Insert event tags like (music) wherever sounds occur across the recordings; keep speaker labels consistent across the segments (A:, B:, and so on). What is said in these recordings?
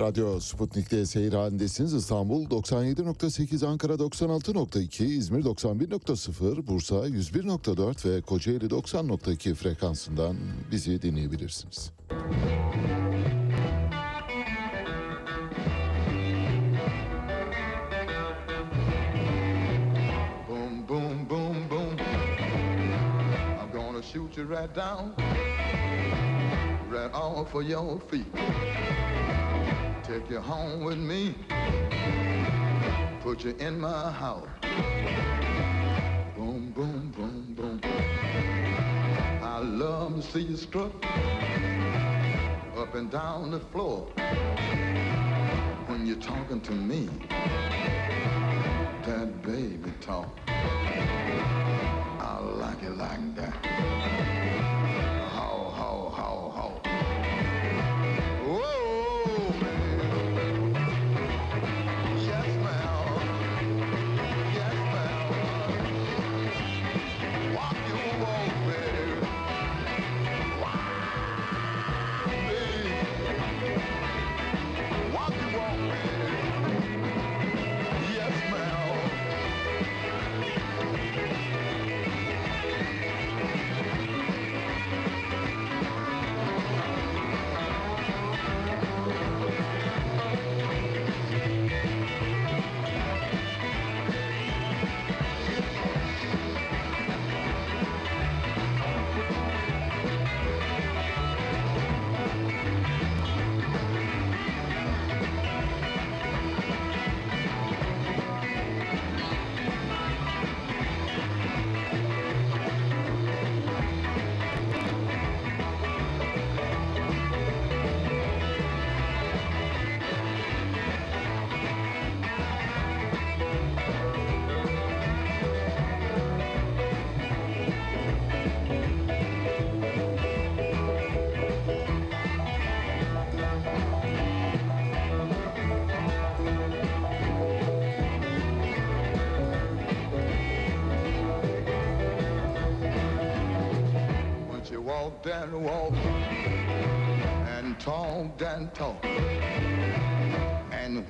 A: Radyo Sputnik'te seyir halindesiniz. İstanbul 97.8, Ankara 96.2, İzmir 91.0, Bursa 101.4 ve Kocaeli 90.2 frekansından bizi dinleyebilirsiniz.
B: Boom, boom, boom, boom. I'm gonna shoot you right down, right off of your feet. Take you home with me, put you in my house. Boom, boom, boom, boom. I love to see you strut up and down the floor when you're talking to me. That baby talk. I like it like that.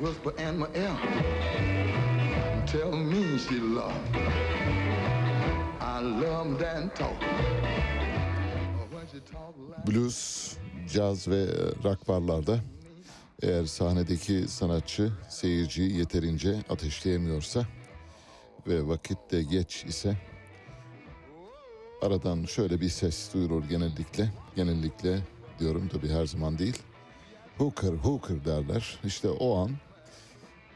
B: Whisper in my ear, tell me she loved. I and she talked like
A: Blues, caz ve rock barlarda eğer sahnedeki sanatçı seyirciyi yeterince ateşleyemiyorsa ve vakit de geç ise aradan şöyle bir ses duyulur genellikle. Genellikle diyorum tabii her zaman değil. Hooker, hooker derler. İşte o an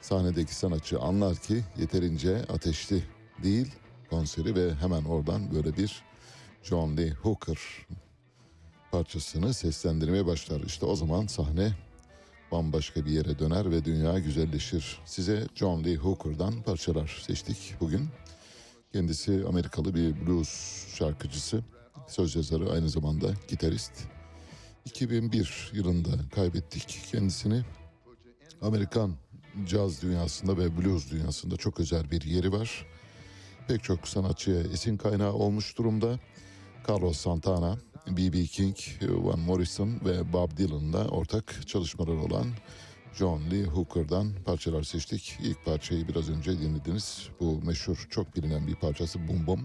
A: sahnedeki sanatçı anlar ki yeterince ateşli değil konseri ve hemen oradan böyle bir John Lee Hooker parçasını seslendirmeye başlar. İşte o zaman sahne bambaşka bir yere döner ve dünya güzelleşir. Size John Lee Hooker'dan parçalar seçtik bugün. Kendisi Amerikalı bir blues şarkıcısı, söz yazarı aynı zamanda gitarist. 2001 yılında kaybettik kendisini. Amerikan caz dünyasında ve blues dünyasında çok özel bir yeri var. Pek çok sanatçıya esin kaynağı olmuş durumda. Carlos Santana, B.B. King, Van Morrison ve Bob Dylan'la ortak çalışmaları olan John Lee Hooker'dan parçalar seçtik. İlk parçayı biraz önce dinlediniz. Bu meşhur, çok bilinen bir parçası Bum Bum.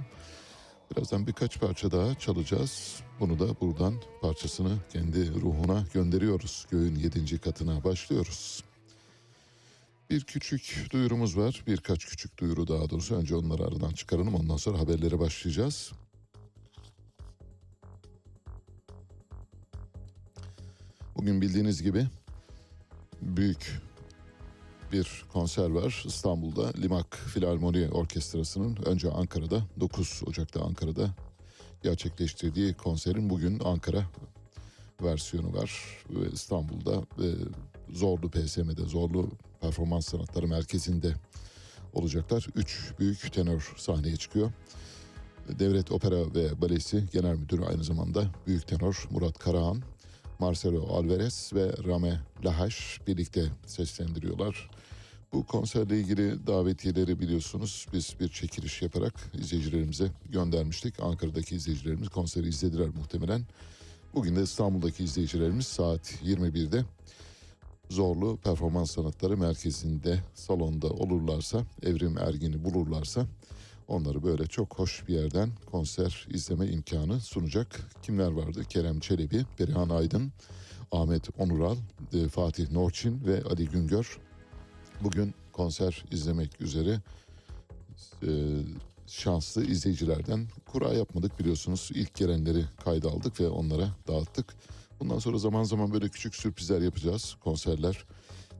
A: Birazdan birkaç parça daha çalacağız. Bunu da buradan parçasını kendi ruhuna gönderiyoruz. Göğün yedinci katına başlıyoruz. Bir küçük duyurumuz var. Birkaç küçük duyuru daha doğrusu. Önce onları aradan çıkaralım. Ondan sonra haberlere başlayacağız. Bugün bildiğiniz gibi büyük bir konser var İstanbul'da Limak Filarmoni Orkestrası'nın önce Ankara'da 9 Ocak'ta Ankara'da gerçekleştirdiği konserin bugün Ankara versiyonu var İstanbul'da Zorlu PSM'de Zorlu Performans Sanatları Merkezi'nde olacaklar. Üç büyük tenor sahneye çıkıyor. Devlet Opera ve Balesi Genel Müdürü aynı zamanda Büyük Tenor Murat Karahan, Marcelo Alvarez ve Rame Lahaş birlikte seslendiriyorlar. Bu konserle ilgili davetiyeleri biliyorsunuz biz bir çekiliş yaparak izleyicilerimize göndermiştik. Ankara'daki izleyicilerimiz konseri izlediler muhtemelen. Bugün de İstanbul'daki izleyicilerimiz saat 21'de Zorlu Performans Sanatları Merkezi'nde salonda olurlarsa, Evrim Ergin'i bulurlarsa onları böyle çok hoş bir yerden konser izleme imkanı sunacak. Kimler vardı? Kerem Çelebi, Perihan Aydın, Ahmet Onural, e, Fatih Norçin ve Ali Güngör. Bugün konser izlemek üzere e, şanslı izleyicilerden kura yapmadık biliyorsunuz. İlk gelenleri kayda aldık ve onlara dağıttık. Bundan sonra zaman zaman böyle küçük sürprizler yapacağız, konserler.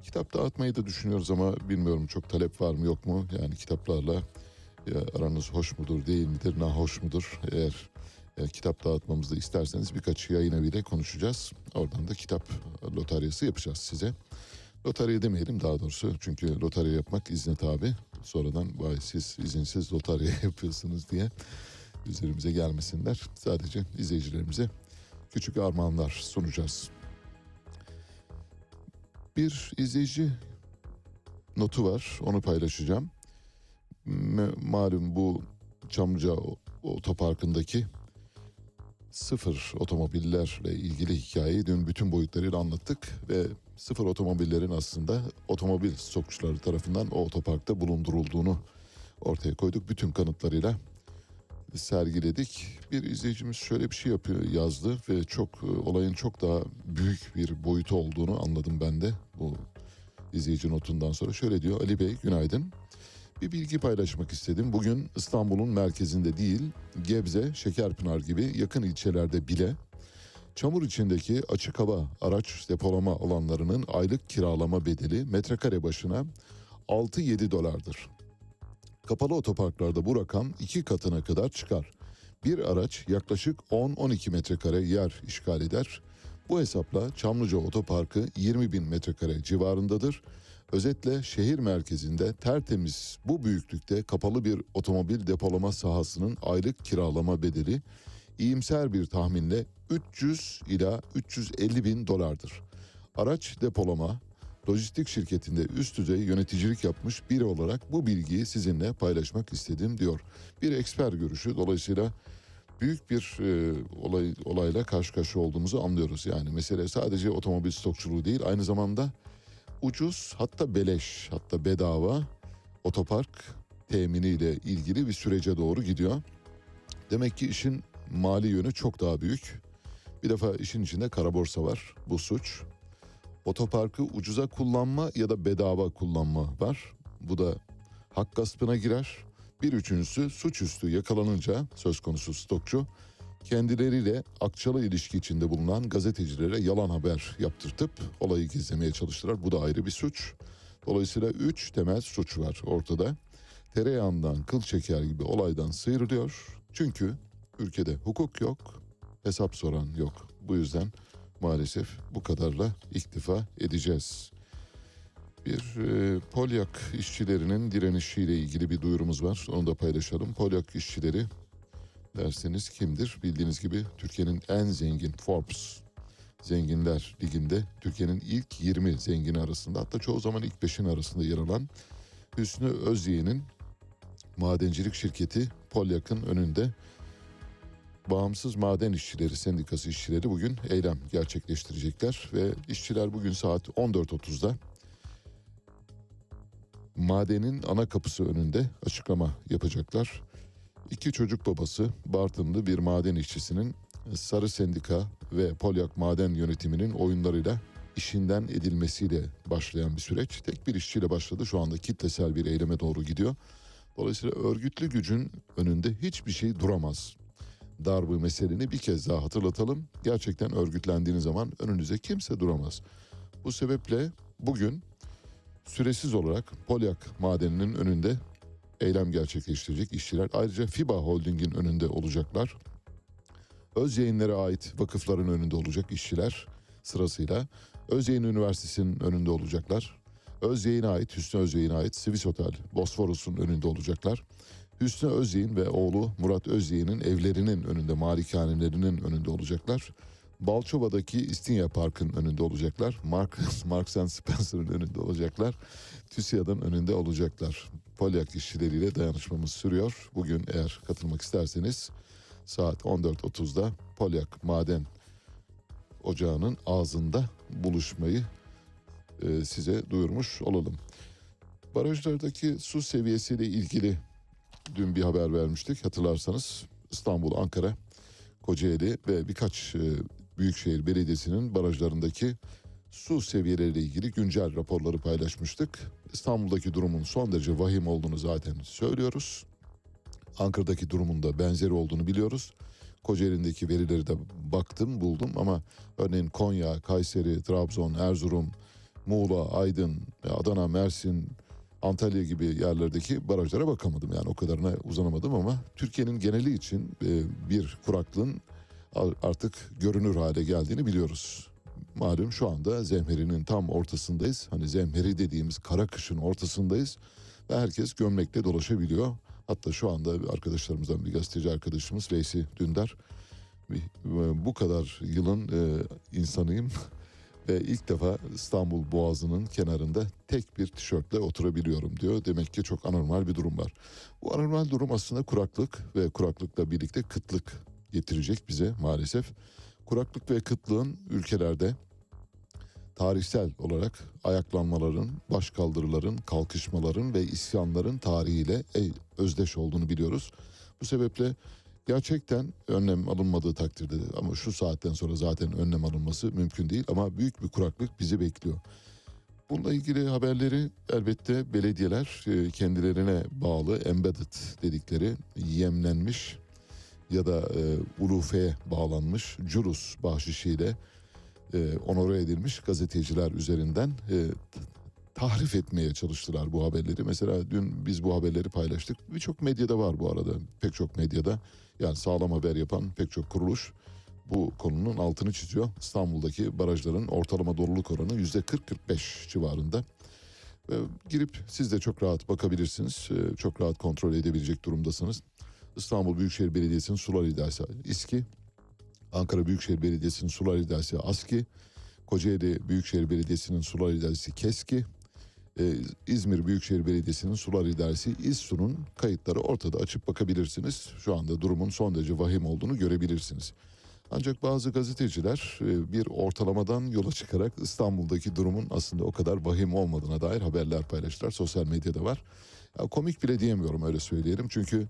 A: Kitap dağıtmayı da düşünüyoruz ama bilmiyorum çok talep var mı yok mu? Yani kitaplarla ya aranız hoş mudur değil midir, nahoş mudur? Eğer e, kitap dağıtmamızı da isterseniz birkaç yayın eviyle konuşacağız. Oradan da kitap lotaryası yapacağız size. Lotarya demeyelim daha doğrusu çünkü lotarya yapmak izne tabi. Sonradan vay siz izinsiz lotarya (laughs) yapıyorsunuz diye üzerimize gelmesinler. Sadece izleyicilerimize küçük armağanlar sunacağız. Bir izleyici notu var onu paylaşacağım. Malum bu Çamlıca otoparkındaki sıfır otomobillerle ilgili hikayeyi dün bütün boyutlarıyla anlattık ve sıfır otomobillerin aslında otomobil stokçuları tarafından o otoparkta bulundurulduğunu ortaya koyduk. Bütün kanıtlarıyla sergiledik. Bir izleyicimiz şöyle bir şey yapıyor yazdı ve çok e, olayın çok daha büyük bir boyutu olduğunu anladım ben de bu izleyici notundan sonra. Şöyle diyor Ali Bey günaydın. Bir bilgi paylaşmak istedim. Bugün İstanbul'un merkezinde değil, Gebze, Şekerpınar gibi yakın ilçelerde bile çamur içindeki açık hava araç depolama alanlarının aylık kiralama bedeli metrekare başına 6-7 dolardır. Kapalı otoparklarda bu rakam iki katına kadar çıkar. Bir araç yaklaşık 10-12 metrekare yer işgal eder. Bu hesapla Çamlıca Otoparkı 20 bin metrekare civarındadır. Özetle şehir merkezinde tertemiz bu büyüklükte kapalı bir otomobil depolama sahasının aylık kiralama bedeli iyimser bir tahminle 300 ila 350 bin dolardır. Araç depolama, lojistik şirketinde üst düzey yöneticilik yapmış biri olarak bu bilgiyi sizinle paylaşmak istedim diyor. Bir eksper görüşü dolayısıyla büyük bir e, olay olayla karşı karşıya olduğumuzu anlıyoruz. Yani mesele sadece otomobil stokçuluğu değil aynı zamanda ucuz hatta beleş hatta bedava otopark teminiyle ilgili bir sürece doğru gidiyor. Demek ki işin mali yönü çok daha büyük. Bir defa işin içinde kara borsa var. Bu suç. Otoparkı ucuza kullanma ya da bedava kullanma var. Bu da hak gaspına girer. Bir üçüncüsü suçüstü yakalanınca söz konusu stokçu kendileriyle akçalı ilişki içinde bulunan gazetecilere yalan haber yaptırtıp olayı gizlemeye çalıştılar. Bu da ayrı bir suç. Dolayısıyla üç temel suç var ortada. Tereyağından kıl çeker gibi olaydan sıyrılıyor. Çünkü ülkede hukuk yok, hesap soran yok. Bu yüzden maalesef bu kadarla iktifa edeceğiz. Bir e, Polyak işçilerinin direnişiyle ilgili bir duyurumuz var. Onu da paylaşalım. Polyak işçileri derseniz kimdir? Bildiğiniz gibi Türkiye'nin en zengin Forbes Zenginler Ligi'nde Türkiye'nin ilk 20 zengini arasında hatta çoğu zaman ilk 5'in arasında yer alan Hüsnü Özyeğin'in madencilik şirketi Polyak'ın önünde Bağımsız Maden İşçileri Sendikası işçileri bugün eylem gerçekleştirecekler ve işçiler bugün saat 14.30'da madenin ana kapısı önünde açıklama yapacaklar. İki çocuk babası Bartınlı bir maden işçisinin Sarı Sendika ve Polyak Maden Yönetimi'nin oyunlarıyla işinden edilmesiyle başlayan bir süreç. Tek bir işçiyle başladı şu anda kitlesel bir eyleme doğru gidiyor. Dolayısıyla örgütlü gücün önünde hiçbir şey duramaz. Darbı meseleni bir kez daha hatırlatalım. Gerçekten örgütlendiğiniz zaman önünüze kimse duramaz. Bu sebeple bugün süresiz olarak Polyak madeninin önünde eylem gerçekleştirecek işçiler. Ayrıca FIBA Holding'in önünde olacaklar. Öz yayınlara ait vakıfların önünde olacak işçiler sırasıyla. Özyayın Üniversitesi'nin önünde olacaklar. Özyayın'a ait, Hüsnü Özyayın'a ait Swiss Otel, Bosforus'un önünde olacaklar. Hüsnü Özyeğin ve oğlu Murat Özyeğin'in evlerinin önünde, malikanelerinin önünde olacaklar. Balçova'daki İstinye Park'ın önünde olacaklar. Mark, (laughs) Marks and Spencer'ın önünde olacaklar. TÜSİAD'ın önünde olacaklar. Polyak işçileriyle dayanışmamız sürüyor. Bugün eğer katılmak isterseniz saat 14.30'da Polyak Maden Ocağı'nın ağzında buluşmayı e, size duyurmuş olalım. Barajlardaki su seviyesiyle ilgili dün bir haber vermiştik hatırlarsanız. İstanbul, Ankara, Kocaeli ve birkaç e, büyükşehir belediyesinin barajlarındaki su seviyeleriyle ilgili güncel raporları paylaşmıştık. İstanbul'daki durumun son derece vahim olduğunu zaten söylüyoruz. Ankara'daki durumun da benzeri olduğunu biliyoruz. Kocaeli'ndeki verileri de baktım buldum ama örneğin Konya, Kayseri, Trabzon, Erzurum, Muğla, Aydın, Adana, Mersin, Antalya gibi yerlerdeki barajlara bakamadım. Yani o kadarına uzanamadım ama Türkiye'nin geneli için e, bir kuraklığın artık görünür hale geldiğini biliyoruz. Malum şu anda zemherinin tam ortasındayız. Hani zemheri dediğimiz kara kışın ortasındayız ve herkes gömlekle dolaşabiliyor. Hatta şu anda arkadaşlarımızdan bir gazeteci arkadaşımız Veysi Dündar bir- bu kadar yılın e, insanıyım (laughs) ve ilk defa İstanbul Boğazı'nın kenarında tek bir tişörtle oturabiliyorum diyor. Demek ki çok anormal bir durum var. Bu anormal durum aslında kuraklık ve kuraklıkla birlikte kıtlık getirecek bize maalesef. Kuraklık ve kıtlığın ülkelerde tarihsel olarak ayaklanmaların, başkaldırıların, kalkışmaların ve isyanların tarihiyle özdeş olduğunu biliyoruz. Bu sebeple gerçekten önlem alınmadığı takdirde de ama şu saatten sonra zaten önlem alınması mümkün değil ama büyük bir kuraklık bizi bekliyor. Bununla ilgili haberleri elbette belediyeler e, kendilerine bağlı embedded dedikleri yemlenmiş ya da e, ulufeye bağlanmış curus bahşişiyle e, onore edilmiş gazeteciler üzerinden e, tahrif etmeye çalıştılar bu haberleri. Mesela dün biz bu haberleri paylaştık. Birçok medyada var bu arada. Pek çok medyada yani sağlam haber yapan pek çok kuruluş bu konunun altını çiziyor. İstanbul'daki barajların ortalama doluluk oranı yüzde 40-45 civarında. Ve girip siz de çok rahat bakabilirsiniz. E, Çok rahat kontrol edebilecek durumdasınız. İstanbul Büyükşehir Belediyesi'nin sular idaresi İSKİ, Ankara Büyükşehir Belediyesi'nin sular idaresi ASKİ, Kocaeli Büyükşehir Belediyesi'nin sular idaresi KESKİ, e, İzmir Büyükşehir Belediyesi'nin sular idaresi İSSU'nun kayıtları ortada açıp bakabilirsiniz. Şu anda durumun son derece vahim olduğunu görebilirsiniz. Ancak bazı gazeteciler e, bir ortalamadan yola çıkarak İstanbul'daki durumun aslında o kadar vahim olmadığına dair haberler paylaştılar. Sosyal medyada var. Ya komik bile diyemiyorum öyle söyleyelim. Çünkü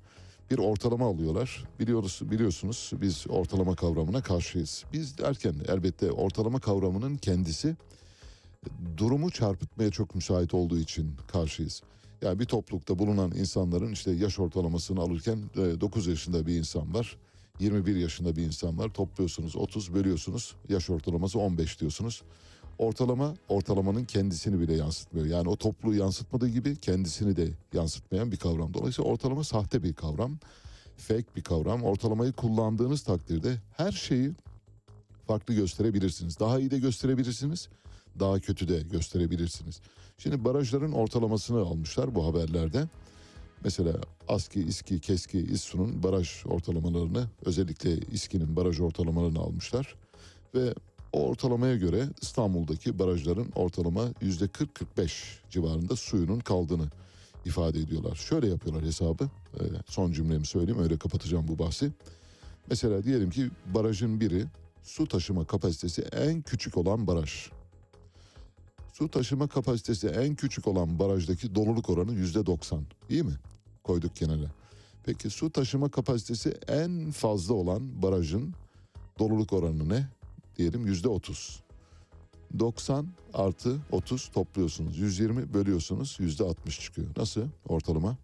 A: bir ortalama alıyorlar. Biliyoruz biliyorsunuz biz ortalama kavramına karşıyız. Biz derken elbette ortalama kavramının kendisi durumu çarpıtmaya çok müsait olduğu için karşıyız. Yani bir toplulukta bulunan insanların işte yaş ortalamasını alırken 9 yaşında bir insan var. 21 yaşında bir insan var. Topluyorsunuz 30 bölüyorsunuz. Yaş ortalaması 15 diyorsunuz. Ortalama ortalamanın kendisini bile yansıtmıyor. Yani o topluluğu yansıtmadığı gibi kendisini de yansıtmayan bir kavram. Dolayısıyla ortalama sahte bir kavram. Fake bir kavram. Ortalamayı kullandığınız takdirde her şeyi farklı gösterebilirsiniz. Daha iyi de gösterebilirsiniz. Daha kötü de gösterebilirsiniz. Şimdi barajların ortalamasını almışlar bu haberlerde. Mesela ASKİ, İSKİ, KESKİ, İSSU'nun baraj ortalamalarını özellikle İSKİ'nin baraj ortalamalarını almışlar. Ve o ortalamaya göre İstanbul'daki barajların ortalama yüzde 40-45 civarında suyunun kaldığını ifade ediyorlar. Şöyle yapıyorlar hesabı. Ee, son cümlemi söyleyeyim öyle kapatacağım bu bahsi. Mesela diyelim ki barajın biri su taşıma kapasitesi en küçük olan baraj. Su taşıma kapasitesi en küçük olan barajdaki doluluk oranı yüzde 90. İyi mi? Koyduk kenara. Peki su taşıma kapasitesi en fazla olan barajın doluluk oranı ne? Diyelim yüzde 30. 90 artı 30 topluyorsunuz. 120 bölüyorsunuz. Yüzde 60 çıkıyor. Nasıl ortalama?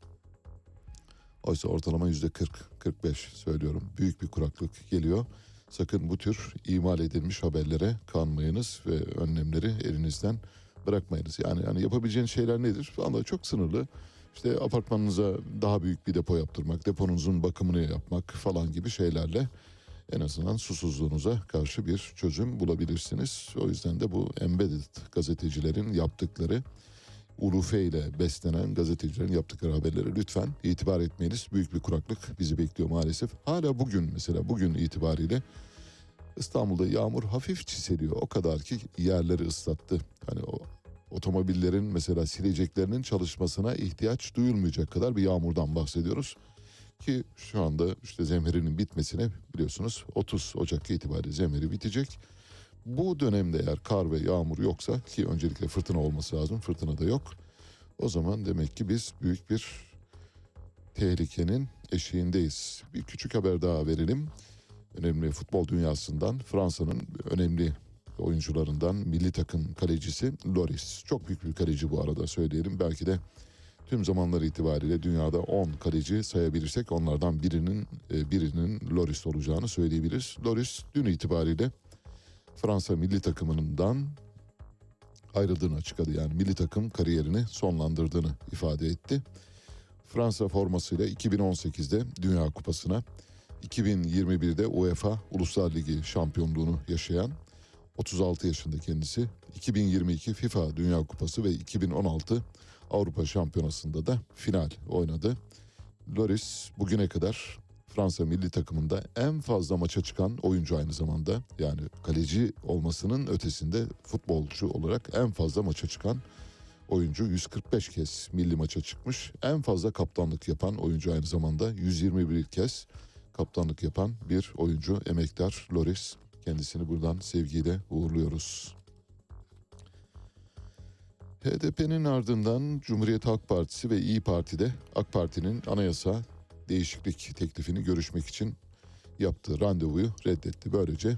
A: Oysa ortalama yüzde 40, 45 söylüyorum. Büyük bir kuraklık geliyor. Sakın bu tür imal edilmiş haberlere kanmayınız ve önlemleri elinizden bırakmayınız. Yani, yani yapabileceğiniz şeyler nedir? Vallahi çok sınırlı. İşte apartmanınıza daha büyük bir depo yaptırmak, deponuzun bakımını yapmak falan gibi şeylerle en azından susuzluğunuza karşı bir çözüm bulabilirsiniz. O yüzden de bu embedded gazetecilerin yaptıkları ulufe ile beslenen gazetecilerin yaptıkları haberlere lütfen itibar etmeyiniz. Büyük bir kuraklık bizi bekliyor maalesef. Hala bugün mesela bugün itibariyle İstanbul'da yağmur hafif çiseliyor. O kadar ki yerleri ıslattı. Hani o otomobillerin mesela sileceklerinin çalışmasına ihtiyaç duyulmayacak kadar bir yağmurdan bahsediyoruz. Ki şu anda işte zemherinin bitmesine biliyorsunuz 30 Ocak itibariyle zemheri bitecek. Bu dönemde eğer kar ve yağmur yoksa ki öncelikle fırtına olması lazım fırtına da yok. O zaman demek ki biz büyük bir tehlikenin eşiğindeyiz. Bir küçük haber daha verelim. Önemli futbol dünyasından Fransa'nın önemli oyuncularından milli takım kalecisi Loris. Çok büyük bir kaleci bu arada söyleyelim. Belki de tüm zamanlar itibariyle dünyada 10 kaleci sayabilirsek onlardan birinin e, birinin Loris olacağını söyleyebiliriz. Loris dün itibariyle Fransa milli takımından ayrıldığını açıkladı. Yani milli takım kariyerini sonlandırdığını ifade etti. Fransa formasıyla 2018'de Dünya Kupası'na, 2021'de UEFA Uluslar Ligi şampiyonluğunu yaşayan 36 yaşında kendisi. 2022 FIFA Dünya Kupası ve 2016 Avrupa Şampiyonası'nda da final oynadı. Loris bugüne kadar Fransa milli takımında en fazla maça çıkan oyuncu aynı zamanda. Yani kaleci olmasının ötesinde futbolcu olarak en fazla maça çıkan oyuncu 145 kez milli maça çıkmış. En fazla kaptanlık yapan oyuncu aynı zamanda 121 kez kaptanlık yapan bir oyuncu emektar Loris. Kendisini buradan sevgiyle uğurluyoruz. HDP'nin ardından Cumhuriyet Halk Partisi ve İyi Parti'de AK Parti'nin anayasa değişiklik teklifini görüşmek için yaptığı randevuyu reddetti. Böylece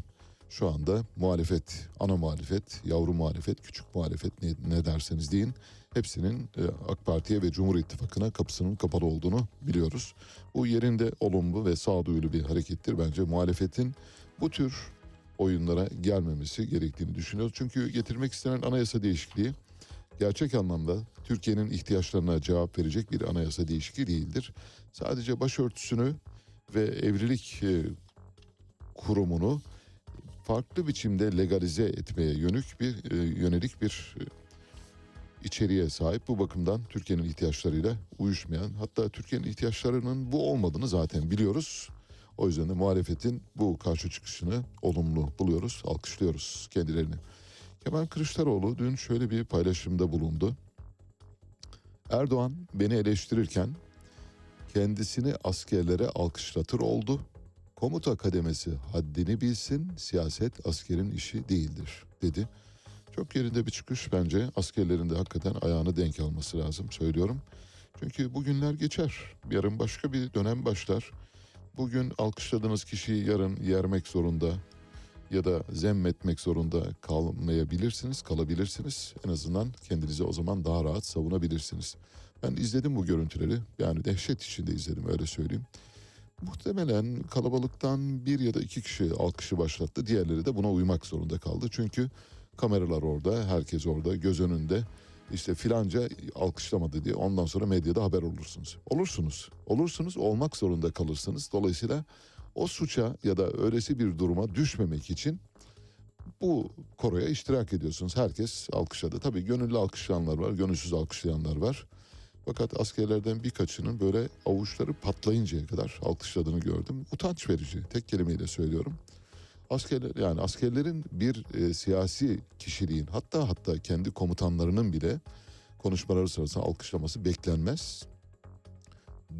A: şu anda muhalefet, ana muhalefet, yavru muhalefet, küçük muhalefet ne, ne derseniz deyin hepsinin e, AK Parti'ye ve Cumhur İttifakı'na kapısının kapalı olduğunu biliyoruz. Bu yerinde olumlu ve sağduyulu bir harekettir. Bence muhalefetin bu tür oyunlara gelmemesi gerektiğini düşünüyoruz. Çünkü getirmek istenen anayasa değişikliği gerçek anlamda Türkiye'nin ihtiyaçlarına cevap verecek bir anayasa değişikliği değildir. Sadece başörtüsünü ve evlilik e, kurumunu farklı biçimde legalize etmeye yönük bir e, yönelik bir e, içeriğe sahip. Bu bakımdan Türkiye'nin ihtiyaçlarıyla uyuşmayan hatta Türkiye'nin ihtiyaçlarının bu olmadığını zaten biliyoruz. O yüzden de muhalefetin bu karşı çıkışını olumlu buluyoruz, alkışlıyoruz kendilerini. Kemal Kılıçdaroğlu dün şöyle bir paylaşımda bulundu. Erdoğan beni eleştirirken kendisini askerlere alkışlatır oldu. Komuta kademesi haddini bilsin, siyaset askerin işi değildir dedi. Çok yerinde bir çıkış bence askerlerin de hakikaten ayağını denk alması lazım söylüyorum. Çünkü bugünler geçer. Yarın başka bir dönem başlar. Bugün alkışladığınız kişiyi yarın yermek zorunda ya da zemmetmek zorunda kalmayabilirsiniz, kalabilirsiniz. En azından kendinizi o zaman daha rahat savunabilirsiniz. Ben izledim bu görüntüleri. Yani dehşet içinde izledim öyle söyleyeyim. Muhtemelen kalabalıktan bir ya da iki kişi alkışı başlattı. Diğerleri de buna uymak zorunda kaldı. Çünkü kameralar orada, herkes orada, göz önünde. İşte filanca alkışlamadı diye ondan sonra medyada haber olursunuz. Olursunuz. Olursunuz, olmak zorunda kalırsınız. Dolayısıyla o suça ya da öylesi bir duruma düşmemek için bu koroya iştirak ediyorsunuz. Herkes alkışladı. Tabii gönüllü alkışlayanlar var, gönülsüz alkışlayanlar var. Fakat askerlerden birkaçının böyle avuçları patlayıncaya kadar alkışladığını gördüm. Utanç verici. Tek kelimeyle söylüyorum. Askerler yani askerlerin bir e, siyasi kişiliğin hatta hatta kendi komutanlarının bile konuşmaları sırasında alkışlaması beklenmez,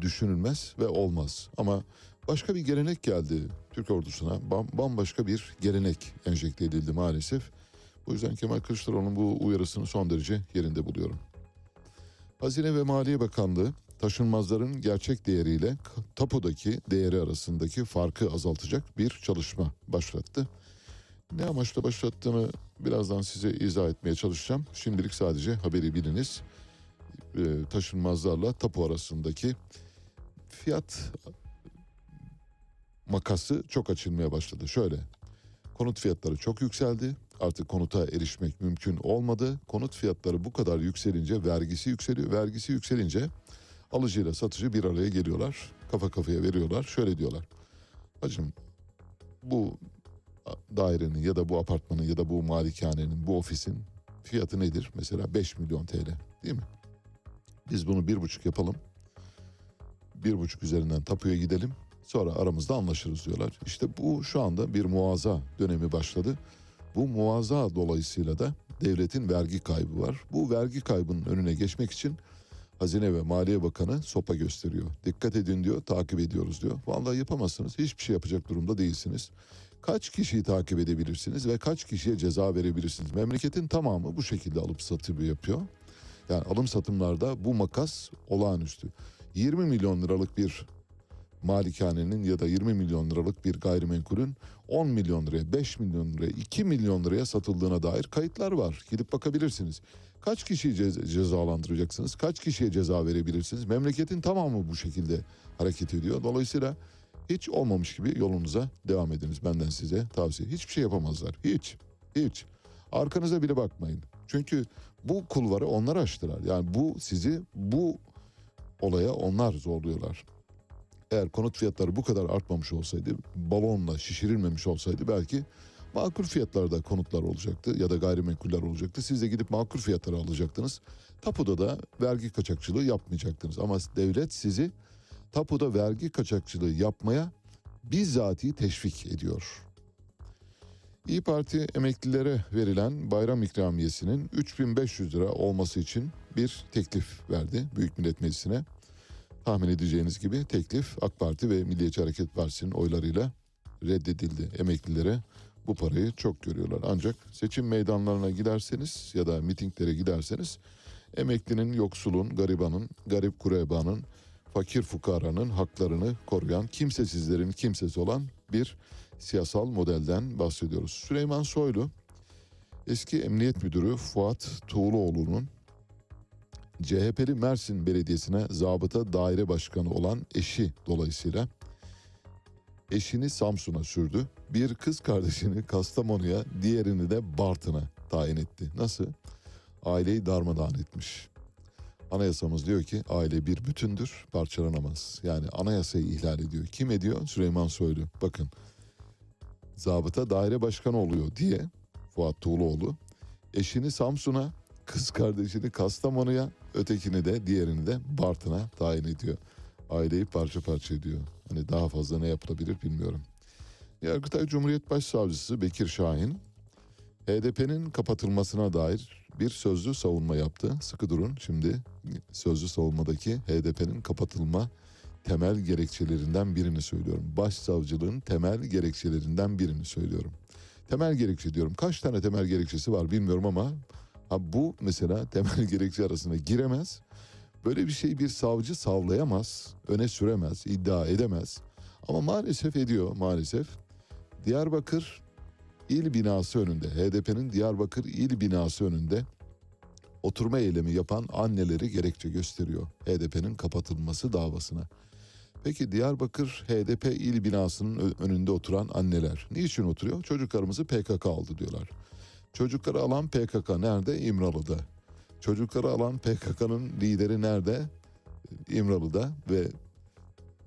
A: düşünülmez ve olmaz. Ama başka bir gelenek geldi Türk ordusuna. Bam- Bambaşka bir gelenek enjekte edildi maalesef. Bu yüzden Kemal Kılıçdaroğlu'nun bu uyarısını son derece yerinde buluyorum. Hazine ve Maliye Bakanlığı taşınmazların gerçek değeriyle tapudaki değeri arasındaki farkı azaltacak bir çalışma başlattı. Ne amaçla başlattığını birazdan size izah etmeye çalışacağım. Şimdilik sadece haberi biliniz. Ee, taşınmazlarla tapu arasındaki fiyat makası çok açılmaya başladı. Şöyle konut fiyatları çok yükseldi. Artık konuta erişmek mümkün olmadı. Konut fiyatları bu kadar yükselince vergisi yükseliyor. Vergisi yükselince alıcıyla satıcı bir araya geliyorlar. Kafa kafaya veriyorlar. Şöyle diyorlar. Hacım bu dairenin ya da bu apartmanın ya da bu malikanenin, bu ofisin fiyatı nedir? Mesela 5 milyon TL değil mi? Biz bunu bir buçuk yapalım. Bir buçuk üzerinden tapuya gidelim. Sonra aramızda anlaşırız diyorlar. İşte bu şu anda bir muaza dönemi başladı. Bu muaza dolayısıyla da devletin vergi kaybı var. Bu vergi kaybının önüne geçmek için Hazine ve Maliye Bakanı sopa gösteriyor. Dikkat edin diyor, takip ediyoruz diyor. Vallahi yapamazsınız. Hiçbir şey yapacak durumda değilsiniz. Kaç kişiyi takip edebilirsiniz ve kaç kişiye ceza verebilirsiniz? Memleketin tamamı bu şekilde alıp satımı yapıyor. Yani alım satımlarda bu makas olağanüstü. 20 milyon liralık bir malikanenin ya da 20 milyon liralık bir gayrimenkulün 10 milyon liraya, 5 milyon liraya, 2 milyon liraya satıldığına dair kayıtlar var. Gidip bakabilirsiniz. Kaç kişiyi ce- cezalandıracaksınız? Kaç kişiye ceza verebilirsiniz? Memleketin tamamı bu şekilde hareket ediyor. Dolayısıyla hiç olmamış gibi yolunuza devam ediniz. Benden size tavsiye. Hiçbir şey yapamazlar. Hiç. Hiç. Arkanıza bile bakmayın. Çünkü bu kulvarı onlar açtılar. Yani bu sizi bu olaya onlar zorluyorlar. Eğer konut fiyatları bu kadar artmamış olsaydı, balonla şişirilmemiş olsaydı belki makul fiyatlarda konutlar olacaktı ya da gayrimenkuller olacaktı. Siz de gidip makul fiyatları alacaktınız. Tapuda da vergi kaçakçılığı yapmayacaktınız. Ama devlet sizi tapuda vergi kaçakçılığı yapmaya bizzati teşvik ediyor. İyi Parti emeklilere verilen bayram ikramiyesinin 3500 lira olması için bir teklif verdi Büyük Millet Meclisi'ne. Tahmin edeceğiniz gibi teklif AK Parti ve Milliyetçi Hareket Partisi'nin oylarıyla reddedildi. Emeklilere bu parayı çok görüyorlar. Ancak seçim meydanlarına giderseniz ya da mitinglere giderseniz emeklinin, yoksulun, garibanın, garip kurebanın, fakir fukaranın haklarını koruyan, kimsesizlerin kimsesi olan bir siyasal modelden bahsediyoruz. Süleyman Soylu, eski emniyet müdürü Fuat Tuğluoğlu'nun CHP'li Mersin Belediyesi'ne zabıta daire başkanı olan eşi dolayısıyla eşini Samsun'a sürdü. Bir kız kardeşini Kastamonu'ya, diğerini de Bartın'a tayin etti. Nasıl? Aileyi darmadağın etmiş. Anayasamız diyor ki aile bir bütündür, parçalanamaz. Yani anayasayı ihlal ediyor. Kim ediyor? Süleyman Soylu. Bakın zabıta daire başkanı oluyor diye Fuat Tuğluoğlu eşini Samsun'a, kız kardeşini Kastamonu'ya, ötekini de diğerini de Bartın'a tayin ediyor. Aileyi parça parça ediyor. Hani daha fazla ne yapılabilir bilmiyorum. Yargıtay Cumhuriyet Başsavcısı Bekir Şahin HDP'nin kapatılmasına dair bir sözlü savunma yaptı. Sıkı durun şimdi sözlü savunmadaki HDP'nin kapatılma temel gerekçelerinden birini söylüyorum. Başsavcılığın temel gerekçelerinden birini söylüyorum. Temel gerekçe diyorum. Kaç tane temel gerekçesi var bilmiyorum ama ha bu mesela temel (laughs) gerekçe arasına giremez. Böyle bir şeyi bir savcı savlayamaz, öne süremez, iddia edemez. Ama maalesef ediyor maalesef. Diyarbakır il binası önünde, HDP'nin Diyarbakır il binası önünde oturma eylemi yapan anneleri gerekçe gösteriyor HDP'nin kapatılması davasına. Peki Diyarbakır HDP il binasının önünde oturan anneler niçin oturuyor? Çocuklarımızı PKK aldı diyorlar. Çocukları alan PKK nerede? İmralı'da. Çocukları alan PKK'nın lideri nerede? İmralı'da ve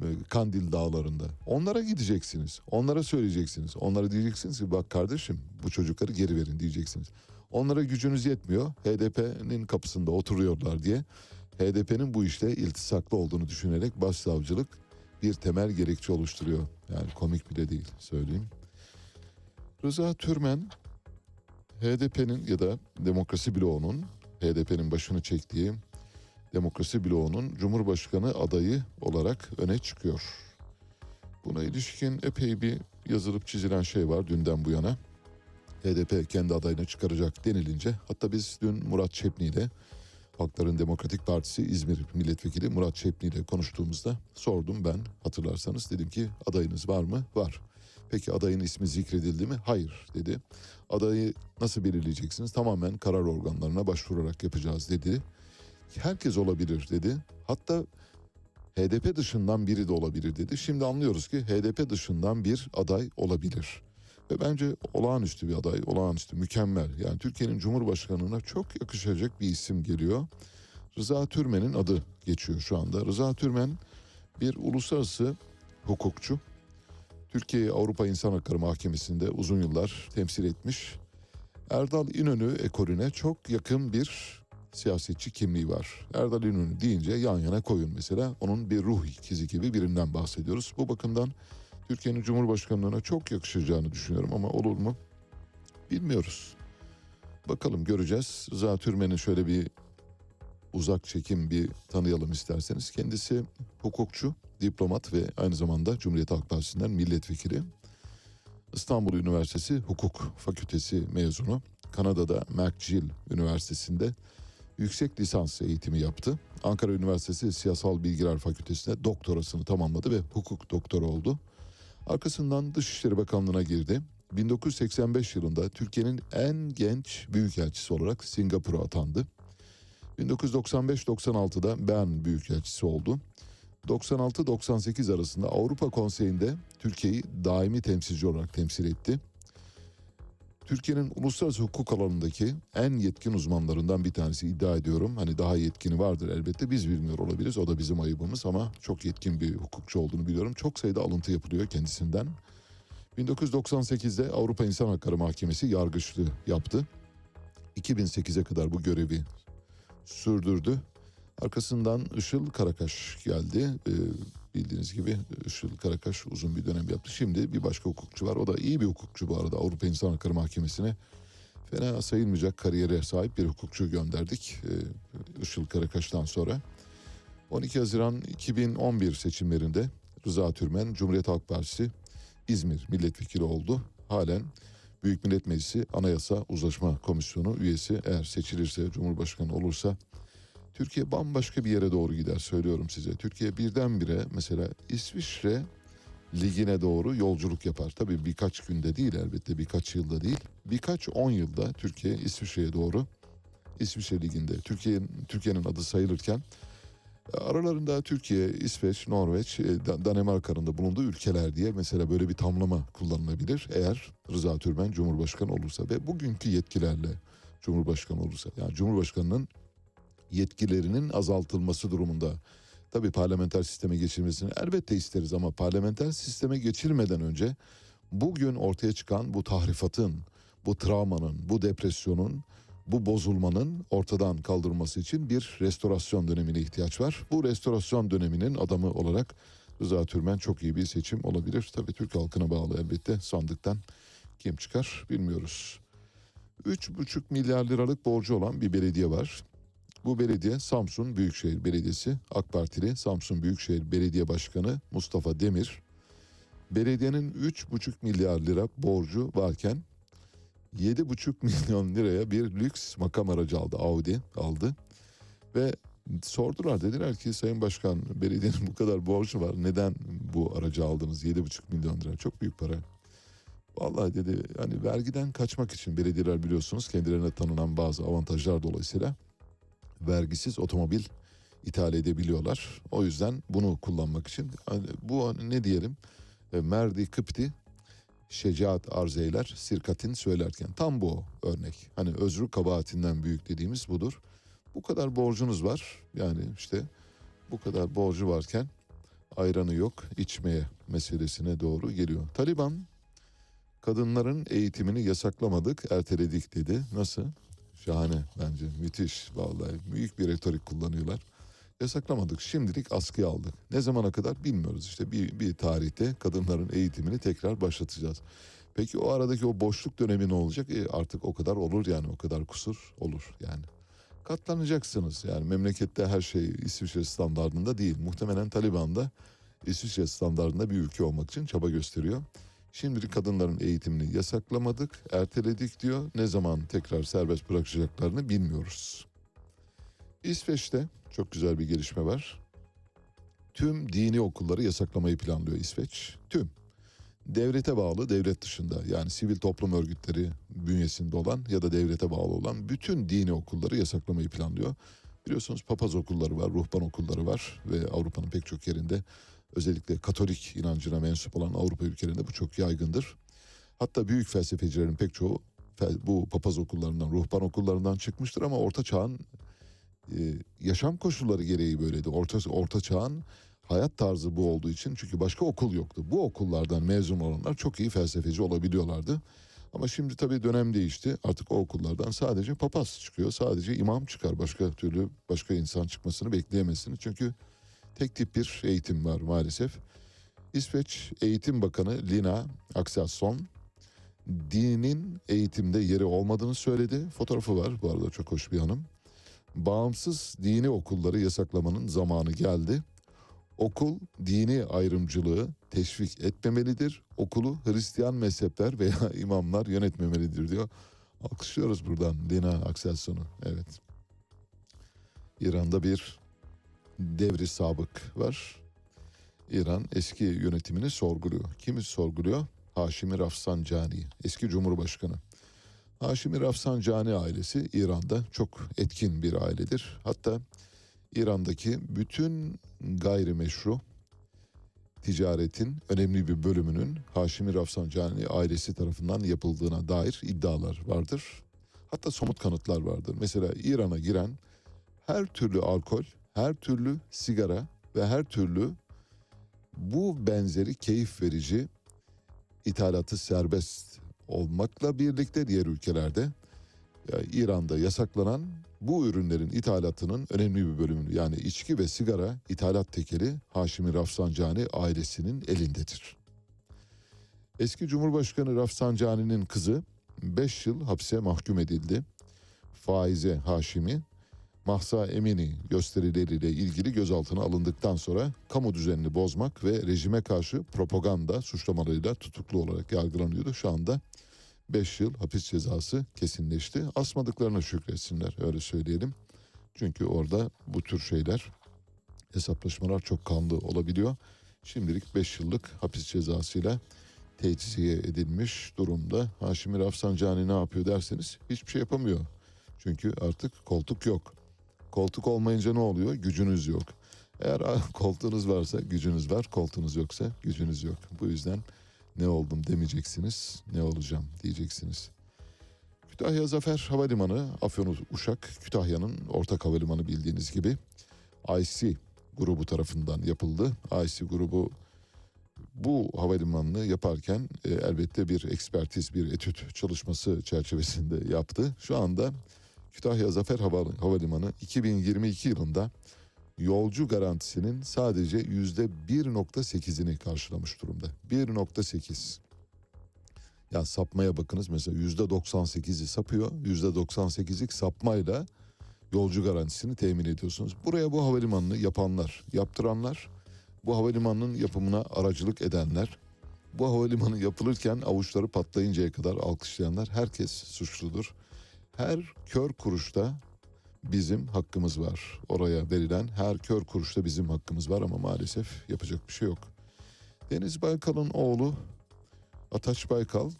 A: e, Kandil Dağları'nda. Onlara gideceksiniz. Onlara söyleyeceksiniz. Onlara diyeceksiniz ki bak kardeşim bu çocukları geri verin diyeceksiniz. Onlara gücünüz yetmiyor. HDP'nin kapısında oturuyorlar diye. HDP'nin bu işte iltisaklı olduğunu düşünerek başsavcılık bir temel gerekçe oluşturuyor. Yani komik bile değil söyleyeyim. Rıza Türmen HDP'nin ya da Demokrasi Bloğu'nun HDP'nin başını çektiği Demokrasi Bloğu'nun Cumhurbaşkanı adayı olarak öne çıkıyor. Buna ilişkin epey bir yazılıp çizilen şey var dünden bu yana. HDP kendi adayını çıkaracak denilince hatta biz dün Murat Çepni ile Halkların Demokratik Partisi İzmir Milletvekili Murat Çepni ile konuştuğumuzda sordum ben hatırlarsanız dedim ki adayınız var mı? Var. Peki adayın ismi zikredildi mi? Hayır dedi. Adayı nasıl belirleyeceksiniz? Tamamen karar organlarına başvurarak yapacağız dedi. Herkes olabilir dedi. Hatta HDP dışından biri de olabilir dedi. Şimdi anlıyoruz ki HDP dışından bir aday olabilir. Ve bence olağanüstü bir aday, olağanüstü, mükemmel. Yani Türkiye'nin Cumhurbaşkanı'na çok yakışacak bir isim geliyor. Rıza Türmen'in adı geçiyor şu anda. Rıza Türmen bir uluslararası hukukçu. Türkiye'yi Avrupa İnsan Hakları Mahkemesi'nde uzun yıllar temsil etmiş. Erdal İnönü ekolüne çok yakın bir siyasetçi kimliği var. Erdal İnönü deyince yan yana koyun mesela. Onun bir ruh ikizi gibi birinden bahsediyoruz. Bu bakımdan Türkiye'nin Cumhurbaşkanlığına çok yakışacağını düşünüyorum ama olur mu? Bilmiyoruz. Bakalım göreceğiz. Rıza Türmen'i şöyle bir uzak çekim bir tanıyalım isterseniz. Kendisi hukukçu, diplomat ve aynı zamanda Cumhuriyet Halk Partisi'nden milletvekili. İstanbul Üniversitesi Hukuk Fakültesi mezunu. Kanada'da McGill Üniversitesi'nde yüksek lisans eğitimi yaptı. Ankara Üniversitesi Siyasal Bilgiler Fakültesi'nde doktorasını tamamladı ve hukuk doktoru oldu. Arkasından Dışişleri Bakanlığı'na girdi. 1985 yılında Türkiye'nin en genç büyükelçisi olarak Singapur'a atandı. 1995-96'da Bern Büyükelçisi oldu. 96-98 arasında Avrupa Konseyi'nde Türkiye'yi daimi temsilci olarak temsil etti. Türkiye'nin uluslararası hukuk alanındaki en yetkin uzmanlarından bir tanesi iddia ediyorum. Hani daha yetkini vardır elbette biz bilmiyor olabiliriz. O da bizim ayıbımız ama çok yetkin bir hukukçu olduğunu biliyorum. Çok sayıda alıntı yapılıyor kendisinden. 1998'de Avrupa İnsan Hakları Mahkemesi yargıçlığı yaptı. 2008'e kadar bu görevi sürdürdü. Arkasından Işıl Karakaş geldi. Ee, bildiğiniz gibi Işıl Karakaş uzun bir dönem yaptı. Şimdi bir başka hukukçu var. O da iyi bir hukukçu bu arada. Avrupa İnsan Hakları Mahkemesi'ne fena sayılmayacak kariyere sahip bir hukukçu gönderdik. Ee, Işıl Karakaş'tan sonra. 12 Haziran 2011 seçimlerinde Rıza Türmen Cumhuriyet Halk Partisi İzmir milletvekili oldu. Halen Büyük Millet Meclisi Anayasa Uzlaşma Komisyonu üyesi eğer seçilirse Cumhurbaşkanı olursa Türkiye bambaşka bir yere doğru gider söylüyorum size. Türkiye birdenbire mesela İsviçre ligine doğru yolculuk yapar. Tabii birkaç günde değil elbette birkaç yılda değil. Birkaç on yılda Türkiye İsviçre'ye doğru İsviçre liginde Türkiye'nin Türkiye'nin adı sayılırken aralarında Türkiye, İsveç, Norveç, e, Da- Danimarka'nın da bulunduğu ülkeler diye mesela böyle bir tamlama kullanılabilir. Eğer Rıza Türmen Cumhurbaşkanı olursa ve bugünkü yetkilerle Cumhurbaşkanı olursa. Yani Cumhurbaşkanının yetkilerinin azaltılması durumunda. Tabii parlamenter sisteme geçirmesini elbette isteriz ama parlamenter sisteme geçirmeden önce bugün ortaya çıkan bu tahrifatın, bu travmanın, bu depresyonun, bu bozulmanın ortadan kaldırılması için bir restorasyon dönemine ihtiyaç var. Bu restorasyon döneminin adamı olarak Rıza Türmen çok iyi bir seçim olabilir. Tabii Türk halkına bağlı elbette sandıktan kim çıkar bilmiyoruz. 3,5 milyar liralık borcu olan bir belediye var. Bu belediye Samsun Büyükşehir Belediyesi AK Partili Samsun Büyükşehir Belediye Başkanı Mustafa Demir. Belediyenin 3,5 milyar lira borcu varken 7,5 (laughs) milyon liraya bir lüks makam aracı aldı Audi aldı ve sordular dediler ki Sayın Başkan belediyenin bu kadar borcu var neden bu aracı aldınız 7,5 milyon lira çok büyük para. Vallahi dedi hani vergiden kaçmak için belediyeler biliyorsunuz kendilerine tanınan bazı avantajlar dolayısıyla vergisiz otomobil ithal edebiliyorlar. O yüzden bunu kullanmak için hani bu ne diyelim e, merdi kıpti şecaat arz eyler sirkatin söylerken tam bu örnek. Hani özrü kabahatinden büyük dediğimiz budur. Bu kadar borcunuz var yani işte bu kadar borcu varken ayranı yok içmeye meselesine doğru geliyor. Taliban kadınların eğitimini yasaklamadık erteledik dedi. Nasıl? Şahane bence müthiş vallahi büyük bir retorik kullanıyorlar. Yasaklamadık şimdilik askıya aldık. Ne zamana kadar bilmiyoruz işte bir, bir tarihte kadınların eğitimini tekrar başlatacağız. Peki o aradaki o boşluk dönemi ne olacak? E artık o kadar olur yani o kadar kusur olur yani. Katlanacaksınız yani memlekette her şey İsviçre standartında değil. Muhtemelen Taliban da İsviçre standartında bir ülke olmak için çaba gösteriyor. Şimdilik kadınların eğitimini yasaklamadık, erteledik diyor. Ne zaman tekrar serbest bırakacaklarını bilmiyoruz. İsveç'te çok güzel bir gelişme var. Tüm dini okulları yasaklamayı planlıyor İsveç. Tüm. Devlete bağlı, devlet dışında yani sivil toplum örgütleri bünyesinde olan ya da devlete bağlı olan bütün dini okulları yasaklamayı planlıyor. Biliyorsunuz papaz okulları var, ruhban okulları var ve Avrupa'nın pek çok yerinde özellikle Katolik inancına mensup olan Avrupa ülkelerinde bu çok yaygındır. Hatta büyük felsefecilerin pek çoğu bu papaz okullarından, ruhban okullarından çıkmıştır ama orta çağın e, yaşam koşulları gereği böyleydi. Orta, orta çağın hayat tarzı bu olduğu için çünkü başka okul yoktu. Bu okullardan mezun olanlar çok iyi felsefeci olabiliyorlardı. Ama şimdi tabii dönem değişti. Artık o okullardan sadece papaz çıkıyor. Sadece imam çıkar. Başka türlü başka insan çıkmasını bekleyemezsiniz. Çünkü tek tip bir eğitim var maalesef. İsveç Eğitim Bakanı Lina Axelsson dinin eğitimde yeri olmadığını söyledi. Fotoğrafı var bu arada çok hoş bir hanım. Bağımsız dini okulları yasaklamanın zamanı geldi. Okul dini ayrımcılığı teşvik etmemelidir. Okulu Hristiyan mezhepler veya (laughs) imamlar yönetmemelidir diyor. Alkışlıyoruz buradan Lina Akselson'u. Evet. İran'da bir devri sabık var. İran eski yönetimini sorguluyor. Kimi sorguluyor? Haşimi Rafsanjani, eski Cumhurbaşkanı. Haşimi Rafsanjani ailesi İran'da çok etkin bir ailedir. Hatta İran'daki bütün gayrimeşru ticaretin önemli bir bölümünün Haşimi Rafsanjani ailesi tarafından yapıldığına dair iddialar vardır. Hatta somut kanıtlar vardır. Mesela İran'a giren her türlü alkol, her türlü sigara ve her türlü bu benzeri keyif verici ithalatı serbest olmakla birlikte diğer ülkelerde ya İran'da yasaklanan bu ürünlerin ithalatının önemli bir bölümünü yani içki ve sigara ithalat tekeli Haşimi Rafsanjani ailesinin elindedir. Eski Cumhurbaşkanı Rafsanjani'nin kızı 5 yıl hapse mahkum edildi. Faize Haşimi Mahsa Emini gösterileriyle ilgili gözaltına alındıktan sonra kamu düzenini bozmak ve rejime karşı propaganda suçlamalarıyla tutuklu olarak yargılanıyordu. Şu anda 5 yıl hapis cezası kesinleşti. Asmadıklarına şükretsinler öyle söyleyelim. Çünkü orada bu tür şeyler hesaplaşmalar çok kanlı olabiliyor. Şimdilik 5 yıllık hapis cezasıyla tecziye edilmiş durumda. Haşimi Rafsanjani ne yapıyor derseniz hiçbir şey yapamıyor. Çünkü artık koltuk yok. Koltuk olmayınca ne oluyor? Gücünüz yok. Eğer (laughs) koltuğunuz varsa gücünüz var, koltuğunuz yoksa gücünüz yok. Bu yüzden ne oldum demeyeceksiniz, ne olacağım diyeceksiniz. Kütahya Zafer Havalimanı, Afyon Uşak, Kütahya'nın ortak havalimanı bildiğiniz gibi IC grubu tarafından yapıldı. IC grubu bu havalimanını yaparken e, elbette bir ekspertiz, bir etüt çalışması çerçevesinde yaptı. Şu anda Kütahya Zafer Hava- Havalimanı 2022 yılında yolcu garantisinin sadece yüzde 1.8'ini karşılamış durumda. 1.8. Ya sapmaya bakınız mesela yüzde 98'i sapıyor. Yüzde 98'lik sapmayla yolcu garantisini temin ediyorsunuz. Buraya bu havalimanını yapanlar, yaptıranlar, bu havalimanının yapımına aracılık edenler, bu havalimanı yapılırken avuçları patlayıncaya kadar alkışlayanlar herkes suçludur. Her kör kuruşta bizim hakkımız var. Oraya verilen her kör kuruşta bizim hakkımız var ama maalesef yapacak bir şey yok. Deniz Baykal'ın oğlu Ataç Baykal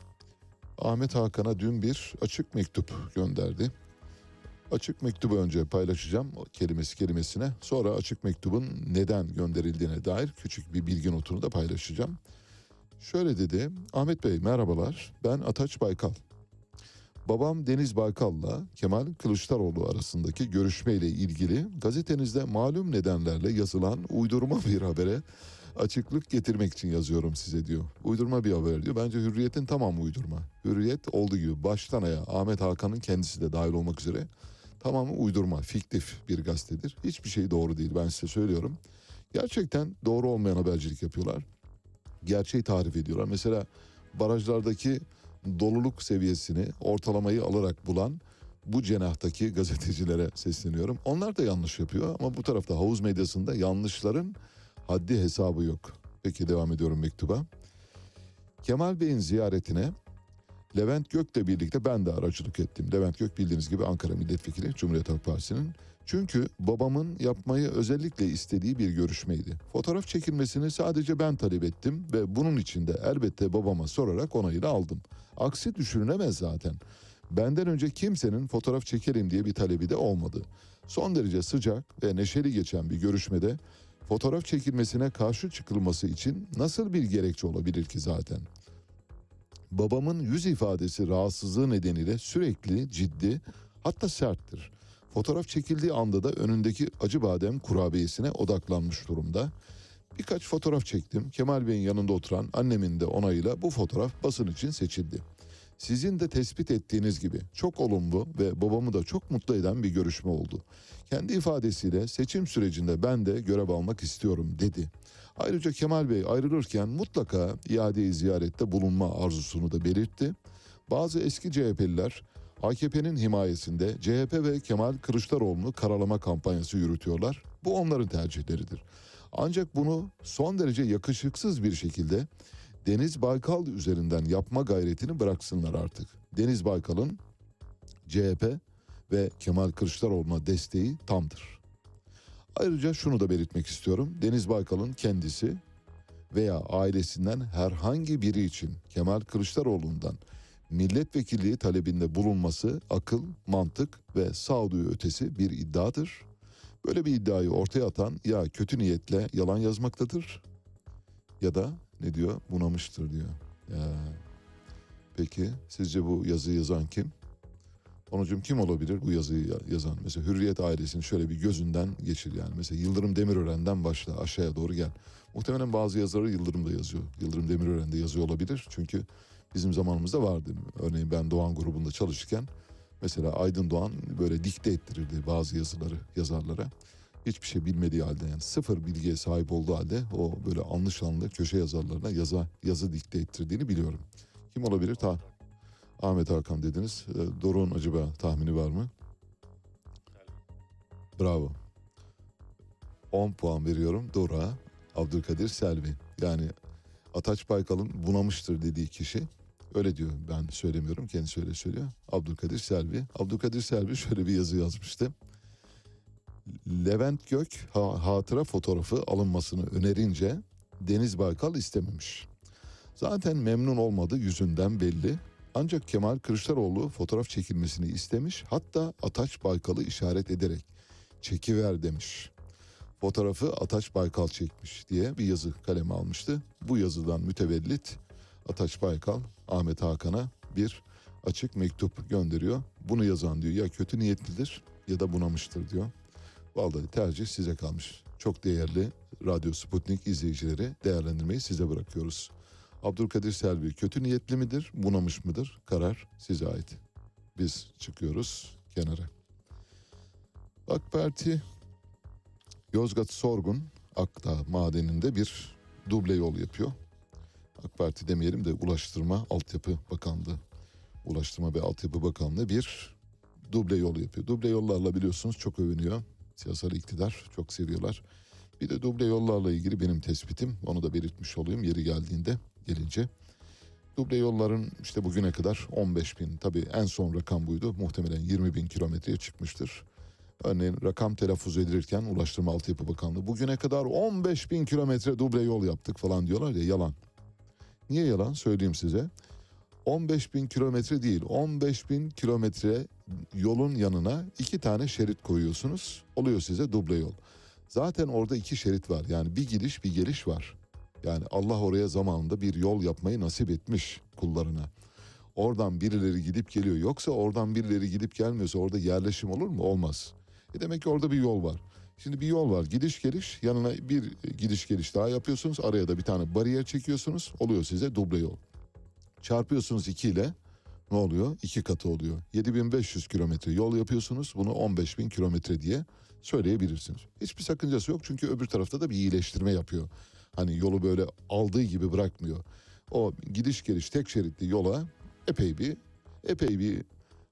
A: Ahmet Hakan'a dün bir açık mektup gönderdi. Açık mektubu önce paylaşacağım kelimesi kelimesine. Sonra açık mektubun neden gönderildiğine dair küçük bir bilgi notunu da paylaşacağım. Şöyle dedi. Ahmet Bey merhabalar. Ben Ataç Baykal. Babam Deniz Baykal'la Kemal Kılıçdaroğlu arasındaki görüşmeyle ilgili gazetenizde malum nedenlerle yazılan uydurma (laughs) bir habere açıklık getirmek için yazıyorum size diyor. Uydurma bir haber diyor. Bence Hürriyet'in tamamı uydurma. Hürriyet olduğu gibi baştan aya Ahmet Hakan'ın kendisi de dahil olmak üzere tamamı uydurma, fiktif bir gazetedir. Hiçbir şey doğru değil ben size söylüyorum. Gerçekten doğru olmayan habercilik yapıyorlar. Gerçeği tarif ediyorlar. Mesela barajlardaki doluluk seviyesini ortalamayı alarak bulan bu cenahtaki gazetecilere sesleniyorum. Onlar da yanlış yapıyor ama bu tarafta havuz medyasında yanlışların haddi hesabı yok. Peki devam ediyorum mektuba. Kemal Bey'in ziyaretine Levent Gök'le birlikte ben de aracılık ettim. Levent Gök bildiğiniz gibi Ankara Milletvekili Cumhuriyet Halk Partisi'nin. Çünkü babamın yapmayı özellikle istediği bir görüşmeydi. Fotoğraf çekilmesini sadece ben talep ettim ve bunun için de elbette babama sorarak onayını aldım. Aksi düşünülemez zaten. Benden önce kimsenin fotoğraf çekelim diye bir talebi de olmadı. Son derece sıcak ve neşeli geçen bir görüşmede fotoğraf çekilmesine karşı çıkılması için nasıl bir gerekçe olabilir ki zaten? Babamın yüz ifadesi rahatsızlığı nedeniyle sürekli ciddi hatta serttir. Fotoğraf çekildiği anda da önündeki acı badem kurabiyesine odaklanmış durumda. Birkaç fotoğraf çektim. Kemal Bey'in yanında oturan annemin de onayıyla bu fotoğraf basın için seçildi. Sizin de tespit ettiğiniz gibi çok olumlu ve babamı da çok mutlu eden bir görüşme oldu. Kendi ifadesiyle seçim sürecinde ben de görev almak istiyorum dedi. Ayrıca Kemal Bey ayrılırken mutlaka iade ziyarette bulunma arzusunu da belirtti. Bazı eski CHP'liler AKP'nin himayesinde CHP ve Kemal Kılıçdaroğlu'nu karalama kampanyası yürütüyorlar. Bu onların tercihleridir. Ancak bunu son derece yakışıksız bir şekilde Deniz Baykal üzerinden yapma gayretini bıraksınlar artık. Deniz Baykal'ın CHP ve Kemal Kılıçdaroğlu'na desteği tamdır. Ayrıca şunu da belirtmek istiyorum. Deniz Baykal'ın kendisi veya ailesinden herhangi biri için Kemal Kılıçdaroğlu'ndan milletvekilliği talebinde bulunması akıl, mantık ve sağduyu ötesi bir iddiadır. Böyle bir iddiayı ortaya atan ya kötü niyetle yalan yazmaktadır ya da ne diyor bunamıştır diyor. Ya. Peki sizce bu yazıyı yazan kim? Onucum kim olabilir bu yazıyı ya- yazan? Mesela Hürriyet ailesini şöyle bir gözünden geçir yani. Mesela Yıldırım Demirören'den başla aşağıya doğru gel. Muhtemelen bazı yazarı Yıldırım da yazıyor. Yıldırım Demirören de yazıyor olabilir. Çünkü bizim zamanımızda vardı. Örneğin ben Doğan grubunda çalışırken mesela Aydın Doğan böyle dikte ettirirdi bazı yazıları yazarlara. Hiçbir şey bilmediği halde yani sıfır bilgiye sahip olduğu halde o böyle anlı şanlı köşe yazarlarına yazı, yazı dikte ettirdiğini biliyorum. Kim olabilir? Ta Ahmet Hakan dediniz. Ee, Doruk'un acaba tahmini var mı? Bravo. 10 puan veriyorum Doruk'a. Abdülkadir Selvi. Yani Ataç Baykal'ın bunamıştır dediği kişi. Öyle diyor ben söylemiyorum kendisi öyle söylüyor. Abdülkadir Selvi. Abdülkadir Selvi şöyle bir yazı yazmıştı. Levent Gök ha- hatıra fotoğrafı alınmasını önerince Deniz Baykal istememiş. Zaten memnun olmadı yüzünden belli. Ancak Kemal Kılıçdaroğlu fotoğraf çekilmesini istemiş. Hatta Ataç Baykal'ı işaret ederek çekiver demiş. Fotoğrafı Ataç Baykal çekmiş diye bir yazı kaleme almıştı. Bu yazıdan mütevellit Ataç Baykal Ahmet Hakan'a bir açık mektup gönderiyor. Bunu yazan diyor ya kötü niyetlidir ya da bunamıştır diyor. Vallahi tercih size kalmış. Çok değerli Radyo Sputnik izleyicileri değerlendirmeyi size bırakıyoruz. Abdülkadir Selvi kötü niyetli midir, bunamış mıdır? Karar size ait. Biz çıkıyoruz kenara. AK Parti Yozgat Sorgun Akdağ madeninde bir duble yol yapıyor. AK Parti demeyelim de Ulaştırma Altyapı Bakanlığı. Ulaştırma ve Altyapı Bakanlığı bir duble yol yapıyor. Duble yollarla biliyorsunuz çok övünüyor. Siyasal iktidar çok seviyorlar. Bir de duble yollarla ilgili benim tespitim. Onu da belirtmiş olayım yeri geldiğinde gelince. Duble yolların işte bugüne kadar 15 bin tabii en son rakam buydu. Muhtemelen 20 bin kilometreye çıkmıştır. Örneğin rakam telaffuz edilirken Ulaştırma Altyapı Bakanlığı bugüne kadar 15 bin kilometre duble yol yaptık falan diyorlar ya yalan. Niye yalan söyleyeyim size. 15 bin kilometre değil 15 bin kilometre yolun yanına iki tane şerit koyuyorsunuz. Oluyor size duble yol. Zaten orada iki şerit var yani bir gidiş bir geliş var. Yani Allah oraya zamanında bir yol yapmayı nasip etmiş kullarına. Oradan birileri gidip geliyor. Yoksa oradan birileri gidip gelmiyorsa orada yerleşim olur mu? Olmaz. E demek ki orada bir yol var. Şimdi bir yol var. Gidiş geliş yanına bir gidiş geliş daha yapıyorsunuz. Araya da bir tane bariyer çekiyorsunuz. Oluyor size duble yol. Çarpıyorsunuz 2 ile ne oluyor? 2 katı oluyor. 7500 kilometre yol yapıyorsunuz. Bunu 15000 kilometre diye söyleyebilirsiniz. Hiçbir sakıncası yok çünkü öbür tarafta da bir iyileştirme yapıyor. Hani yolu böyle aldığı gibi bırakmıyor. O gidiş geliş tek şeritli yola epey bir epey bir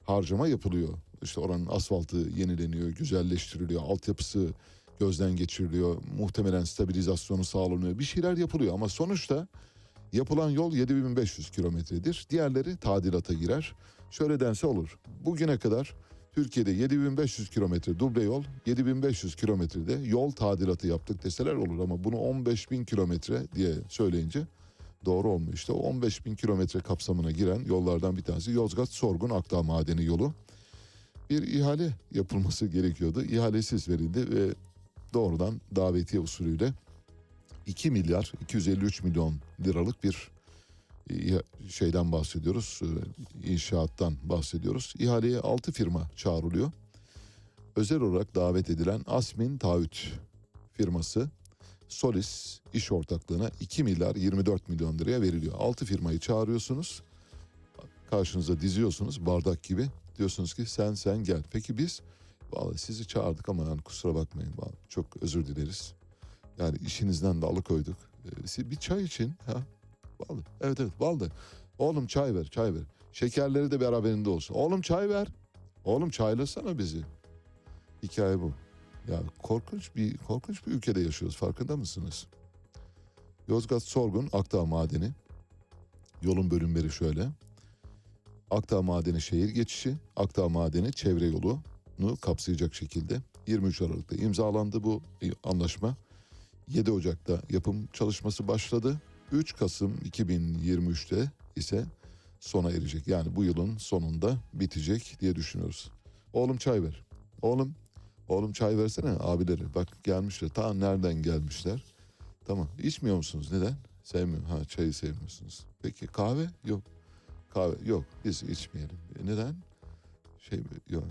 A: harcama yapılıyor. İşte oranın asfaltı yenileniyor, güzelleştiriliyor, altyapısı gözden geçiriliyor, muhtemelen stabilizasyonu sağlanıyor. Bir şeyler yapılıyor ama sonuçta yapılan yol 7500 kilometredir. Diğerleri tadilata girer. Şöyle dense olur. Bugüne kadar Türkiye'de 7500 kilometre duble yol, 7500 kilometrede yol tadilatı yaptık deseler olur ama bunu 15000 kilometre diye söyleyince doğru olmuyor. İşte o 15 bin kilometre kapsamına giren yollardan bir tanesi Yozgat Sorgun Akdağ Madeni yolu. Bir ihale yapılması gerekiyordu. İhalesiz verildi ve doğrudan davetiye usulüyle 2 milyar 253 milyon liralık bir e, şeyden bahsediyoruz. e, inşaattan bahsediyoruz. İhaleye 6 firma çağrılıyor. Özel olarak davet edilen Asmin Taahhüt firması Solis iş ortaklığına 2 milyar 24 milyon liraya veriliyor. 6 firmayı çağırıyorsunuz. karşınıza diziyorsunuz bardak gibi. Diyorsunuz ki sen sen gel. Peki biz vallahi sizi çağırdık ama yani kusura bakmayın. Vallahi çok özür dileriz. Yani işinizden de alıkoyduk. Ee, bir çay için ha. Vallahi evet evet vallahi. Oğlum çay ver çay ver. Şekerleri de beraberinde olsun. Oğlum çay ver. Oğlum çaylasana bizi. Hikaye bu. Ya korkunç bir korkunç bir ülkede yaşıyoruz farkında mısınız? Yozgat Sorgun Akdağ Madeni. Yolun bölümleri şöyle. Akdağ Madeni şehir geçişi, Akdağ Madeni çevre yolunu kapsayacak şekilde 23 Aralık'ta imzalandı bu anlaşma. 7 Ocak'ta yapım çalışması başladı. 3 Kasım 2023'te ise sona erecek. Yani bu yılın sonunda bitecek diye düşünüyoruz. Oğlum çay ver. Oğlum, oğlum çay versene abileri. Bak gelmişler. Ta nereden gelmişler? Tamam. İçmiyor musunuz? Neden? Sevmiyorum. Ha çayı sevmiyorsunuz. Peki kahve? Yok. Kahve yok. Biz içmeyelim. E, neden? Şey yok.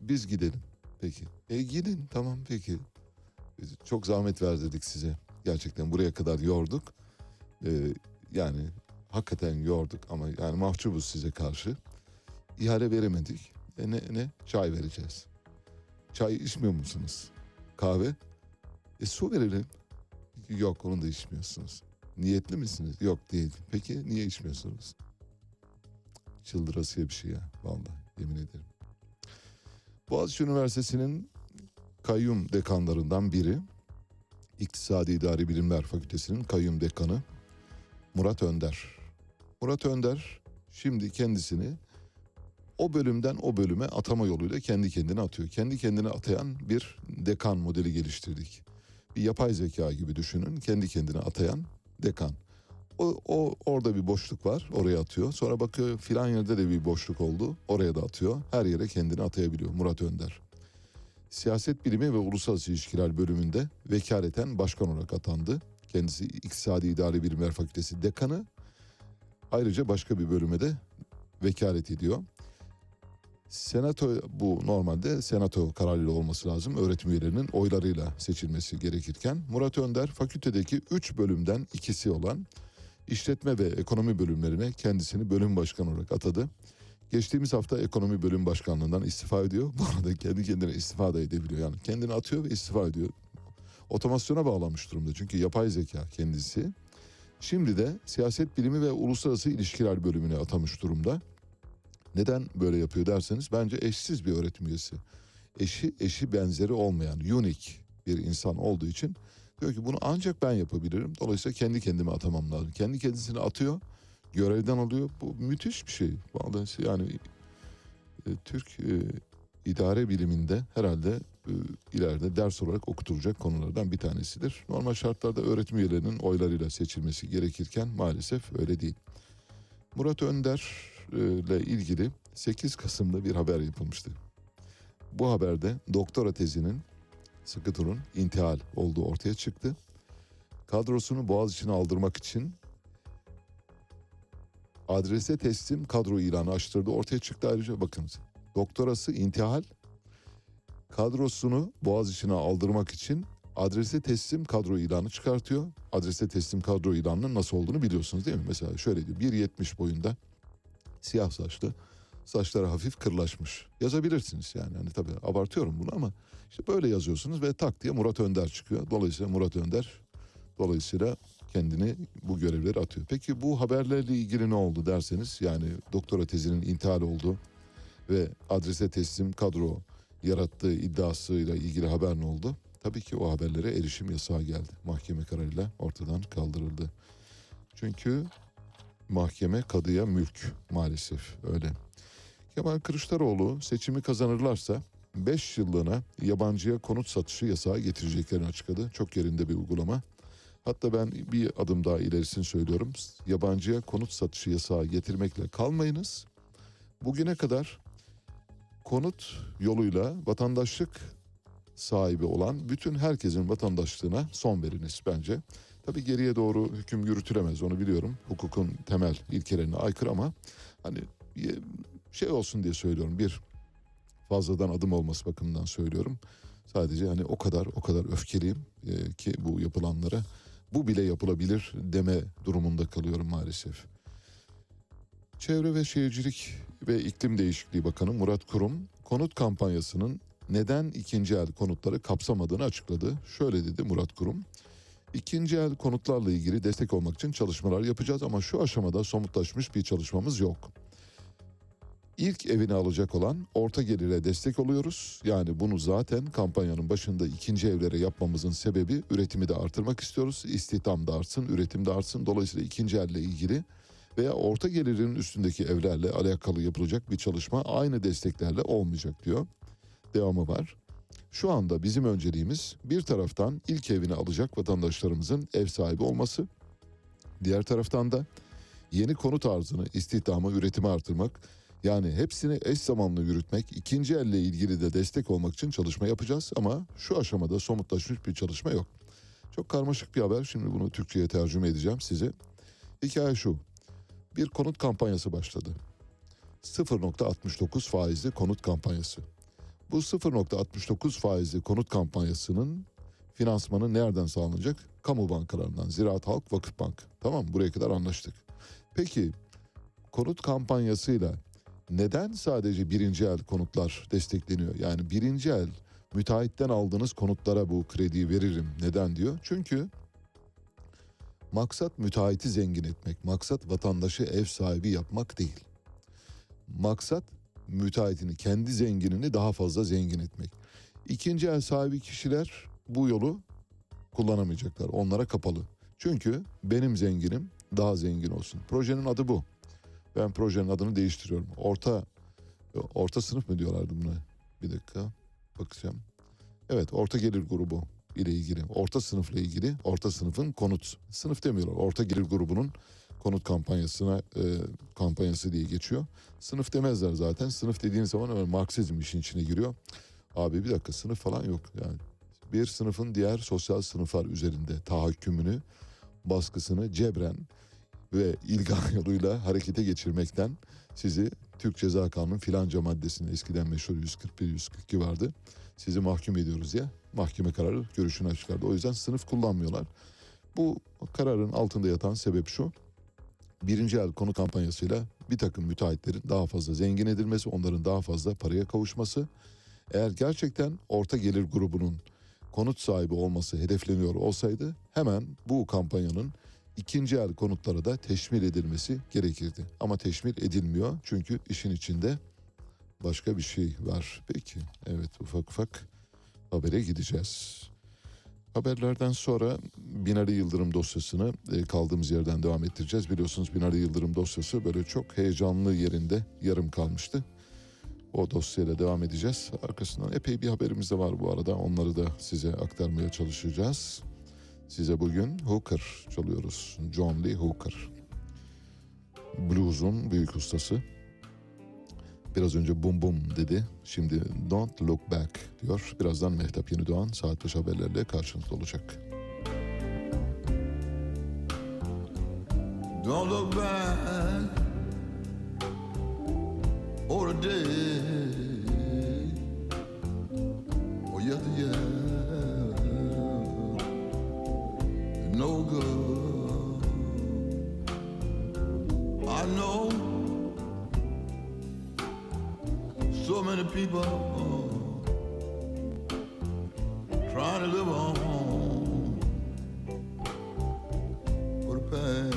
A: Biz gidelim. Peki. E gidin. Tamam peki. Biz çok zahmet verdirdik size. Gerçekten buraya kadar yorduk. Ee, yani hakikaten yorduk ama yani mahcubuz size karşı. İhale veremedik. E ne, ne? Çay vereceğiz. Çay içmiyor musunuz? Kahve? E su verelim. Yok onu da içmiyorsunuz. Niyetli misiniz? Yok değil. Peki niye içmiyorsunuz? Çıldırasıya bir şey ya. Vallahi yemin ederim. Boğaziçi Üniversitesi'nin kayyum dekanlarından biri. İktisadi İdari Bilimler Fakültesi'nin kayyum dekanı Murat Önder. Murat Önder şimdi kendisini o bölümden o bölüme atama yoluyla kendi kendine atıyor. Kendi kendine atayan bir dekan modeli geliştirdik. Bir yapay zeka gibi düşünün. Kendi kendine atayan dekan. O, o orada bir boşluk var. Oraya atıyor. Sonra bakıyor filan yerde de bir boşluk oldu. Oraya da atıyor. Her yere kendini atayabiliyor Murat Önder. Siyaset Bilimi ve Uluslararası İlişkiler bölümünde vekaleten başkan olarak atandı. Kendisi İktisadi İdari Bilimler Fakültesi dekanı. Ayrıca başka bir bölüme de vekalet ediyor. Senato bu normalde senato kararıyla olması lazım. Öğretim üyelerinin oylarıyla seçilmesi gerekirken Murat Önder fakültedeki 3 bölümden ikisi olan işletme ve ekonomi bölümlerine kendisini bölüm başkanı olarak atadı. Geçtiğimiz hafta ekonomi bölüm başkanlığından istifa ediyor. Bu arada kendi kendine istifa da edebiliyor. Yani kendini atıyor ve istifa ediyor. Otomasyona bağlanmış durumda çünkü yapay zeka kendisi. Şimdi de siyaset bilimi ve uluslararası ilişkiler bölümüne atamış durumda. Neden böyle yapıyor derseniz bence eşsiz bir öğretim üyesi. Eşi eşi benzeri olmayan unique bir insan olduğu için diyor ki bunu ancak ben yapabilirim. Dolayısıyla kendi kendime atamam lazım. Kendi kendisini atıyor, görevden alıyor. Bu müthiş bir şey. Vallahi yani e, Türk e, idare biliminde herhalde e, ileride ders olarak okutulacak konulardan bir tanesidir. Normal şartlarda öğretim üyelerinin oylarıyla seçilmesi gerekirken maalesef öyle değil. Murat Önder ile ilgili 8 Kasım'da bir haber yapılmıştı. Bu haberde doktora tezinin sıkı durun intihal olduğu ortaya çıktı. Kadrosunu boğaz içine aldırmak için adrese teslim kadro ilanı açtırdı. Ortaya çıktı ayrıca bakınız. Doktorası intihal kadrosunu boğaz içine aldırmak için adrese teslim kadro ilanı çıkartıyor. Adrese teslim kadro ilanının nasıl olduğunu biliyorsunuz değil mi? Mesela şöyle diyor 1.70 boyunda siyah saçlı saçları hafif kırlaşmış. Yazabilirsiniz yani hani tabii abartıyorum bunu ama işte böyle yazıyorsunuz ve tak diye Murat Önder çıkıyor. Dolayısıyla Murat Önder dolayısıyla kendini bu görevleri atıyor. Peki bu haberlerle ilgili ne oldu derseniz yani doktora tezinin intihal oldu ve adrese teslim kadro yarattığı iddiasıyla ilgili haber ne oldu? Tabii ki o haberlere erişim yasağı geldi. Mahkeme kararıyla ortadan kaldırıldı. Çünkü mahkeme kadıya mülk maalesef öyle. Kemal Kılıçdaroğlu seçimi kazanırlarsa 5 yıllığına yabancıya konut satışı yasağı getireceklerini açıkladı. Çok yerinde bir uygulama. Hatta ben bir adım daha ilerisini söylüyorum. Yabancıya konut satışı yasağı getirmekle kalmayınız. Bugüne kadar konut yoluyla vatandaşlık sahibi olan bütün herkesin vatandaşlığına son veriniz bence. Tabii geriye doğru hüküm yürütülemez onu biliyorum. Hukukun temel ilkelerine aykırı ama hani şey olsun diye söylüyorum. Bir fazladan adım olması bakımından söylüyorum. Sadece hani o kadar o kadar öfkeliyim e, ki bu yapılanlara bu bile yapılabilir deme durumunda kalıyorum maalesef. Çevre ve Şehircilik ve İklim Değişikliği Bakanı Murat Kurum konut kampanyasının neden ikinci el konutları kapsamadığını açıkladı. Şöyle dedi Murat Kurum. İkinci el konutlarla ilgili destek olmak için çalışmalar yapacağız ama şu aşamada somutlaşmış bir çalışmamız yok. İlk evini alacak olan orta gelire destek oluyoruz. Yani bunu zaten kampanyanın başında ikinci evlere yapmamızın sebebi üretimi de artırmak istiyoruz. İstihdam da artsın, üretim de artsın. Dolayısıyla ikinci elle ilgili veya orta gelirin üstündeki evlerle alakalı yapılacak bir çalışma aynı desteklerle olmayacak diyor. Devamı var. Şu anda bizim önceliğimiz bir taraftan ilk evini alacak vatandaşlarımızın ev sahibi olması. Diğer taraftan da yeni konut arzını, istihdamı, üretimi artırmak. Yani hepsini eş zamanlı yürütmek, ikinci elle ilgili de destek olmak için çalışma yapacağız ama şu aşamada somutlaşmış bir çalışma yok. Çok karmaşık bir haber. Şimdi bunu Türkçe'ye tercüme edeceğim size. Hikaye şu. Bir konut kampanyası başladı. 0.69 faizli konut kampanyası. Bu 0.69 faizli konut kampanyasının finansmanı nereden sağlanacak? Kamu bankalarından, Ziraat Halk Vakıfbank. Tamam mı? Buraya kadar anlaştık. Peki konut kampanyasıyla neden sadece birinci el konutlar destekleniyor? Yani birinci el müteahhitten aldığınız konutlara bu krediyi veririm. Neden diyor? Çünkü maksat müteahhiti zengin etmek, maksat vatandaşı ev sahibi yapmak değil. Maksat müteahhitini, kendi zenginini daha fazla zengin etmek. İkinci el sahibi kişiler bu yolu kullanamayacaklar. Onlara kapalı. Çünkü benim zenginim daha zengin olsun. Projenin adı bu. Ben projenin adını değiştiriyorum. Orta orta sınıf mı diyorlardı buna? Bir dakika bakacağım. Evet orta gelir grubu ile ilgili. Orta sınıfla ilgili orta sınıfın konut. Sınıf demiyorlar. Orta gelir grubunun konut kampanyasına e, kampanyası diye geçiyor. Sınıf demezler zaten. Sınıf dediğiniz zaman hemen Marksizm işin içine giriyor. Abi bir dakika sınıf falan yok yani. Bir sınıfın diğer sosyal sınıflar üzerinde tahakkümünü, baskısını cebren ve ilga (laughs) yoluyla harekete geçirmekten sizi Türk Ceza Kanunu filanca maddesinde eskiden meşhur 141-142 vardı. Sizi mahkum ediyoruz ya mahkeme kararı görüşünü açıklardı. O yüzden sınıf kullanmıyorlar. Bu kararın altında yatan sebep şu. Birinci el konu kampanyasıyla bir takım müteahhitlerin daha fazla zengin edilmesi, onların daha fazla paraya kavuşması. Eğer gerçekten orta gelir grubunun konut sahibi olması hedefleniyor olsaydı hemen bu kampanyanın ikinci el konutlara da teşmil edilmesi gerekirdi. Ama teşmil edilmiyor çünkü işin içinde başka bir şey var. Peki evet ufak ufak habere gideceğiz. Haberlerden sonra Binali Yıldırım dosyasını e, kaldığımız yerden devam ettireceğiz. Biliyorsunuz Binali Yıldırım dosyası böyle çok heyecanlı yerinde yarım kalmıştı. O dosyayla devam edeceğiz. Arkasından epey bir haberimiz de var bu arada. Onları da size aktarmaya çalışacağız. Size bugün Hooker çalıyoruz. John Lee Hooker. Blues'un büyük ustası. Biraz önce bum bum dedi. Şimdi don't look back diyor. Birazdan Mehtap Yeni Doğan saat başı haberlerle karşınızda olacak.
B: Don't look back or a day or yesteryear. No good. I know so many people oh, trying to live on for the past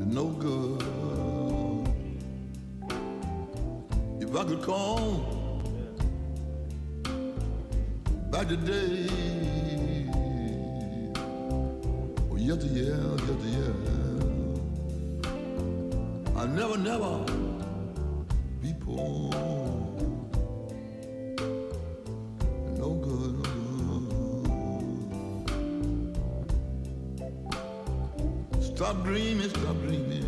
B: is no good. If I could call back the day, oh yesteryear, yesteryear, I never, never be poor. No good, no good. Stop dreaming, stop dreaming.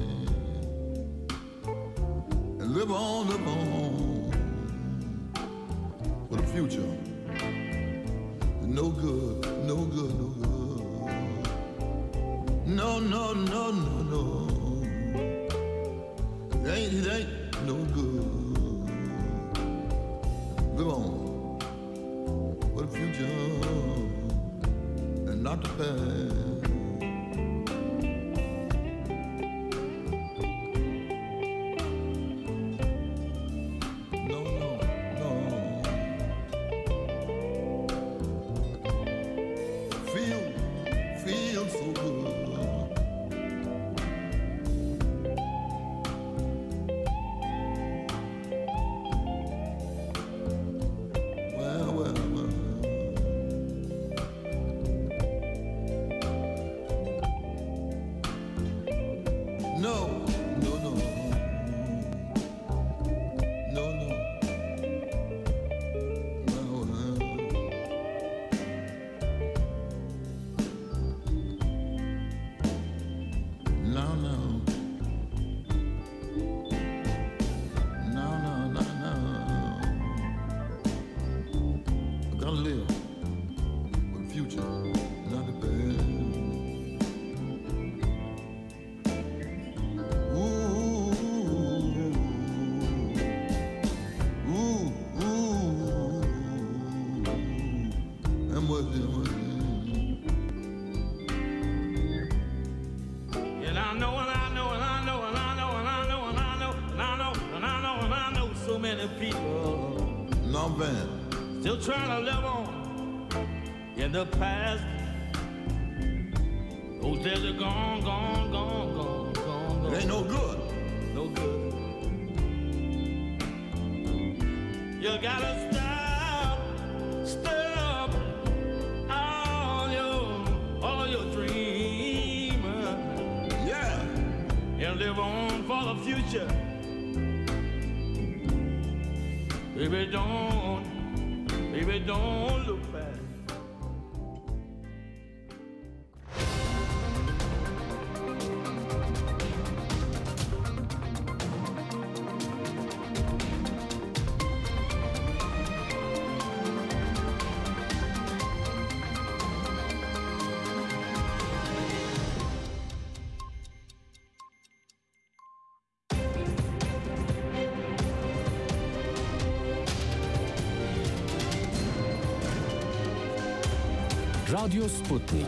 C: Radyo Sputnik.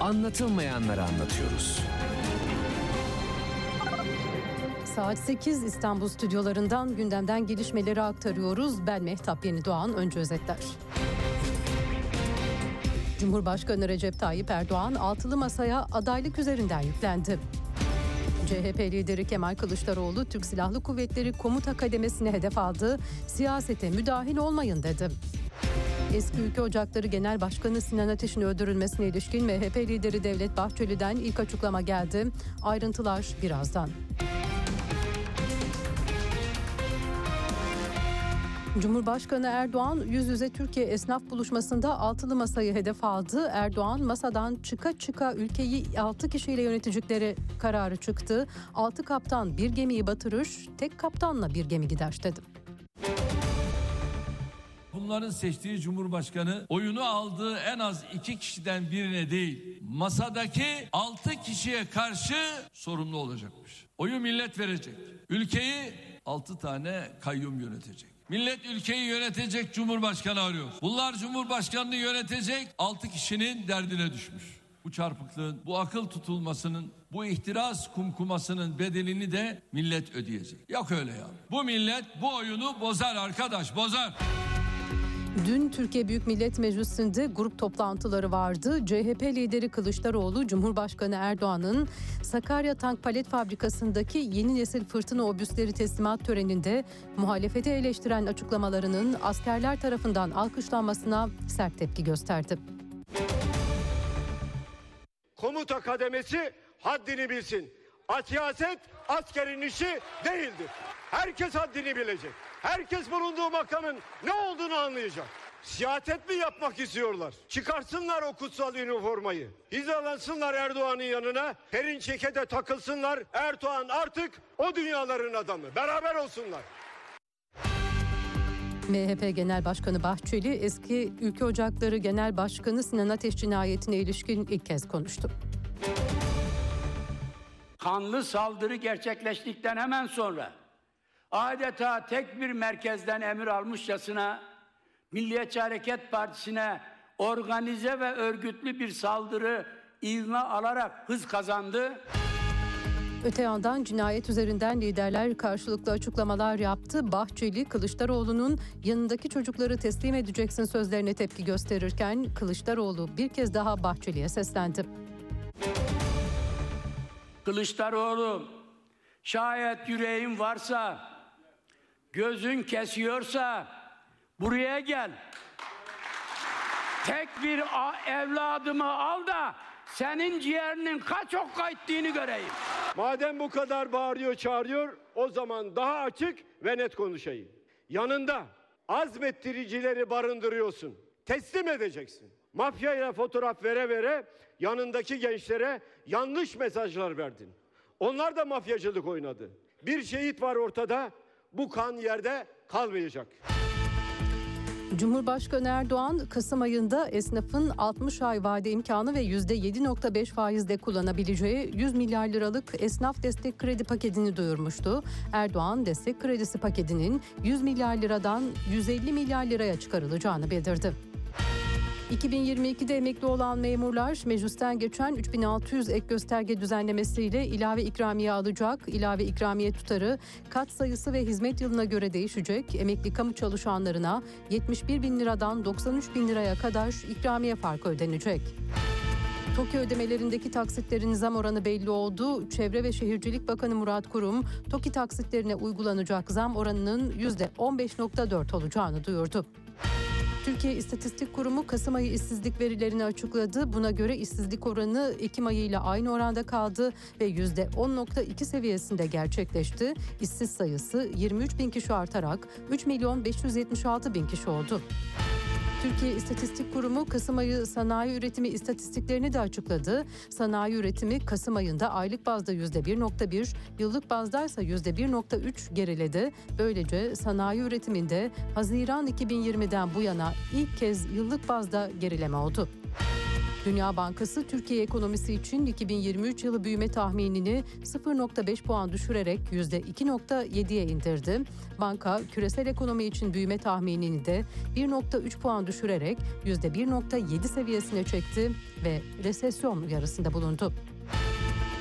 C: Anlatılmayanları anlatıyoruz.
D: Saat 8 İstanbul stüdyolarından gündemden gelişmeleri aktarıyoruz. Ben Mehtap Yeni Doğan. Önce özetler. Cumhurbaşkanı Recep Tayyip Erdoğan altılı masaya adaylık üzerinden yüklendi. CHP lideri Kemal Kılıçdaroğlu Türk Silahlı Kuvvetleri Komuta Kademesi'ne hedef aldı. Siyasete müdahil olmayın dedi. Eski Ülke Ocakları Genel Başkanı Sinan Ateş'in öldürülmesine ilişkin MHP lideri Devlet Bahçeli'den ilk açıklama geldi. Ayrıntılar birazdan. Cumhurbaşkanı Erdoğan yüz yüze Türkiye esnaf buluşmasında altılı masayı hedef aldı. Erdoğan masadan çıka çıka ülkeyi 6 kişiyle yönetecekleri kararı çıktı. 6 kaptan bir gemiyi batırır, tek kaptanla bir gemi gider dedi.
E: Bunların seçtiği Cumhurbaşkanı oyunu aldığı en az iki kişiden birine değil, masadaki altı kişiye karşı sorumlu olacakmış. Oyu millet verecek. Ülkeyi altı tane kayyum yönetecek. Millet ülkeyi yönetecek Cumhurbaşkanı arıyor. Bunlar Cumhurbaşkanını yönetecek altı kişinin derdine düşmüş. Bu çarpıklığın, bu akıl tutulmasının, bu ihtiras kumkumasının bedelini de millet ödeyecek. Yok öyle ya. Bu millet bu oyunu bozar arkadaş, bozar.
D: Dün Türkiye Büyük Millet Meclisi'nde grup toplantıları vardı. CHP lideri Kılıçdaroğlu, Cumhurbaşkanı Erdoğan'ın Sakarya Tank Palet Fabrikası'ndaki yeni nesil fırtına obüsleri teslimat töreninde muhalefeti eleştiren açıklamalarının askerler tarafından alkışlanmasına sert tepki gösterdi.
F: komuta kademesi haddini bilsin. Siyaset askerin işi değildir. Herkes haddini bilecek. Herkes bulunduğu makamın ne olduğunu anlayacak. Siyaset mi yapmak istiyorlar? Çıkarsınlar o kutsal üniformayı. Hizalansınlar Erdoğan'ın yanına. Perin çekede takılsınlar. Erdoğan artık o dünyaların adamı. Beraber olsunlar.
D: MHP Genel Başkanı Bahçeli, eski Ülke Ocakları Genel Başkanı Sinan Ateş cinayetine ilişkin ilk kez konuştu.
G: kanlı saldırı gerçekleştikten hemen sonra adeta tek bir merkezden emir almışçasına Milliyetçi Hareket Partisi'ne organize ve örgütlü bir saldırı ivme alarak hız kazandı.
D: Öte yandan cinayet üzerinden liderler karşılıklı açıklamalar yaptı. Bahçeli, Kılıçdaroğlu'nun yanındaki çocukları teslim edeceksin sözlerine tepki gösterirken Kılıçdaroğlu bir kez daha Bahçeli'ye seslendi.
G: Kılıçdaroğlu şayet yüreğin varsa gözün kesiyorsa buraya gel. Tek bir evladımı al da senin ciğerinin kaç okka ettiğini göreyim.
F: Madem bu kadar bağırıyor çağırıyor o zaman daha açık ve net konuşayım. Yanında azmettiricileri barındırıyorsun. Teslim edeceksin. Mafyayla fotoğraf vere vere yanındaki gençlere yanlış mesajlar verdin. Onlar da mafyacılık oynadı. Bir şehit var ortada. Bu kan yerde kalmayacak.
D: Cumhurbaşkanı Erdoğan, Kasım ayında esnafın 60 ay vade imkanı ve %7.5 faizle kullanabileceği 100 milyar liralık esnaf destek kredi paketini duyurmuştu. Erdoğan, destek kredisi paketinin 100 milyar liradan 150 milyar liraya çıkarılacağını bildirdi. 2022'de emekli olan memurlar meclisten geçen 3600 ek gösterge düzenlemesiyle ilave ikramiye alacak. İlave ikramiye tutarı kat sayısı ve hizmet yılına göre değişecek. Emekli kamu çalışanlarına 71 bin liradan 93 bin liraya kadar ikramiye farkı ödenecek. TOKİ ödemelerindeki taksitlerin zam oranı belli oldu. Çevre ve Şehircilik Bakanı Murat Kurum, TOKİ taksitlerine uygulanacak zam oranının %15.4 olacağını duyurdu. Türkiye İstatistik Kurumu Kasım ayı işsizlik verilerini açıkladı. Buna göre işsizlik oranı Ekim ayı ile aynı oranda kaldı ve %10.2 seviyesinde gerçekleşti. İşsiz sayısı 23 bin kişi artarak 3 milyon 576 bin kişi oldu. Türkiye İstatistik Kurumu Kasım ayı sanayi üretimi istatistiklerini de açıkladı. Sanayi üretimi Kasım ayında aylık bazda %1.1, yıllık bazdaysa %1.3 geriledi. Böylece sanayi üretiminde Haziran 2020'den bu yana ilk kez yıllık bazda gerileme oldu. Dünya Bankası Türkiye ekonomisi için 2023 yılı büyüme tahminini 0.5 puan düşürerek %2.7'ye indirdi. Banka küresel ekonomi için büyüme tahminini de 1.3 puan düşürerek %1.7 seviyesine çekti ve resesyon uyarısında bulundu.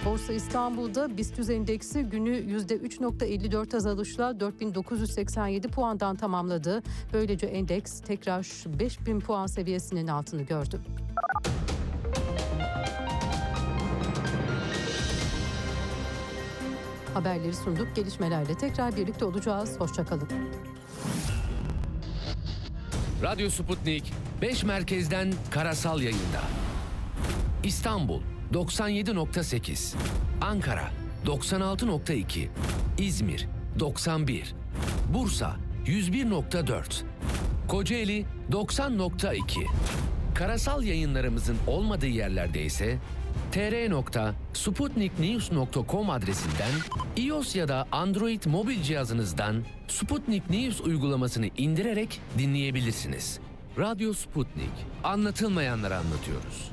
D: Borsa İstanbul'da BIST endeksi günü %3.54 azalışla 4987 puandan tamamladı. Böylece endeks tekrar 5000 puan seviyesinin altını gördü. Haberleri sunduk. Gelişmelerle tekrar birlikte olacağız. Hoşçakalın.
C: Radyo Sputnik 5 merkezden karasal yayında. İstanbul 97.8, Ankara 96.2, İzmir 91, Bursa 101.4, Kocaeli 90.2. Karasal yayınlarımızın olmadığı yerlerde ise tr.sputniknews.com adresinden iOS ya da Android mobil cihazınızdan Sputnik News uygulamasını indirerek dinleyebilirsiniz. Radyo Sputnik. Anlatılmayanları anlatıyoruz.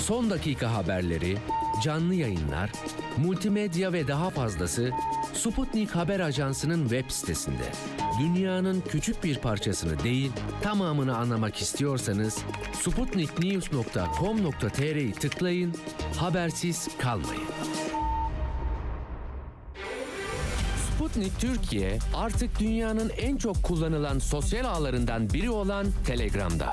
C: Son dakika haberleri, canlı yayınlar, multimedya ve daha fazlası Sputnik Haber Ajansı'nın web sitesinde. Dünyanın küçük bir parçasını değil, tamamını anlamak istiyorsanız sputniknews.com.tr'yi tıklayın, habersiz kalmayın. Sputnik Türkiye artık dünyanın en çok kullanılan sosyal ağlarından biri olan Telegram'da.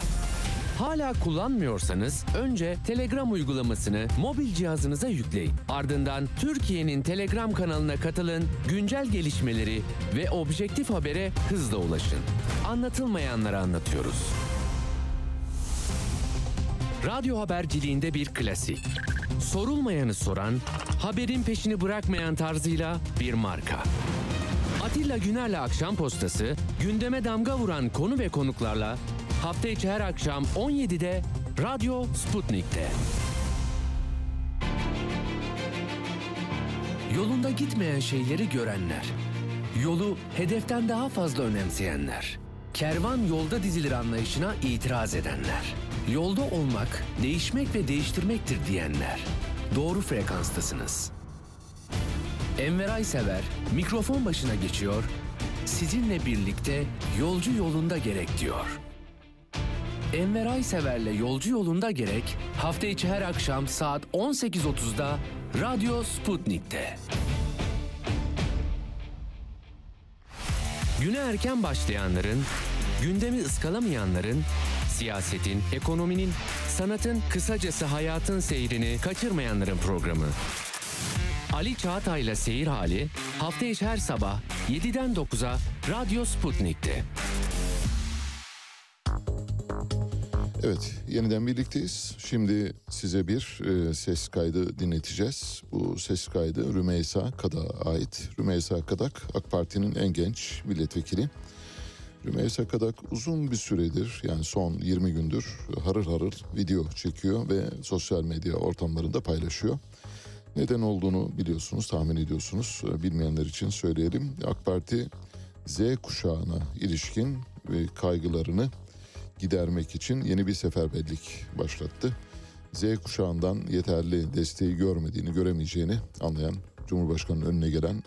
C: Hala kullanmıyorsanız önce Telegram uygulamasını mobil cihazınıza yükleyin. Ardından Türkiye'nin Telegram kanalına katılın, güncel gelişmeleri ve objektif habere hızla ulaşın. Anlatılmayanları anlatıyoruz. Radyo haberciliğinde bir klasik. Sorulmayanı soran, haberin peşini bırakmayan tarzıyla bir marka. Atilla Güner'le Akşam Postası, gündeme damga vuran konu ve konuklarla hafta içi her akşam 17'de Radyo Sputnik'te. Yolunda gitmeyen şeyleri görenler. Yolu hedeften daha fazla önemseyenler. Kervan yolda dizilir anlayışına itiraz edenler. Yolda olmak, değişmek ve değiştirmektir diyenler. Doğru frekanstasınız. Enver Aysever mikrofon başına geçiyor, sizinle birlikte yolcu yolunda gerek diyor. Enver Aysever'le Yolcu Yolunda Gerek hafta içi her akşam saat 18.30'da Radyo Sputnik'te. Güne erken başlayanların, gündemi ıskalamayanların, siyasetin, ekonominin, sanatın, kısacası hayatın seyrini kaçırmayanların programı. Ali Çağatay'la Seyir Hali hafta içi her sabah 7'den 9'a Radyo Sputnik'te.
A: Evet, yeniden birlikteyiz. Şimdi size bir e, ses kaydı dinleteceğiz. Bu ses kaydı Rümeysa Kadak'a ait. Rümeysa Kadak, AK Parti'nin en genç milletvekili. Rümeysa Kadak uzun bir süredir, yani son 20 gündür harır harır video çekiyor ve sosyal medya ortamlarında paylaşıyor. Neden olduğunu biliyorsunuz, tahmin ediyorsunuz. E, Bilmeyenler için söyleyelim. AK Parti Z kuşağına ilişkin ve kaygılarını gidermek için yeni bir seferberlik başlattı. Z kuşağından yeterli desteği görmediğini, göremeyeceğini anlayan Cumhurbaşkanı'nın önüne gelen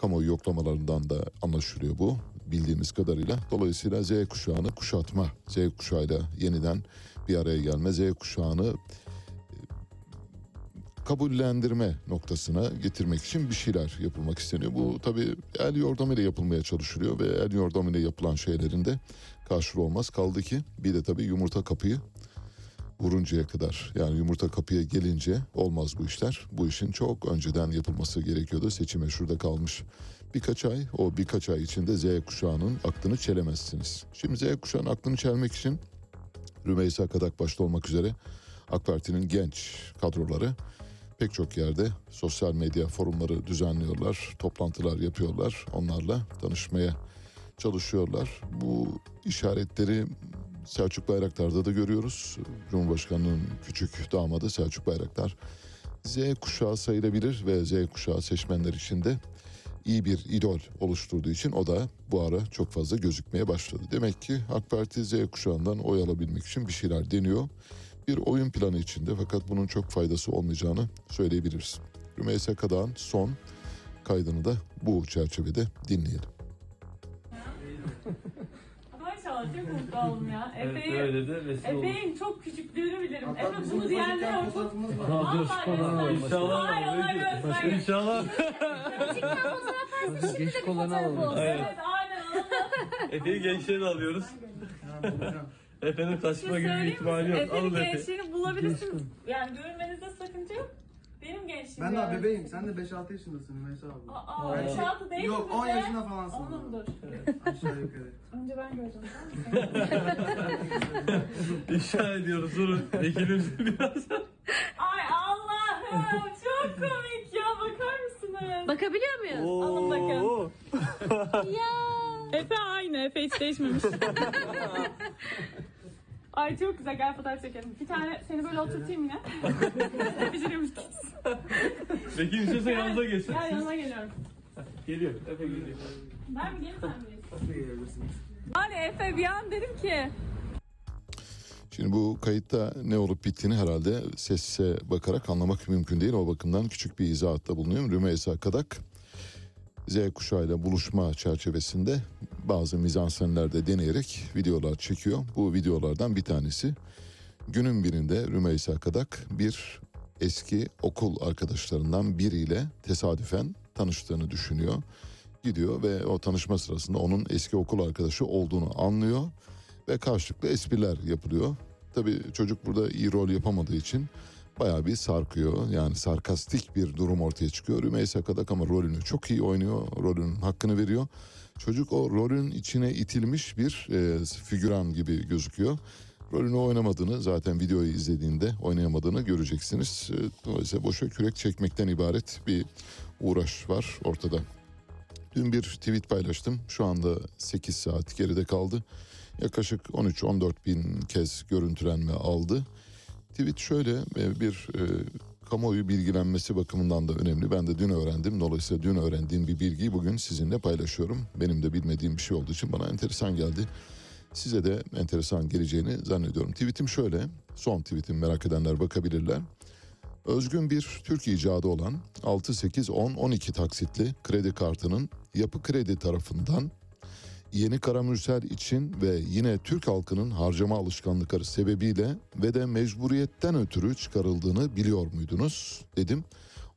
A: kamuoyu yoklamalarından da anlaşılıyor bu bildiğimiz kadarıyla. Dolayısıyla Z kuşağını kuşatma, Z kuşağıyla yeniden bir araya gelme, Z kuşağını e, kabullendirme noktasına getirmek için bir şeyler yapılmak isteniyor. Bu tabii el yordamıyla yapılmaya çalışılıyor ve el yordamıyla yapılan şeylerin de karşılığı olmaz. Kaldı ki bir de tabii yumurta kapıyı vuruncaya kadar yani yumurta kapıya gelince olmaz bu işler. Bu işin çok önceden yapılması gerekiyordu. Seçime şurada kalmış birkaç ay. O birkaç ay içinde Z kuşağının aklını çelemezsiniz. Şimdi Z kuşağının aklını çelmek için Rümeysa Kadak başta olmak üzere AK Parti'nin genç kadroları pek çok yerde sosyal medya forumları düzenliyorlar, toplantılar yapıyorlar. Onlarla tanışmaya çalışıyorlar. Bu işaretleri Selçuk Bayraktar'da da görüyoruz. Cumhurbaşkanının küçük damadı Selçuk Bayraktar Z kuşağı sayılabilir ve Z kuşağı seçmenler için de iyi bir idol oluşturduğu için o da bu ara çok fazla gözükmeye başladı. Demek ki AK Parti Z kuşağından oy alabilmek için bir şeyler deniyor. Bir oyun planı içinde fakat bunun çok faydası olmayacağını söyleyebiliriz. Rümeysa Kadak'ın son kaydını da bu çerçevede dinleyelim. (laughs)
H: Maşallah çok mutlu oldum ya. Efe'yi,
I: öyle de vesile olur.
H: Efe'nin çok küçüklüğünü bilirim. Efe bunu diyenler yok.
I: Ha, dur,
H: Vallahi
I: kolana
H: göster.
I: İnşallah.
H: Hayır Allah göstereyim.
I: İnşallah.
H: Geç
I: kolana alalım.
H: Evet aynen. (laughs)
I: Efe'yi gençleri alıyoruz. (laughs) Efe'nin kaçma gibi bir ihtimali yok.
H: Efe'nin
I: Alın Efe.
H: gençliğini bulabilirsiniz. Yani görünmenizde sakınca yok. Gençliğim
J: Ben daha bebeğim. Sen de 5-6 yaşındasın Meysa abla.
H: Aa, beş altı değil
J: Yok
H: mi
J: 10
H: bize?
J: yaşında falansın.
H: Oğlum dur.
J: Aşağı yukarı.
H: Önce ben göreceğim tamam mı? (laughs)
I: İnşa ediyoruz. Durun. Vekilimiz biraz.
H: Ay Allah'ım çok komik ya bakar mısınız?
K: Bakabiliyor muyuz?
H: Alın bakın. (laughs) Efe aynı. Efe hiç değişmemiş. (laughs) Ay çok güzel gel fotoğraf çekelim. Bir tane seni böyle oturtayım yine. (laughs) Beceriyormuş
I: Vekil istiyorsa yanınıza geçsin.
H: Gel yanıma geliyorum.
I: Geliyor. Efe geliyor.
H: Ben mi gelin sen mi gelin? Hani Efe bir an dedim ki
A: Şimdi bu kayıtta ne olup bittiğini herhalde sese bakarak anlamak mümkün değil. O bakımdan küçük bir izahatta bulunuyorum. Rümeysa Kadak Z kuşağıyla buluşma çerçevesinde bazı mizansenlerde deneyerek videolar çekiyor. Bu videolardan bir tanesi günün birinde Rümeysa Kadak bir eski okul arkadaşlarından biriyle tesadüfen tanıştığını düşünüyor. Gidiyor ve o tanışma sırasında onun eski okul arkadaşı olduğunu anlıyor ve karşılıklı espriler yapılıyor. Tabii çocuk burada iyi rol yapamadığı için bayağı bir sarkıyor. Yani sarkastik bir durum ortaya çıkıyor. Rümeysa Kadak ama rolünü çok iyi oynuyor. Rolünün hakkını veriyor. Çocuk o rolün içine itilmiş bir e, figüran gibi gözüküyor. Rolünü oynamadığını zaten videoyu izlediğinde oynayamadığını göreceksiniz. E, Dolayısıyla boşa kürek çekmekten ibaret bir uğraş var ortada. Dün bir tweet paylaştım. Şu anda 8 saat geride kaldı. Yaklaşık 13-14 bin kez görüntülenme aldı. Tweet şöyle e, bir e, kamuoyu bilgilenmesi bakımından da önemli. Ben de dün öğrendim. Dolayısıyla dün öğrendiğim bir bilgiyi bugün sizinle paylaşıyorum. Benim de bilmediğim bir şey olduğu için bana enteresan geldi. Size de enteresan geleceğini zannediyorum. Tweetim şöyle. Son tweetim merak edenler bakabilirler. Özgün bir Türk icadı olan 6, 8, 10, 12 taksitli kredi kartının yapı kredi tarafından Yeni Karamürsel için ve yine Türk halkının harcama alışkanlıkları sebebiyle ve de mecburiyetten ötürü çıkarıldığını biliyor muydunuz dedim.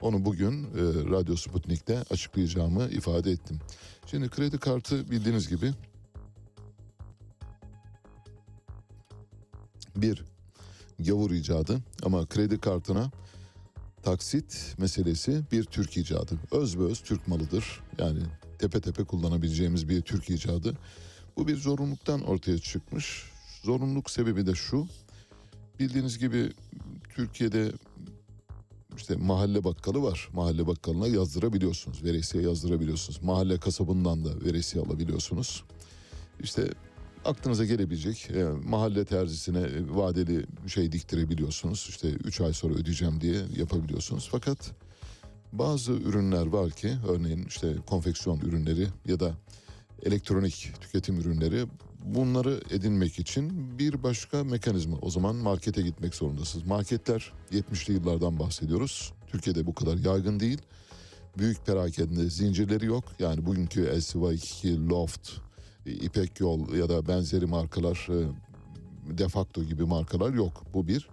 A: Onu bugün e, Radyo Sputnik'te açıklayacağımı ifade ettim. Şimdi kredi kartı bildiğiniz gibi bir gavur icadı ama kredi kartına taksit meselesi bir Türk icadı. Özbeöz Türk malıdır. Yani tepe tepe kullanabileceğimiz bir Türk icadı. Bu bir zorunluluktan ortaya çıkmış. Zorunluluk sebebi de şu. Bildiğiniz gibi Türkiye'de işte mahalle bakkalı var. Mahalle bakkalına yazdırabiliyorsunuz. Veresiye yazdırabiliyorsunuz. Mahalle kasabından da veresiye alabiliyorsunuz. İşte aklınıza gelebilecek e, mahalle terzisine e, vadeli şey diktirebiliyorsunuz. İşte 3 ay sonra ödeyeceğim diye yapabiliyorsunuz. Fakat bazı ürünler var ki örneğin işte konfeksiyon ürünleri ya da elektronik tüketim ürünleri bunları edinmek için bir başka mekanizma. O zaman markete gitmek zorundasınız. Marketler 70'li yıllardan bahsediyoruz. Türkiye'de bu kadar yaygın değil. Büyük perakende zincirleri yok. Yani bugünkü LCY2, Loft, İpek Yol ya da benzeri markalar e, de facto gibi markalar yok. Bu bir.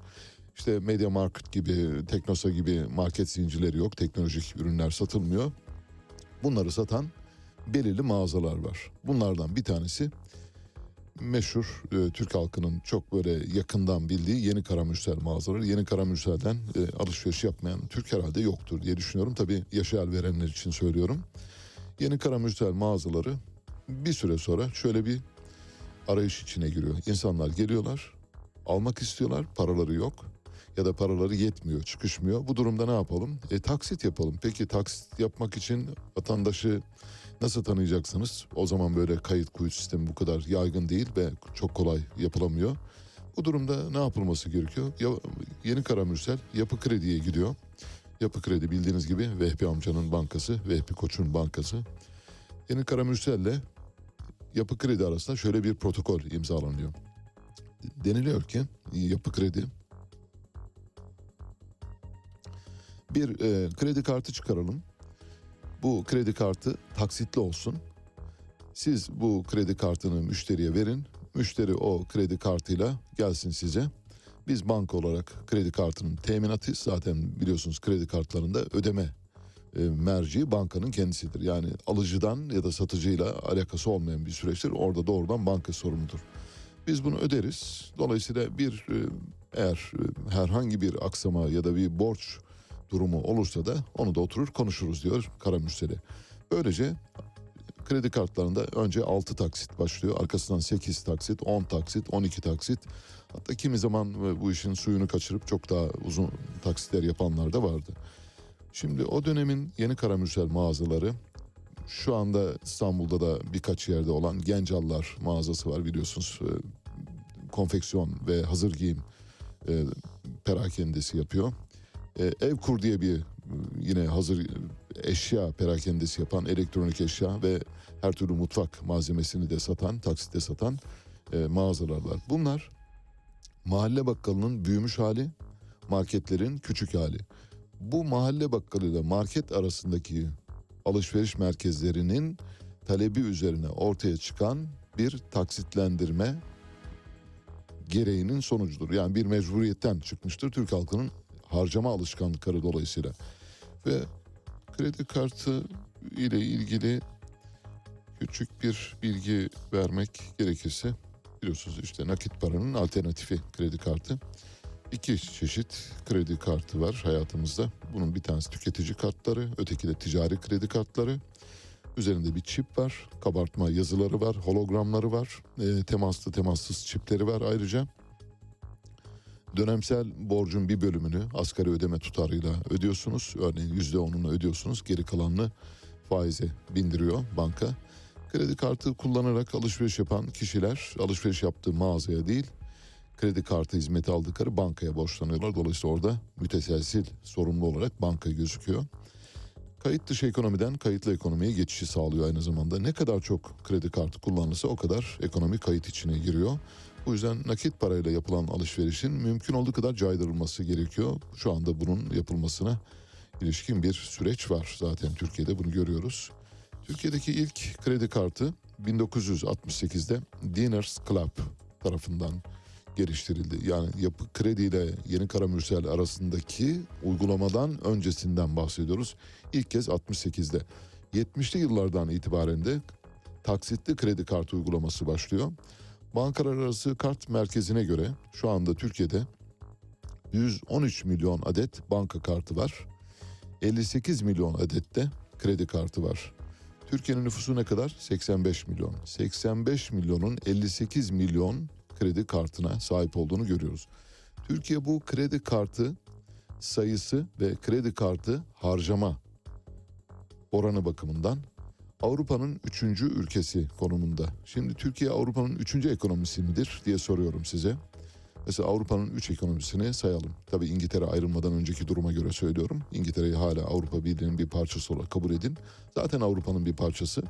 A: İşte Media Market gibi, Teknosa gibi market zincirleri yok. Teknolojik ürünler satılmıyor. Bunları satan belirli mağazalar var. Bunlardan bir tanesi meşhur e, Türk halkının çok böyle yakından bildiği Yeni Karamürsel mağazaları. Yeni Karamürsel'den e, alışveriş yapmayan Türk herhalde yoktur diye düşünüyorum. Tabii yaşı el verenler için söylüyorum. Yeni Karamürsel mağazaları bir süre sonra şöyle bir arayış içine giriyor. İnsanlar geliyorlar, almak istiyorlar, paraları yok ya da paraları yetmiyor, çıkışmıyor. Bu durumda ne yapalım? E, taksit yapalım. Peki taksit yapmak için vatandaşı nasıl tanıyacaksınız? O zaman böyle kayıt kuyut sistemi bu kadar yaygın değil ve çok kolay yapılamıyor. Bu durumda ne yapılması gerekiyor? Ya, Yeni Karamürsel yapı krediye gidiyor. Yapı kredi bildiğiniz gibi Vehbi amcanın bankası, Vehbi Koç'un bankası. Yeni Karamürsel'le Yapı Kredi arasında şöyle bir protokol imzalanıyor. Deniliyor ki Yapı Kredi bir e, kredi kartı çıkaralım. Bu kredi kartı taksitli olsun. Siz bu kredi kartını müşteriye verin. Müşteri o kredi kartıyla gelsin size. Biz banka olarak kredi kartının teminatı zaten biliyorsunuz kredi kartlarında ödeme e, merci bankanın kendisidir. Yani alıcıdan ya da satıcıyla alakası olmayan bir süreçtir. Orada doğrudan banka sorumludur. Biz bunu öderiz. Dolayısıyla bir e, eğer e, herhangi bir aksama ya da bir borç durumu olursa da onu da oturur konuşuruz diyor Karamürsel'e. Böylece kredi kartlarında önce 6 taksit başlıyor. Arkasından 8 taksit, 10 taksit, 12 taksit. Hatta kimi zaman bu işin suyunu kaçırıp çok daha uzun taksitler yapanlar da vardı. Şimdi o dönemin yeni karamürsel mağazaları şu anda İstanbul'da da birkaç yerde olan Gencallar mağazası var biliyorsunuz. E, konfeksiyon ve hazır giyim e, perakendesi yapıyor. E, Evkur diye bir e, yine hazır eşya perakendesi yapan elektronik eşya ve her türlü mutfak malzemesini de satan, taksitte satan e, mağazalar var. Bunlar mahalle bakkalının büyümüş hali, marketlerin küçük hali. Bu mahalle bakkalıyla market arasındaki alışveriş merkezlerinin talebi üzerine ortaya çıkan bir taksitlendirme gereğinin sonucudur. Yani bir mecburiyetten çıkmıştır Türk halkının harcama alışkanlıkları dolayısıyla. Ve kredi kartı ile ilgili küçük bir bilgi vermek gerekirse biliyorsunuz işte nakit paranın alternatifi kredi kartı. İki çeşit kredi kartı var hayatımızda. Bunun bir tanesi tüketici kartları, öteki de ticari kredi kartları. Üzerinde bir çip var, kabartma yazıları var, hologramları var, e, temaslı temassız çipleri var ayrıca. Dönemsel borcun bir bölümünü asgari ödeme tutarıyla ödüyorsunuz. Örneğin yüzde onunu ödüyorsunuz. Geri kalanını faize bindiriyor banka. Kredi kartı kullanarak alışveriş yapan kişiler alışveriş yaptığı mağazaya değil kredi kartı hizmeti aldıkları bankaya borçlanıyorlar. Dolayısıyla orada müteselsil sorumlu olarak banka gözüküyor. Kayıt dışı ekonomiden kayıtlı ekonomiye geçişi sağlıyor aynı zamanda. Ne kadar çok kredi kartı kullanılırsa o kadar ekonomi kayıt içine giriyor. Bu yüzden nakit parayla yapılan alışverişin mümkün olduğu kadar caydırılması gerekiyor. Şu anda bunun yapılmasına ilişkin bir süreç var. Zaten Türkiye'de bunu görüyoruz. Türkiye'deki ilk kredi kartı 1968'de Diners Club tarafından geliştirildi. Yani yapı kredi ile Yeni Karamürsel arasındaki uygulamadan öncesinden bahsediyoruz. İlk kez 68'de. 70'li yıllardan itibaren de taksitli kredi kartı uygulaması başlıyor. Bankalar arası kart merkezine göre şu anda Türkiye'de 113 milyon adet banka kartı var. 58 milyon adet de kredi kartı var. Türkiye'nin nüfusu ne kadar? 85 milyon. 85 milyonun 58 milyon kredi kartına sahip olduğunu görüyoruz. Türkiye bu kredi kartı sayısı ve kredi kartı harcama oranı bakımından Avrupa'nın üçüncü ülkesi konumunda. Şimdi Türkiye Avrupa'nın üçüncü ekonomisi midir diye soruyorum size. Mesela Avrupa'nın üç ekonomisini sayalım. Tabii İngiltere ayrılmadan önceki duruma göre söylüyorum. İngiltere'yi hala Avrupa Birliği'nin bir parçası olarak kabul edin. Zaten Avrupa'nın bir parçası.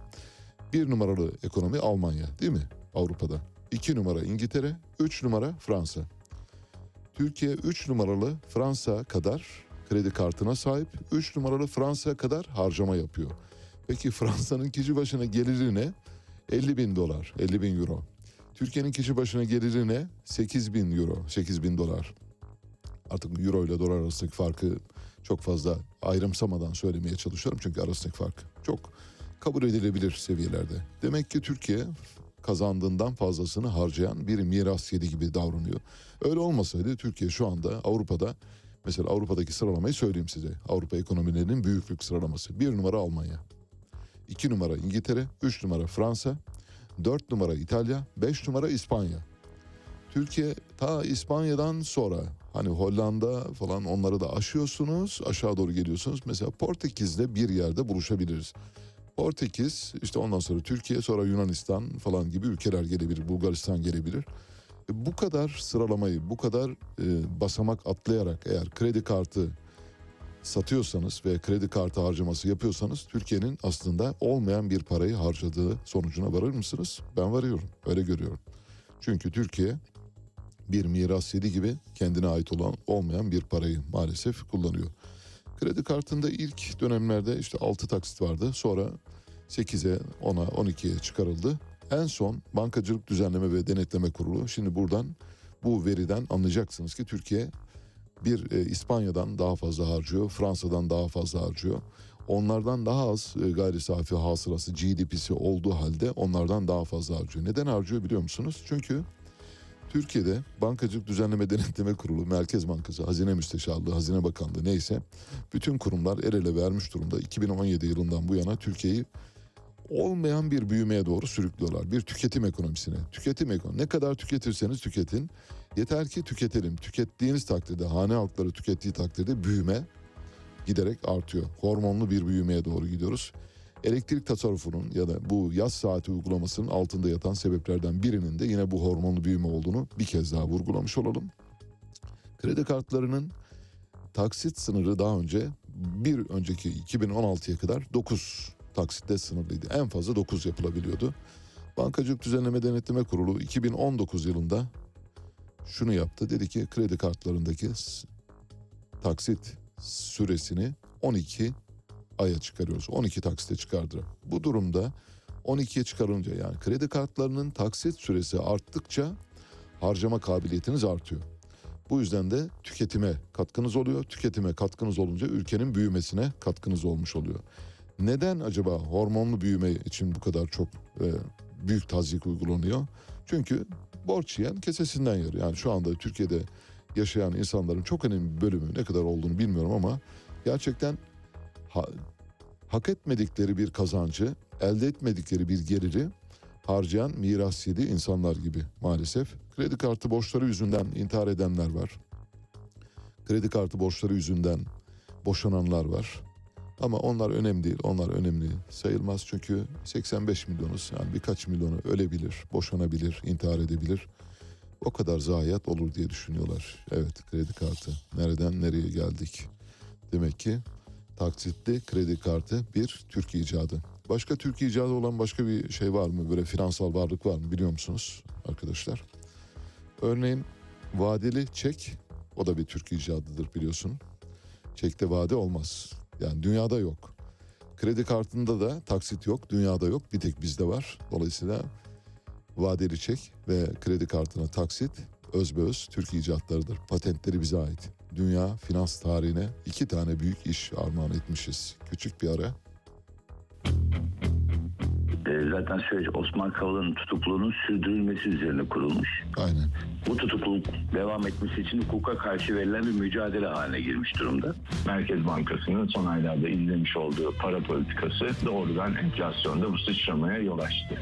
A: Bir numaralı ekonomi Almanya değil mi Avrupa'da? İki numara İngiltere, üç numara Fransa. Türkiye üç numaralı Fransa kadar kredi kartına sahip, üç numaralı Fransa kadar harcama yapıyor. Peki Fransa'nın kişi başına geliri ne? 50 bin dolar, 50 bin euro. Türkiye'nin kişi başına geliri ne? 8 bin euro, 8 bin dolar. Artık euro ile dolar arasındaki farkı çok fazla ayrımsamadan söylemeye çalışıyorum. Çünkü arasındaki fark çok kabul edilebilir seviyelerde. Demek ki Türkiye kazandığından fazlasını harcayan bir miras yedi gibi davranıyor. Öyle olmasaydı Türkiye şu anda Avrupa'da mesela Avrupa'daki sıralamayı söyleyeyim size. Avrupa ekonomilerinin büyüklük sıralaması. Bir numara Almanya. İki numara İngiltere, üç numara Fransa, dört numara İtalya, beş numara İspanya. Türkiye ta İspanya'dan sonra hani Hollanda falan onları da aşıyorsunuz aşağı doğru geliyorsunuz. Mesela Portekiz'de bir yerde buluşabiliriz. Portekiz işte ondan sonra Türkiye sonra Yunanistan falan gibi ülkeler gelebilir. Bulgaristan gelebilir. E, Bu kadar sıralamayı bu kadar e, basamak atlayarak eğer kredi kartı satıyorsanız ve kredi kartı harcaması yapıyorsanız Türkiye'nin aslında olmayan bir parayı harcadığı sonucuna varır mısınız? Ben varıyorum. Öyle görüyorum. Çünkü Türkiye bir miras yedi gibi kendine ait olan olmayan bir parayı maalesef kullanıyor. Kredi kartında ilk dönemlerde işte 6 taksit vardı. Sonra 8'e, 10'a, 12'ye çıkarıldı. En son Bankacılık Düzenleme ve Denetleme Kurulu şimdi buradan bu veriden anlayacaksınız ki Türkiye bir e, İspanya'dan daha fazla harcıyor, Fransa'dan daha fazla harcıyor. Onlardan daha az e, gayri safi hasılası GDP'si olduğu halde onlardan daha fazla harcıyor. Neden harcıyor biliyor musunuz? Çünkü Türkiye'de Bankacılık Düzenleme Denetleme Kurulu, Merkez Bankası, Hazine Müsteşarlığı, Hazine Bakanlığı neyse bütün kurumlar el ele vermiş durumda. 2017 yılından bu yana Türkiye'yi olmayan bir büyümeye doğru sürüklüyorlar. Bir tüketim ekonomisine. Tüketim ekonomi. Ne kadar tüketirseniz tüketin. Yeter ki tüketelim. Tükettiğiniz takdirde, hane halkları tükettiği takdirde büyüme giderek artıyor. Hormonlu bir büyümeye doğru gidiyoruz. Elektrik tasarrufunun ya da bu yaz saati uygulamasının altında yatan sebeplerden birinin de yine bu hormonlu büyüme olduğunu bir kez daha vurgulamış olalım. Kredi kartlarının taksit sınırı daha önce bir önceki 2016'ya kadar 9 taksitte sınırlıydı. En fazla 9 yapılabiliyordu. Bankacılık Düzenleme Denetleme Kurulu 2019 yılında şunu yaptı. Dedi ki kredi kartlarındaki taksit süresini 12 aya çıkarıyoruz. 12 taksite çıkardı. Bu durumda 12'ye çıkarınca yani kredi kartlarının taksit süresi arttıkça harcama kabiliyetiniz artıyor. Bu yüzden de tüketime katkınız oluyor. Tüketime katkınız olunca ülkenin büyümesine katkınız olmuş oluyor. Neden acaba hormonlu büyüme için bu kadar çok e, büyük tazyik uygulanıyor? Çünkü borç yiyen kesesinden yer. Yani şu anda Türkiye'de yaşayan insanların çok önemli bir bölümü ne kadar olduğunu bilmiyorum ama gerçekten ha- hak etmedikleri bir kazancı, elde etmedikleri bir geliri harcayan miras yedi insanlar gibi maalesef. Kredi kartı borçları yüzünden intihar edenler var. Kredi kartı borçları yüzünden boşananlar var. Ama onlar önemli değil. Onlar önemli sayılmaz çünkü 85 milyonuz. Yani birkaç milyonu ölebilir, boşanabilir, intihar edebilir. O kadar zayiat olur diye düşünüyorlar. Evet kredi kartı. Nereden nereye geldik? Demek ki taksitli kredi kartı bir Türk icadı. Başka Türk icadı olan başka bir şey var mı? Böyle finansal varlık var mı biliyor musunuz arkadaşlar? Örneğin vadeli çek o da bir Türk icadıdır biliyorsun. Çekte vade olmaz. Yani dünyada yok. Kredi kartında da taksit yok, dünyada yok. Bir tek bizde var. Dolayısıyla vadeli çek ve kredi kartına taksit özbeöz Türk icatlarıdır. Patentleri bize ait. Dünya finans tarihine iki tane büyük iş armağan etmişiz. Küçük bir ara.
K: E, zaten süreç Osman Kavala'nın tutukluluğunun sürdürülmesi üzerine kurulmuş.
A: Aynen.
K: Bu tutukluluk devam etmesi için hukuka karşı verilen bir mücadele haline girmiş durumda. Merkez Bankası'nın son aylarda izlemiş olduğu para politikası doğrudan enflasyonda bu sıçramaya yol açtı.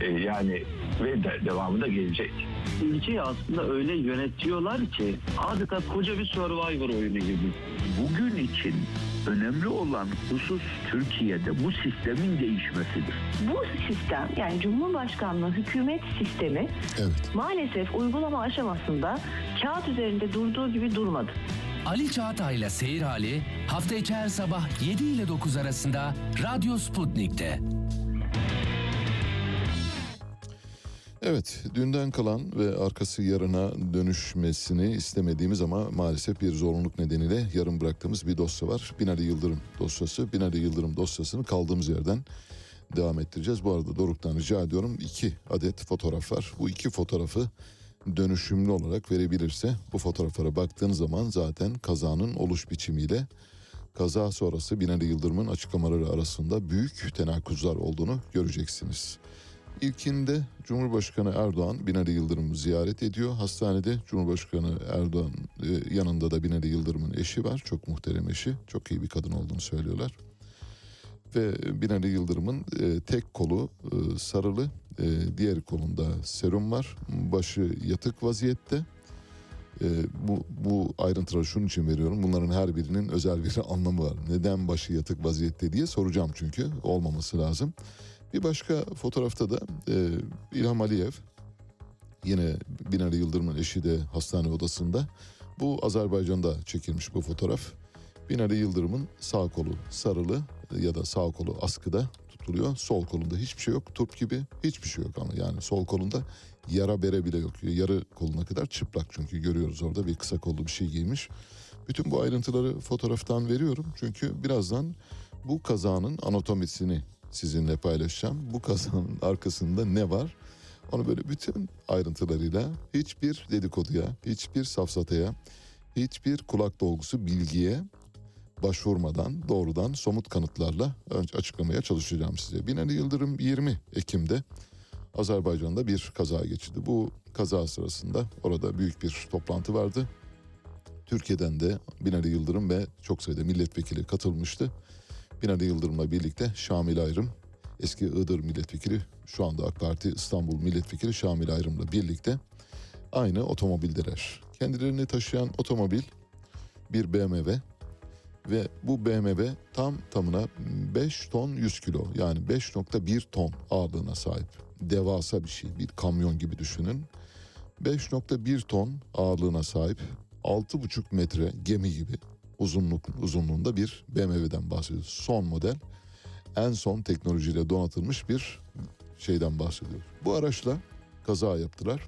K: E, yani ve de, devamı da gelecek.
L: Ülkeyi aslında öyle yönetiyorlar ki adeta koca bir survivor oyunu gibi.
K: Bugün için önemli olan husus Türkiye'de bu sistemin değişmesidir.
M: Bu sistem yani Cumhurbaşkanlığı hükümet sistemi maalesef uygulama aşamasında kağıt üzerinde durduğu gibi durmadı.
C: Ali Çağatay'la Seyir Hali hafta içi her sabah 7 ile 9 arasında Radyo Sputnik'te.
A: Evet, dünden kalan ve arkası yarına dönüşmesini istemediğimiz ama maalesef bir zorunluluk nedeniyle yarım bıraktığımız bir dosya var. Binali Yıldırım dosyası. Binali Yıldırım dosyasını kaldığımız yerden devam ettireceğiz. Bu arada Doruk'tan rica ediyorum iki adet fotoğraf var. Bu iki fotoğrafı dönüşümlü olarak verebilirse bu fotoğraflara baktığın zaman zaten kazanın oluş biçimiyle kaza sonrası Binali Yıldırım'ın açıklamaları arasında büyük tenakuzlar olduğunu göreceksiniz. İlkinde Cumhurbaşkanı Erdoğan Binali Yıldırım'ı ziyaret ediyor. Hastanede Cumhurbaşkanı Erdoğan e, yanında da Binali Yıldırım'ın eşi var. Çok muhterem eşi. Çok iyi bir kadın olduğunu söylüyorlar. Ve Binali Yıldırım'ın e, tek kolu e, sarılı, diğer kolunda serum var. Başı yatık vaziyette. E, bu, bu ayrıntıları şunun için veriyorum. Bunların her birinin özel bir (laughs) anlamı var. Neden başı yatık vaziyette diye soracağım çünkü. Olmaması lazım. Bir başka fotoğrafta da e, İlham Aliyev yine Binali Yıldırım'ın eşi de hastane odasında. Bu Azerbaycan'da çekilmiş bu fotoğraf. Binali Yıldırım'ın sağ kolu sarılı ya da sağ kolu askıda tutuluyor. Sol kolunda hiçbir şey yok. Turp gibi hiçbir şey yok ama yani sol kolunda yara bere bile yok. Yarı koluna kadar çıplak çünkü görüyoruz orada bir kısa kollu bir şey giymiş. Bütün bu ayrıntıları fotoğraftan veriyorum. Çünkü birazdan bu kazanın anatomisini sizinle paylaşacağım. Bu kazanın arkasında ne var? Onu böyle bütün ayrıntılarıyla hiçbir dedikoduya, hiçbir safsataya, hiçbir kulak dolgusu bilgiye başvurmadan doğrudan somut kanıtlarla önce açıklamaya çalışacağım size. Binali Yıldırım 20 Ekim'de Azerbaycan'da bir kaza geçirdi. Bu kaza sırasında orada büyük bir toplantı vardı. Türkiye'den de Binali Yıldırım ve çok sayıda milletvekili katılmıştı. Binali Yıldırım'la birlikte Şamil Ayrım, eski Iğdır milletvekili, şu anda AK Parti İstanbul milletvekili Şamil Ayrım'la birlikte aynı otomobildeler. Kendilerini taşıyan otomobil bir BMW ve bu BMW tam tamına 5 ton 100 kilo yani 5.1 ton ağırlığına sahip. Devasa bir şey bir kamyon gibi düşünün. 5.1 ton ağırlığına sahip 6,5 metre gemi gibi uzunluk uzunluğunda bir BMW'den bahsediyoruz. Son model en son teknolojiyle donatılmış bir şeyden bahsediyoruz. Bu araçla kaza yaptılar.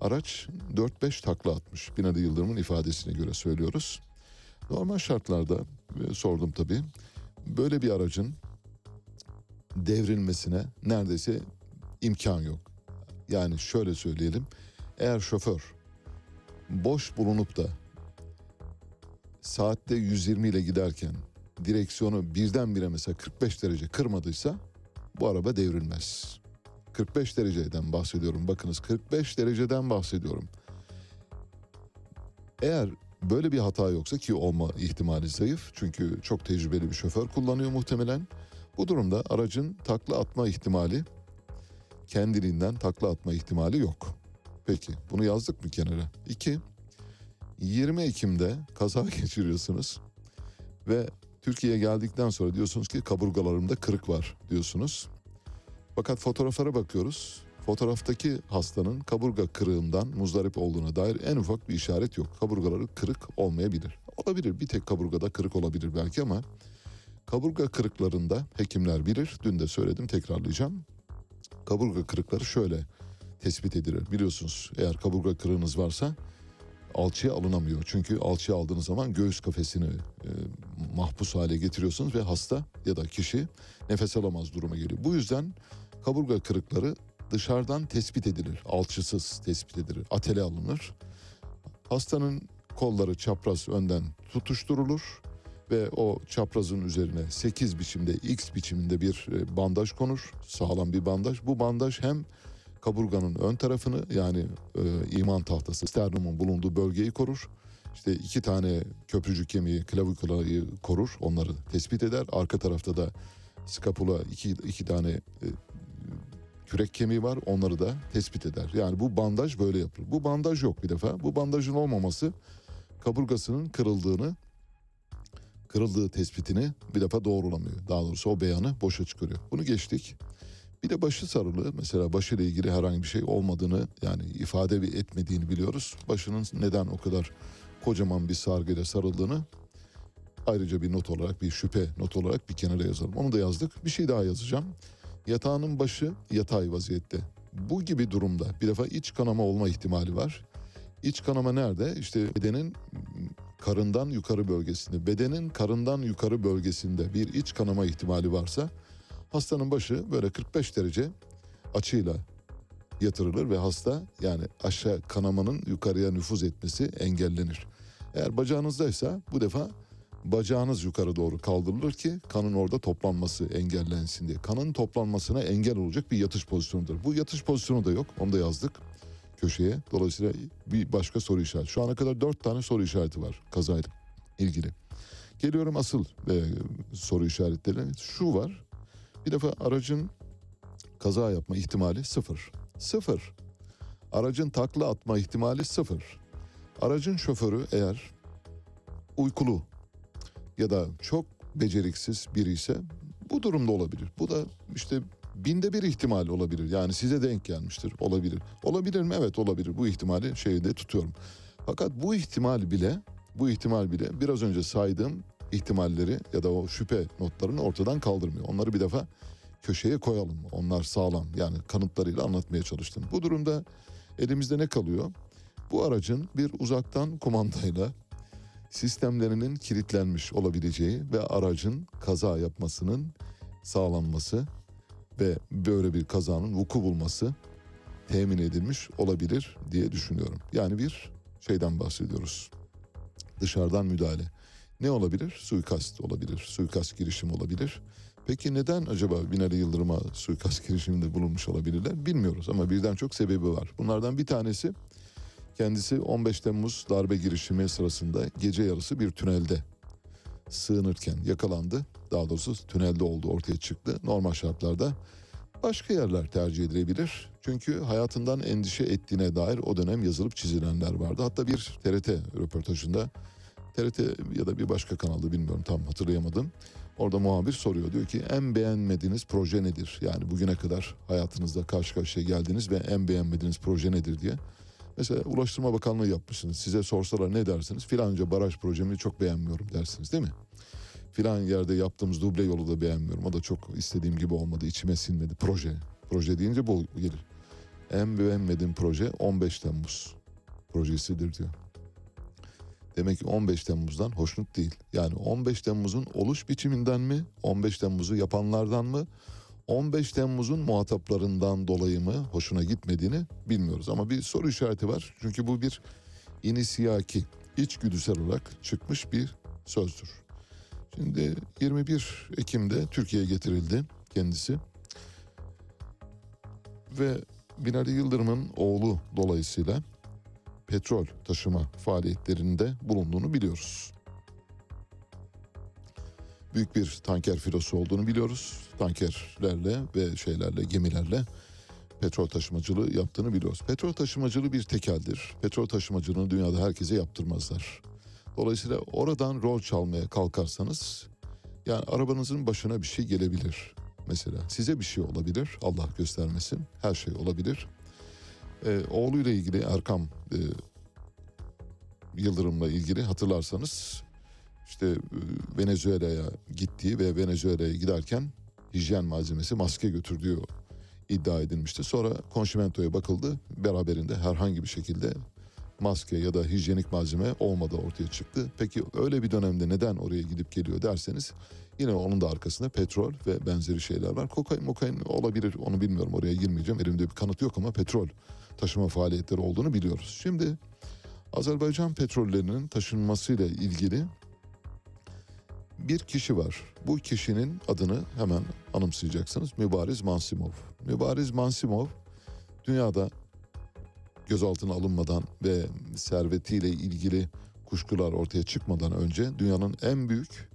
A: Araç 4-5 takla atmış. Binali Yıldırım'ın ifadesine göre söylüyoruz. Normal şartlarda e, sordum tabii. Böyle bir aracın devrilmesine neredeyse imkan yok. Yani şöyle söyleyelim. Eğer şoför boş bulunup da saatte 120 ile giderken direksiyonu birdenbire mesela 45 derece kırmadıysa bu araba devrilmez. 45 dereceden bahsediyorum. Bakınız 45 dereceden bahsediyorum. Eğer böyle bir hata yoksa ki olma ihtimali zayıf. Çünkü çok tecrübeli bir şoför kullanıyor muhtemelen. Bu durumda aracın takla atma ihtimali kendiliğinden takla atma ihtimali yok. Peki bunu yazdık mı kenara? İki, 20 Ekim'de kaza (laughs) geçiriyorsunuz ve Türkiye'ye geldikten sonra diyorsunuz ki kaburgalarımda kırık var diyorsunuz. Fakat fotoğraflara bakıyoruz. Fotoğraftaki hastanın kaburga kırığından muzdarip olduğuna dair en ufak bir işaret yok. Kaburgaları kırık olmayabilir. Olabilir bir tek kaburgada kırık olabilir belki ama kaburga kırıklarında hekimler bilir. Dün de söyledim tekrarlayacağım. Kaburga kırıkları şöyle tespit edilir. Biliyorsunuz eğer kaburga kırığınız varsa alçıya alınamıyor. Çünkü alçıya aldığınız zaman göğüs kafesini e, mahpus hale getiriyorsunuz ve hasta ya da kişi nefes alamaz duruma geliyor. Bu yüzden kaburga kırıkları dışarıdan tespit edilir. Alçısız tespit edilir. Atele alınır. Hastanın kolları çapraz önden tutuşturulur ve o çaprazın üzerine 8 biçimde X biçiminde bir e, bandaj konur. Sağlam bir bandaj. Bu bandaj hem kaburganın ön tarafını yani e, iman tahtası sternumun bulunduğu bölgeyi korur. İşte iki tane köprücük kemiği klavikulayı korur. Onları tespit eder. Arka tarafta da skapula iki, iki tane e, kürek kemiği var. Onları da tespit eder. Yani bu bandaj böyle yapılır. Bu bandaj yok bir defa. Bu bandajın olmaması kaburgasının kırıldığını kırıldığı tespitini bir defa doğrulamıyor. Daha doğrusu o beyanı boşa çıkarıyor. Bunu geçtik. Bir de başı sarılı mesela başıyla ilgili herhangi bir şey olmadığını yani ifade etmediğini biliyoruz. Başının neden o kadar kocaman bir sargıyla sarıldığını ayrıca bir not olarak bir şüphe not olarak bir kenara yazalım. Onu da yazdık. Bir şey daha yazacağım. Yatağının başı yatay vaziyette. Bu gibi durumda bir defa iç kanama olma ihtimali var. İç kanama nerede? İşte bedenin karından yukarı bölgesinde, bedenin karından yukarı bölgesinde bir iç kanama ihtimali varsa hastanın başı böyle 45 derece açıyla yatırılır ve hasta yani aşağı kanamanın yukarıya nüfuz etmesi engellenir. Eğer bacağınızdaysa bu defa bacağınız yukarı doğru kaldırılır ki kanın orada toplanması engellensin diye. Kanın toplanmasına engel olacak bir yatış pozisyonudur. Bu yatış pozisyonu da yok. Onu da yazdık köşeye. Dolayısıyla bir başka soru işareti. Şu ana kadar dört tane soru işareti var kazayla ilgili. Geliyorum asıl e, soru işaretlerine. Şu var. Bir defa aracın kaza yapma ihtimali sıfır. Sıfır. Aracın takla atma ihtimali sıfır. Aracın şoförü eğer uykulu ya da çok beceriksiz biri ise bu durumda olabilir. Bu da işte binde bir ihtimal olabilir. Yani size denk gelmiştir olabilir. Olabilir mi? Evet olabilir. Bu ihtimali şeyde tutuyorum. Fakat bu ihtimal bile bu ihtimal bile biraz önce saydığım ihtimalleri ya da o şüphe notlarını ortadan kaldırmıyor. Onları bir defa köşeye koyalım. Onlar sağlam yani kanıtlarıyla anlatmaya çalıştım. Bu durumda elimizde ne kalıyor? Bu aracın bir uzaktan kumandayla sistemlerinin kilitlenmiş olabileceği ve aracın kaza yapmasının sağlanması ve böyle bir kazanın vuku bulması temin edilmiş olabilir diye düşünüyorum. Yani bir şeyden bahsediyoruz. Dışarıdan müdahale. Ne olabilir? Suikast olabilir. Suikast girişimi olabilir. Peki neden acaba Binali Yıldırım'a suikast girişiminde bulunmuş olabilirler? Bilmiyoruz ama birden çok sebebi var. Bunlardan bir tanesi kendisi 15 Temmuz darbe girişimi sırasında gece yarısı bir tünelde sığınırken yakalandı. Daha doğrusu tünelde olduğu ortaya çıktı. Normal şartlarda başka yerler tercih edilebilir. Çünkü hayatından endişe ettiğine dair o dönem yazılıp çizilenler vardı. Hatta bir TRT röportajında TRT ya da bir başka kanalda bilmiyorum tam hatırlayamadım. Orada muhabir soruyor diyor ki en beğenmediğiniz proje nedir? Yani bugüne kadar hayatınızda karşı karşıya geldiniz ve en beğenmediğiniz proje nedir diye. Mesela Ulaştırma Bakanlığı yapmışsınız. Size sorsalar ne dersiniz? Filanca baraj projemi çok beğenmiyorum dersiniz değil mi? Filan yerde yaptığımız duble yolu da beğenmiyorum. O da çok istediğim gibi olmadı. içime sinmedi. Proje. Proje deyince bu gelir. En beğenmediğim proje 15 Temmuz projesidir diyor. Demek ki 15 Temmuz'dan hoşnut değil. Yani 15 Temmuz'un oluş biçiminden mi? 15 Temmuz'u yapanlardan mı? 15 Temmuz'un muhataplarından dolayı mı hoşuna gitmediğini bilmiyoruz. Ama bir soru işareti var. Çünkü bu bir inisiyaki, içgüdüsel olarak çıkmış bir sözdür. Şimdi 21 Ekim'de Türkiye'ye getirildi kendisi. Ve Binali Yıldırım'ın oğlu dolayısıyla petrol taşıma faaliyetlerinde bulunduğunu biliyoruz. Büyük bir tanker filosu olduğunu biliyoruz. Tankerlerle ve şeylerle, gemilerle petrol taşımacılığı yaptığını biliyoruz. Petrol taşımacılığı bir tekeldir. Petrol taşımacılığını dünyada herkese yaptırmazlar. Dolayısıyla oradan rol çalmaya kalkarsanız yani arabanızın başına bir şey gelebilir. Mesela size bir şey olabilir. Allah göstermesin. Her şey olabilir. Ee, oğluyla ilgili Erkam e, Yıldırım'la ilgili hatırlarsanız işte e, Venezuela'ya gittiği ve Venezuela'ya giderken hijyen malzemesi maske götürdüğü iddia edilmişti. Sonra konşimentoya bakıldı. Beraberinde herhangi bir şekilde maske ya da hijyenik malzeme olmadığı ortaya çıktı. Peki öyle bir dönemde neden oraya gidip geliyor derseniz yine onun da arkasında petrol ve benzeri şeyler var. Kokain mokain olabilir onu bilmiyorum oraya girmeyeceğim. Elimde bir kanıt yok ama petrol taşıma faaliyetleri olduğunu biliyoruz. Şimdi Azerbaycan petrollerinin taşınmasıyla ilgili bir kişi var. Bu kişinin adını hemen anımsayacaksınız. Mübariz Mansimov. Mübariz Mansimov dünyada gözaltına alınmadan ve servetiyle ilgili kuşkular ortaya çıkmadan önce dünyanın en büyük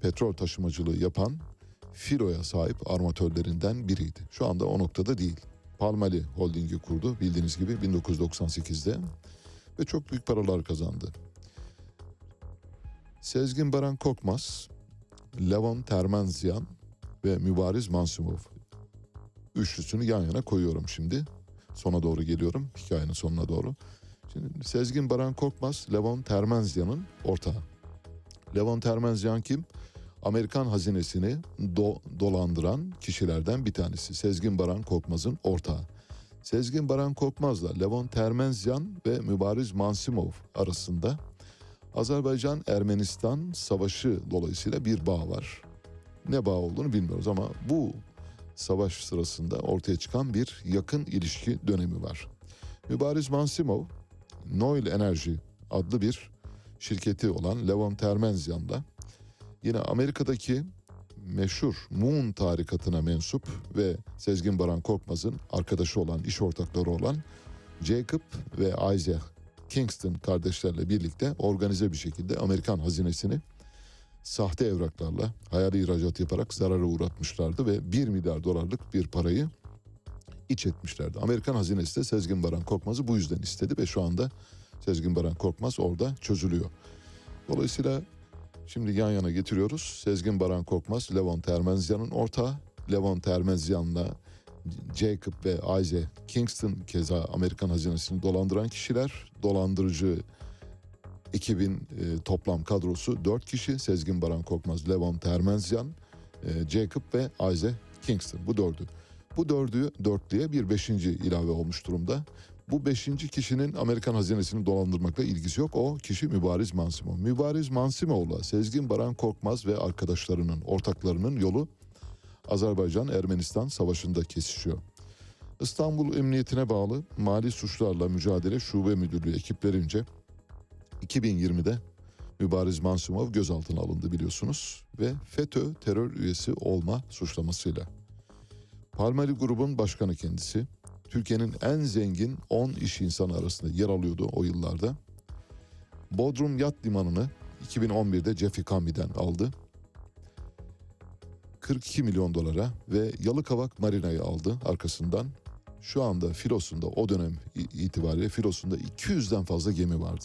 A: petrol taşımacılığı yapan filoya sahip armatörlerinden biriydi. Şu anda o noktada değil. Palmali Holding'i kurdu bildiğiniz gibi 1998'de ve çok büyük paralar kazandı. Sezgin Baran Korkmaz, Levon Termenzyan ve Mübariz Mansumov. Üçlüsünü yan yana koyuyorum şimdi. Sona doğru geliyorum, hikayenin sonuna doğru. Şimdi Sezgin Baran Korkmaz, Levon Termenzyan'ın ortağı. Levon Termenzyan kim? Amerikan hazinesini do- dolandıran kişilerden bir tanesi. Sezgin Baran Korkmaz'ın ortağı. Sezgin Baran Korkmaz'la Levon Termenzyan ve Mübariz Mansimov arasında Azerbaycan-Ermenistan savaşı dolayısıyla bir bağ var. Ne bağ olduğunu bilmiyoruz ama bu savaş sırasında ortaya çıkan bir yakın ilişki dönemi var. Mübariz Mansimov, Noil Enerji adlı bir şirketi olan Levon Termenzyan'la yine Amerika'daki meşhur Moon tarikatına mensup ve Sezgin Baran Korkmaz'ın arkadaşı olan, iş ortakları olan Jacob ve Isaac Kingston kardeşlerle birlikte organize bir şekilde Amerikan hazinesini sahte evraklarla hayali ihracat yaparak zarara uğratmışlardı ve 1 milyar dolarlık bir parayı iç etmişlerdi. Amerikan hazinesi de Sezgin Baran Korkmaz'ı bu yüzden istedi ve şu anda Sezgin Baran Korkmaz orada çözülüyor. Dolayısıyla şimdi yan yana getiriyoruz. Sezgin Baran Korkmaz, Levon Termenzyan'ın ortağı. Levon Termenzyan'la Jacob ve Isaac Kingston keza Amerikan hazinesini dolandıran kişiler. Dolandırıcı ekibin e, toplam kadrosu 4 kişi. Sezgin Baran Korkmaz, Levon Termenzyan, e, Jacob ve Isaac Kingston. Bu dördü. Bu dördü dörtlüye bir beşinci ilave olmuş durumda. Bu beşinci kişinin Amerikan hazinesini dolandırmakla ilgisi yok. O kişi Mübariz Mansimov. Mübariz Mansimov'la Sezgin Baran Korkmaz ve arkadaşlarının, ortaklarının yolu Azerbaycan-Ermenistan savaşında kesişiyor. İstanbul Emniyetine bağlı Mali Suçlarla Mücadele Şube Müdürlüğü ekiplerince 2020'de Mübariz Mansumov gözaltına alındı biliyorsunuz ve FETÖ terör üyesi olma suçlamasıyla. Palmali grubun başkanı kendisi. Türkiye'nin en zengin 10 iş insanı arasında yer alıyordu o yıllarda. Bodrum Yat Limanı'nı 2011'de Jeffrey Kambi'den aldı. 42 milyon dolara ve Yalıkavak Marina'yı aldı arkasından. Şu anda filosunda o dönem itibariyle filosunda 200'den fazla gemi vardı.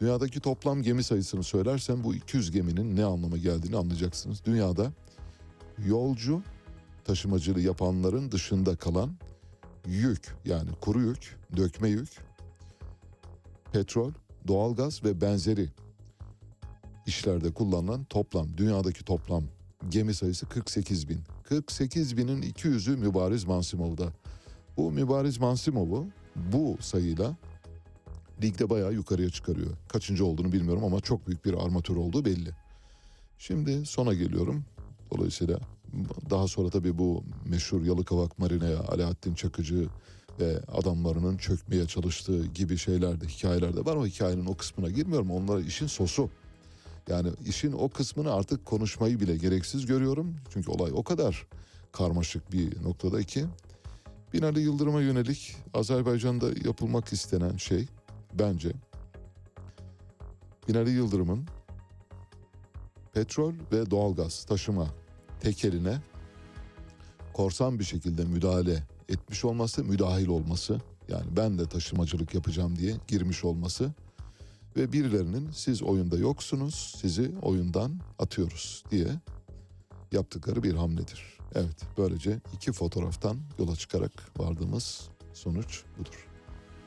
A: Dünyadaki toplam gemi sayısını söylersem bu 200 geminin ne anlama geldiğini anlayacaksınız. Dünyada yolcu taşımacılığı yapanların dışında kalan yük yani kuru yük, dökme yük, petrol, doğalgaz ve benzeri işlerde kullanılan toplam dünyadaki toplam gemi sayısı 48 bin. 48 binin 200'ü Mübariz Mansimov'da. Bu Mübariz Mansimov'u bu sayıyla ligde bayağı yukarıya çıkarıyor. Kaçıncı olduğunu bilmiyorum ama çok büyük bir armatör olduğu belli. Şimdi sona geliyorum. Dolayısıyla daha sonra tabii bu meşhur Yalıkavak Marina'ya Alaaddin Çakıcı ve adamlarının çökmeye çalıştığı gibi şeyler de hikayelerde var ama hikayenin o kısmına girmiyorum. Onlar işin sosu. Yani işin o kısmını artık konuşmayı bile gereksiz görüyorum. Çünkü olay o kadar karmaşık bir noktada ki Binali Yıldırım'a yönelik Azerbaycan'da yapılmak istenen şey bence Binali Yıldırım'ın petrol ve doğalgaz taşıma tekeline korsan bir şekilde müdahale etmiş olması, müdahil olması yani ben de taşımacılık yapacağım diye girmiş olması ve birilerinin siz oyunda yoksunuz, sizi oyundan atıyoruz diye yaptıkları bir hamledir. Evet, böylece iki fotoğraftan yola çıkarak vardığımız sonuç budur.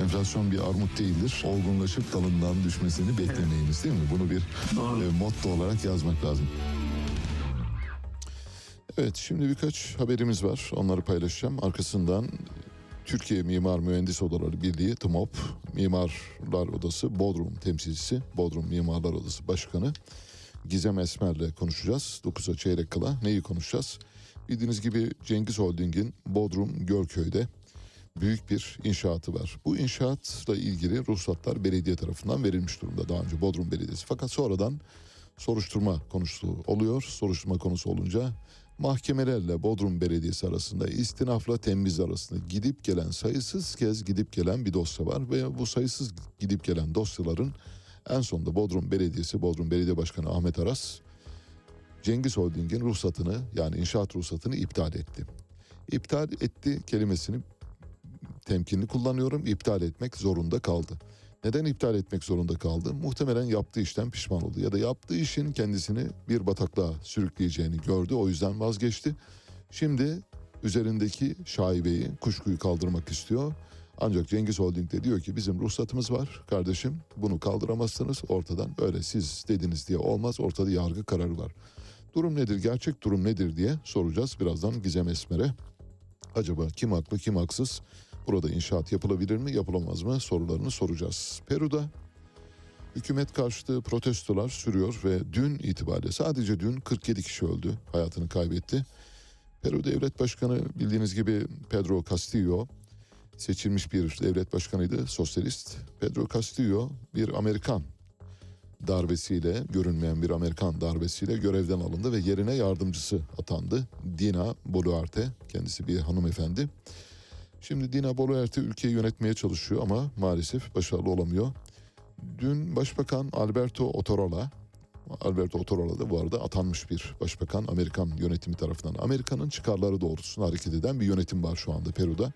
A: Enflasyon bir armut değildir. Olgunlaşıp dalından düşmesini beklemeyiniz değil mi? Bunu bir e, motto olarak yazmak lazım. Evet şimdi birkaç haberimiz var. Onları paylaşacağım. Arkasından Türkiye Mimar Mühendis Odaları Birliği TMOP Mimarlar Odası Bodrum temsilcisi Bodrum Mimarlar Odası Başkanı Gizem Esmer'le konuşacağız. 9'a çeyrek kala neyi konuşacağız? Bildiğiniz gibi Cengiz Holding'in Bodrum Gölköy'de büyük bir inşaatı var. Bu inşaatla ilgili ruhsatlar belediye tarafından verilmiş durumda daha önce Bodrum Belediyesi. Fakat sonradan soruşturma konusu oluyor. Soruşturma konusu olunca mahkemelerle Bodrum Belediyesi arasında istinafla temiz arasında gidip gelen sayısız kez gidip gelen bir dosya var ve bu sayısız gidip gelen dosyaların en sonunda Bodrum Belediyesi, Bodrum Belediye Başkanı Ahmet Aras Cengiz Holding'in ruhsatını yani inşaat ruhsatını iptal etti. İptal etti kelimesini temkinli kullanıyorum. İptal etmek zorunda kaldı. Neden iptal etmek zorunda kaldı? Muhtemelen yaptığı işten pişman oldu ya da yaptığı işin kendisini bir bataklığa sürükleyeceğini gördü. O yüzden vazgeçti. Şimdi üzerindeki şaibeyi, kuşkuyu kaldırmak istiyor. Ancak Cengiz Holding de diyor ki bizim ruhsatımız var kardeşim. Bunu kaldıramazsınız ortadan. Öyle siz dediniz diye olmaz. Ortada yargı kararı var. Durum nedir? Gerçek durum nedir diye soracağız birazdan Gizem Esmer'e. Acaba kim haklı kim haksız? Burada inşaat yapılabilir mi yapılamaz mı sorularını soracağız. Peru'da hükümet karşıtı protestolar sürüyor ve dün itibariyle sadece dün 47 kişi öldü hayatını kaybetti. Peru Devlet Başkanı bildiğiniz gibi Pedro Castillo seçilmiş bir devlet başkanıydı sosyalist. Pedro Castillo bir Amerikan darbesiyle görünmeyen bir Amerikan darbesiyle görevden alındı ve yerine yardımcısı atandı. Dina Boluarte kendisi bir hanımefendi. Şimdi Dina Boluarte ülkeyi yönetmeye çalışıyor ama maalesef başarılı olamıyor. Dün Başbakan Alberto Otorola, Alberto Otorola da bu arada atanmış bir başbakan Amerikan yönetimi tarafından. Amerika'nın çıkarları doğrultusunda hareket eden bir yönetim var şu anda Peru'da.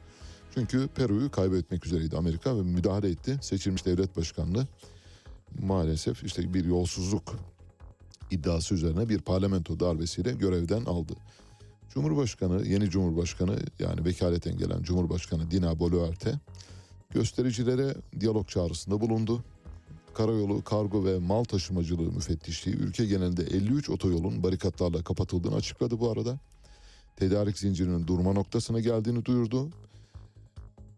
A: Çünkü Peru'yu kaybetmek üzereydi Amerika ve müdahale etti. Seçilmiş devlet başkanlığı maalesef işte bir yolsuzluk iddiası üzerine bir parlamento darbesiyle görevden aldı. Cumhurbaşkanı, yeni Cumhurbaşkanı yani vekaleten gelen Cumhurbaşkanı Dina Boluarte göstericilere diyalog çağrısında bulundu. Karayolu, kargo ve mal taşımacılığı müfettişliği ülke genelinde 53 otoyolun barikatlarla kapatıldığını açıkladı bu arada. Tedarik zincirinin durma noktasına geldiğini duyurdu.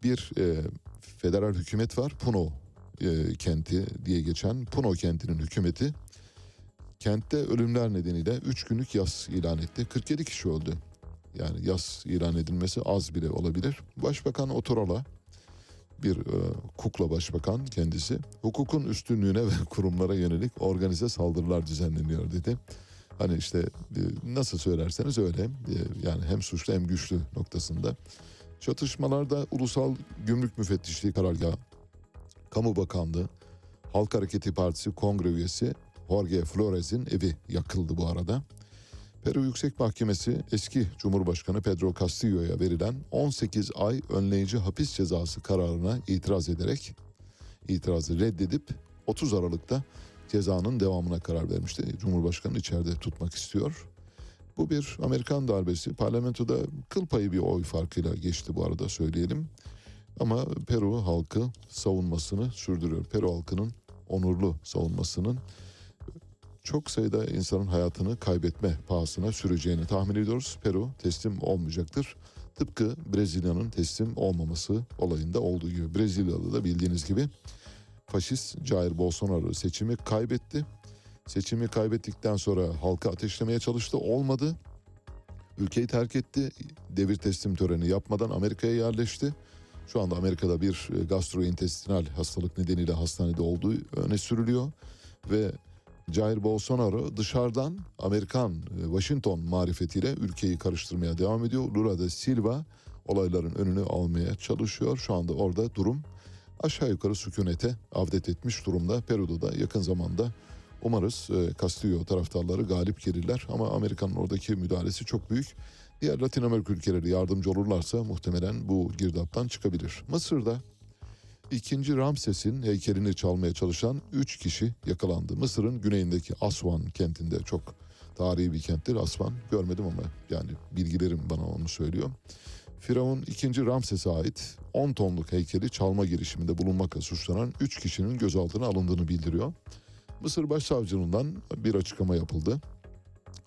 A: Bir e, federal hükümet var, Puno e, kenti diye geçen Puno kentinin hükümeti kentte ölümler nedeniyle 3 günlük yas ilan etti. 47 kişi öldü. Yani yas ilan edilmesi az bile olabilir. Başbakan Otorola bir e, kukla başbakan kendisi hukukun üstünlüğüne ve (laughs) kurumlara yönelik organize saldırılar düzenleniyor dedi. Hani işte e, nasıl söylerseniz öyle e, yani hem suçlu hem güçlü noktasında. Çatışmalarda Ulusal Gümrük Müfettişliği Karargahı, Kamu Bakanlığı, Halk Hareketi Partisi Kongre üyesi Jorge Flores'in evi yakıldı bu arada. Peru Yüksek Mahkemesi eski Cumhurbaşkanı Pedro Castillo'ya verilen 18 ay önleyici hapis cezası kararına itiraz ederek itirazı reddedip 30 Aralık'ta cezanın devamına karar vermişti. Cumhurbaşkanı içeride tutmak istiyor. Bu bir Amerikan darbesi. Parlamentoda kıl payı bir oy farkıyla geçti bu arada söyleyelim. Ama Peru halkı savunmasını sürdürüyor. Peru halkının onurlu savunmasının çok sayıda insanın hayatını kaybetme pahasına süreceğini tahmin ediyoruz. Peru teslim olmayacaktır. Tıpkı Brezilya'nın teslim olmaması olayında olduğu gibi. Brezilya'da da bildiğiniz gibi faşist Jair Bolsonaro seçimi kaybetti. Seçimi kaybettikten sonra halka ateşlemeye çalıştı. Olmadı. Ülkeyi terk etti. Devir teslim töreni yapmadan Amerika'ya yerleşti. Şu anda Amerika'da bir gastrointestinal hastalık nedeniyle hastanede olduğu öne sürülüyor. Ve Jair Bolsonaro dışarıdan Amerikan Washington marifetiyle ülkeyi karıştırmaya devam ediyor. Lula da Silva olayların önünü almaya çalışıyor. Şu anda orada durum aşağı yukarı sükunete avdet etmiş durumda. Peru'da da yakın zamanda umarız e, Castillo taraftarları galip gelirler ama Amerika'nın oradaki müdahalesi çok büyük. Diğer Latin Amerika ülkeleri yardımcı olurlarsa muhtemelen bu girdaptan çıkabilir. Mısır'da ikinci Ramses'in heykelini çalmaya çalışan 3 kişi yakalandı. Mısır'ın güneyindeki Aswan kentinde çok tarihi bir kenttir. Aswan görmedim ama yani bilgilerim bana onu söylüyor. Firavun 2. Ramses'e ait 10 tonluk heykeli çalma girişiminde bulunmakla suçlanan 3 kişinin gözaltına alındığını bildiriyor. Mısır Başsavcılığından bir açıklama yapıldı.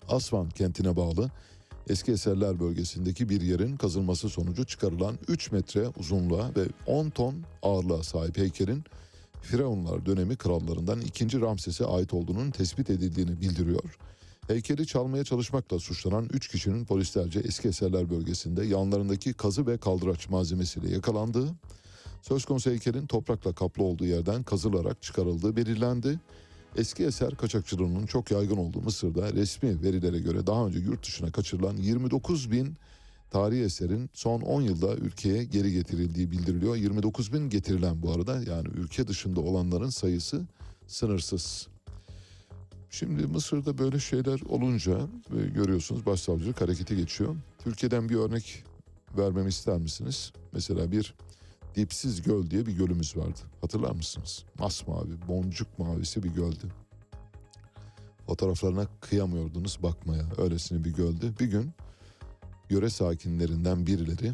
A: Aswan kentine bağlı eski eserler bölgesindeki bir yerin kazılması sonucu çıkarılan 3 metre uzunluğa ve 10 ton ağırlığa sahip heykelin Firavunlar dönemi krallarından 2. Ramses'e ait olduğunun tespit edildiğini bildiriyor. Heykeli çalmaya çalışmakla suçlanan 3 kişinin polislerce eski eserler bölgesinde yanlarındaki kazı ve kaldıraç malzemesiyle yakalandığı, söz konusu heykelin toprakla kaplı olduğu yerden kazılarak çıkarıldığı belirlendi. Eski eser kaçakçılığının çok yaygın olduğu Mısır'da resmi verilere göre daha önce yurt dışına kaçırılan 29 bin tarihi eserin son 10 yılda ülkeye geri getirildiği bildiriliyor. 29 bin getirilen bu arada yani ülke dışında olanların sayısı sınırsız. Şimdi Mısır'da böyle şeyler olunca e, görüyorsunuz başsavcılık harekete geçiyor. Türkiye'den bir örnek vermemi ister misiniz? Mesela bir Dipsiz Göl diye bir gölümüz vardı. Hatırlar mısınız? Masmavi, boncuk mavisi bir göldü. Fotoğraflarına kıyamıyordunuz bakmaya. Öylesine bir göldü. Bir gün yöre sakinlerinden birileri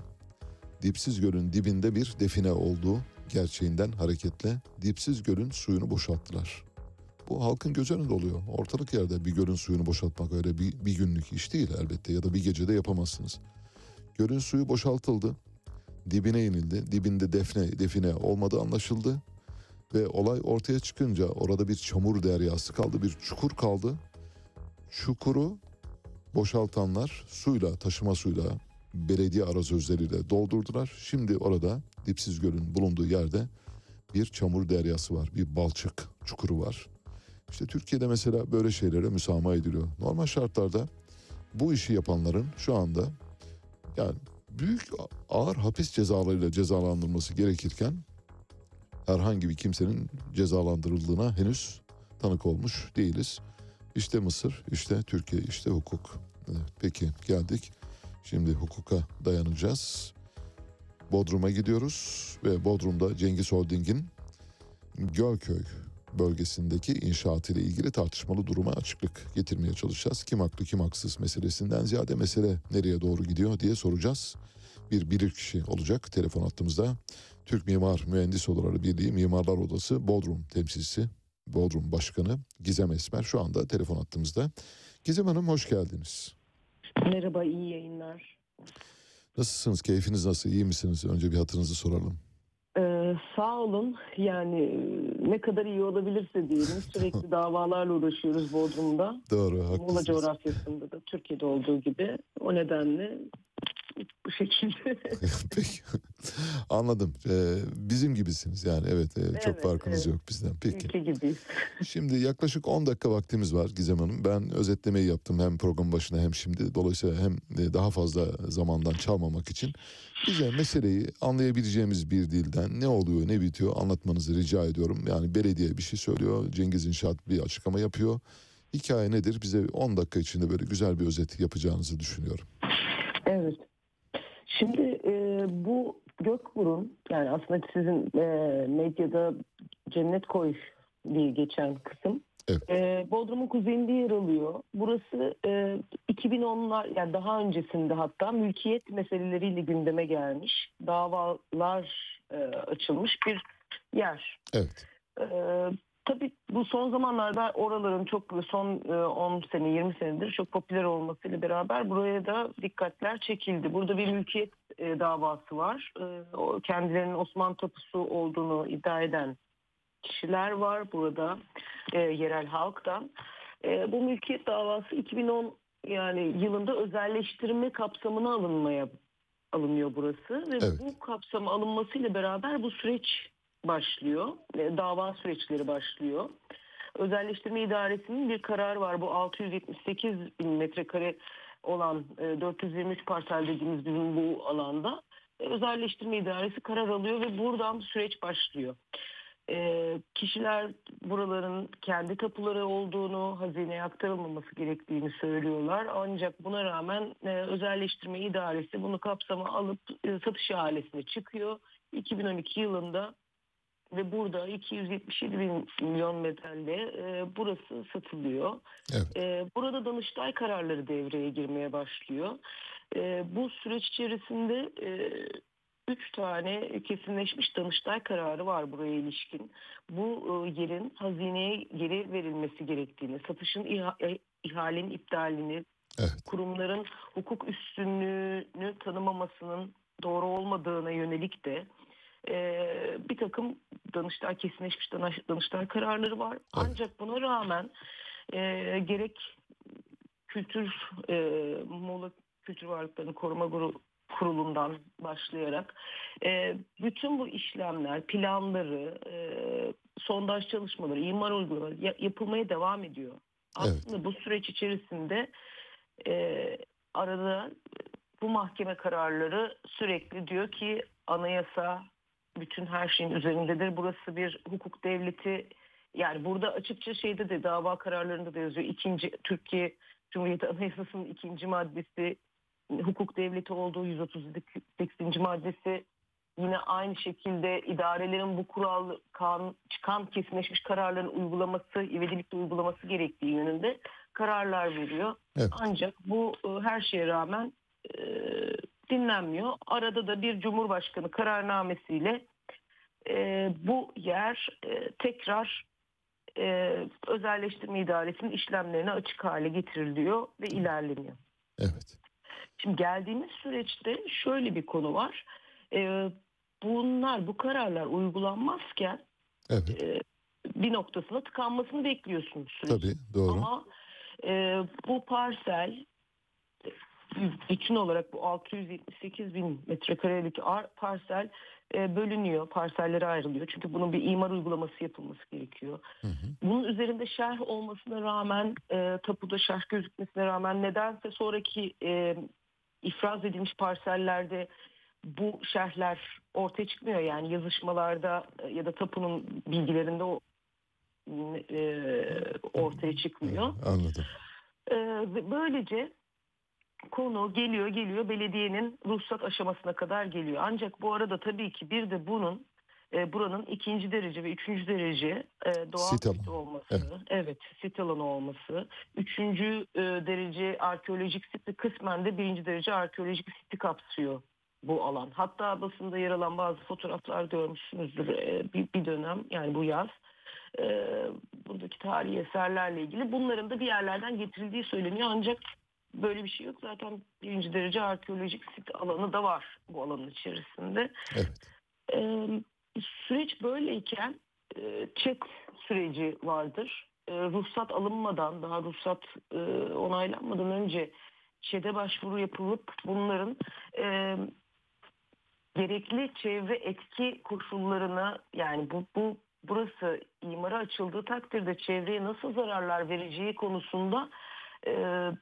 A: Dipsiz Göl'ün dibinde bir define olduğu gerçeğinden hareketle Dipsiz Göl'ün suyunu boşalttılar. Bu halkın göz önünde oluyor. Ortalık yerde bir gölün suyunu boşaltmak öyle bir, bir günlük iş değil elbette ya da bir gecede yapamazsınız. Gölün suyu boşaltıldı. Dibine inildi. Dibinde defne, define olmadığı anlaşıldı. Ve olay ortaya çıkınca orada bir çamur deryası kaldı, bir çukur kaldı. Çukuru boşaltanlar suyla, taşıma suyla, belediye arazözleriyle doldurdular. Şimdi orada Dipsiz Göl'ün bulunduğu yerde bir çamur deryası var, bir balçık çukuru var. İşte Türkiye'de mesela böyle şeylere müsamaha ediliyor. Normal şartlarda bu işi yapanların şu anda yani büyük ağır hapis cezalarıyla cezalandırılması gerekirken herhangi bir kimsenin cezalandırıldığına henüz tanık olmuş değiliz. İşte Mısır, işte Türkiye, işte hukuk. Peki geldik. Şimdi hukuka dayanacağız. Bodrum'a gidiyoruz ve Bodrum'da Cengiz Holding'in Gölköy bölgesindeki inşaat ile ilgili tartışmalı duruma açıklık getirmeye çalışacağız. Kim haklı kim haksız meselesinden ziyade mesele nereye doğru gidiyor diye soracağız. Bir bilir kişi olacak telefon hattımızda. Türk Mimar Mühendis Odaları Birliği Mimarlar Odası Bodrum temsilcisi, Bodrum Başkanı Gizem Esmer şu anda telefon hattımızda. Gizem Hanım hoş geldiniz.
N: Merhaba, iyi yayınlar.
A: Nasılsınız? Keyfiniz nasıl? İyi misiniz? Önce bir hatırınızı soralım.
N: Sağ olun. Yani e, ne kadar iyi olabilirse diyelim. Sürekli (laughs) davalarla uğraşıyoruz Bodrum'da.
A: Doğru,
N: Muğla
A: haklısınız.
N: coğrafyasında da Türkiye'de olduğu gibi. O nedenle (laughs) bu şekilde. (laughs)
A: Peki. Anladım. Ee, bizim gibisiniz yani evet, e, çok
N: Evet,
A: farkınız
N: evet.
A: yok bizden. Peki.
N: Ülke gibiyiz. (laughs)
A: Şimdi yaklaşık 10 dakika vaktimiz var Gizem Hanım. Ben özetlemeyi yaptım hem program başına hem şimdi. Dolayısıyla hem e, daha fazla zamandan çalmamak için bize meseleyi anlayabileceğimiz bir dilden ne oluyor ne bitiyor anlatmanızı rica ediyorum. Yani belediye bir şey söylüyor, Cengiz İnşaat bir açıklama yapıyor. Hikaye nedir? Bize 10 dakika içinde böyle güzel bir özet yapacağınızı düşünüyorum.
N: Evet. Şimdi e, bu Gökburun yani aslında sizin e, medyada Cennet Koy diye geçen kısım e, Bodrum'un kuzeyinde yer alıyor. Burası e, 2010'lar yani daha öncesinde hatta mülkiyet meseleleriyle gündeme gelmiş. Davalar e, açılmış bir yer.
A: Evet.
N: Ee, tabii bu son zamanlarda oraların çok son e, 10 sene 20 senedir çok popüler olmasıyla beraber buraya da dikkatler çekildi. Burada bir mülkiyet e, davası var. E, kendilerinin Osmanlı tapusu olduğunu iddia eden kişiler var burada e, yerel halktan. E, bu mülkiyet davası 2010 yani yılında özelleştirme kapsamına alınmaya alınıyor burası ve bu kapsama alınmasıyla beraber bu süreç başlıyor. E, Dava süreçleri başlıyor. Özelleştirme idaresinin bir kararı var. Bu 678 bin metrekare olan e, 423 parsel dediğimiz bizim bu alanda e, özelleştirme idaresi karar alıyor ve buradan süreç başlıyor. E, kişiler buraların kendi tapuları olduğunu, hazineye aktarılmaması gerektiğini söylüyorlar. Ancak buna rağmen e, özelleştirme idaresi bunu kapsama alıp e, satış ihalesine çıkıyor. 2012 yılında ve burada 277 bin milyon metelde e, burası satılıyor. E, burada Danıştay kararları devreye girmeye başlıyor. E, bu süreç içerisinde e, üç tane kesinleşmiş Danıştay kararı var buraya ilişkin. Bu e, yerin hazineye geri verilmesi gerektiğini, satışın iha- e, ihalenin iptalini, kurumların hukuk üstünlüğünü tanımamasının doğru olmadığına yönelik de bir takım Danıştay kesinleşmiş Danış- Danıştay kararları var. Ancak buna rağmen e, gerek kültür e, Muğla Kültür Varlıklarını Koruma Kurulu'ndan başlayarak e, bütün bu işlemler, planları, e, sondaj çalışmaları, imar uygulamaları ya- yapılmaya devam ediyor. Aslında bu süreç içerisinde e, arada bu mahkeme kararları sürekli diyor ki anayasa bütün her şeyin üzerindedir. Burası bir hukuk devleti. Yani burada açıkça şeyde de dava kararlarında da yazıyor. İkinci Türkiye Cumhuriyeti Anayasası'nın ikinci maddesi hukuk devleti olduğu 138. maddesi yine aynı şekilde idarelerin bu kural kanun çıkan kesinleşmiş kararların uygulaması, ivedilikle uygulaması gerektiği yönünde kararlar veriyor. Ancak bu e, her şeye rağmen e, dinlenmiyor. Arada da bir cumhurbaşkanı kararnamesiyle e, bu yer e, tekrar e, özelleştirme idaresinin işlemlerine açık hale getiriliyor ve ilerleniyor.
A: Evet.
N: Şimdi geldiğimiz süreçte şöyle bir konu var. E, bunlar, bu kararlar uygulanmazken
A: Evet.
N: e, bir noktasına tıkanmasını bekliyorsun süreç.
A: Tabii doğru.
N: Ama e, bu parsel bütün olarak bu 678 bin metrekarelik ar- parsel e, bölünüyor, parsellere ayrılıyor. Çünkü bunun bir imar uygulaması yapılması gerekiyor. Bunun üzerinde şerh olmasına rağmen, e, tapuda şerh gözükmesine rağmen nedense sonraki e, ifraz edilmiş parsellerde bu şerhler ortaya çıkmıyor. Yani yazışmalarda ya da tapunun bilgilerinde o e, ortaya çıkmıyor.
A: Anladım.
N: Böylece konu geliyor geliyor belediyenin ruhsat aşamasına kadar geliyor. Ancak bu arada tabii ki bir de bunun e, buranın ikinci derece ve üçüncü derece e, doğal
A: Sit alanı.
N: olması, evet. sit alanı olması, üçüncü e, derece arkeolojik sit ve kısmen de birinci derece arkeolojik siti kapsıyor bu alan. Hatta basında yer alan bazı fotoğraflar görmüşsünüzdür e, bir, bir dönem yani bu yaz e, buradaki tarihi eserlerle ilgili bunların da bir yerlerden getirildiği söyleniyor ancak böyle bir şey yok zaten birinci derece arkeolojik sit alanı da var bu alanın içerisinde. E, süreç böyleyken e, çet süreci vardır. E, ruhsat alınmadan daha ruhsat e, onaylanmadan önce ÇED'e başvuru yapılıp bunların e, gerekli çevre etki koşullarına yani bu, bu burası imara açıldığı takdirde çevreye nasıl zararlar vereceği konusunda e,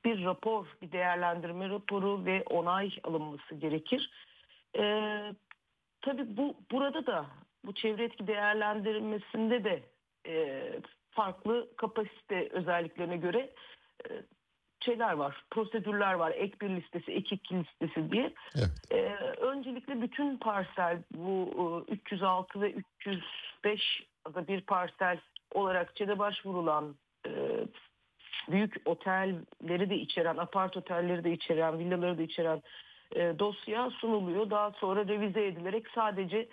N: bir rapor, bir değerlendirme raporu ve onay alınması gerekir. E, tabii bu burada da bu çevre etki değerlendirmesinde de e, farklı kapasite özelliklerine göre e, şeyler var, prosedürler var. Ek bir listesi, ek iki listesi diye. Ee, öncelikle bütün parsel bu e, 306 ve 305 da bir parsel olarak ÇED'e başvurulan e, büyük otelleri de içeren, apart otelleri de içeren, villaları da içeren e, dosya sunuluyor. Daha sonra revize edilerek sadece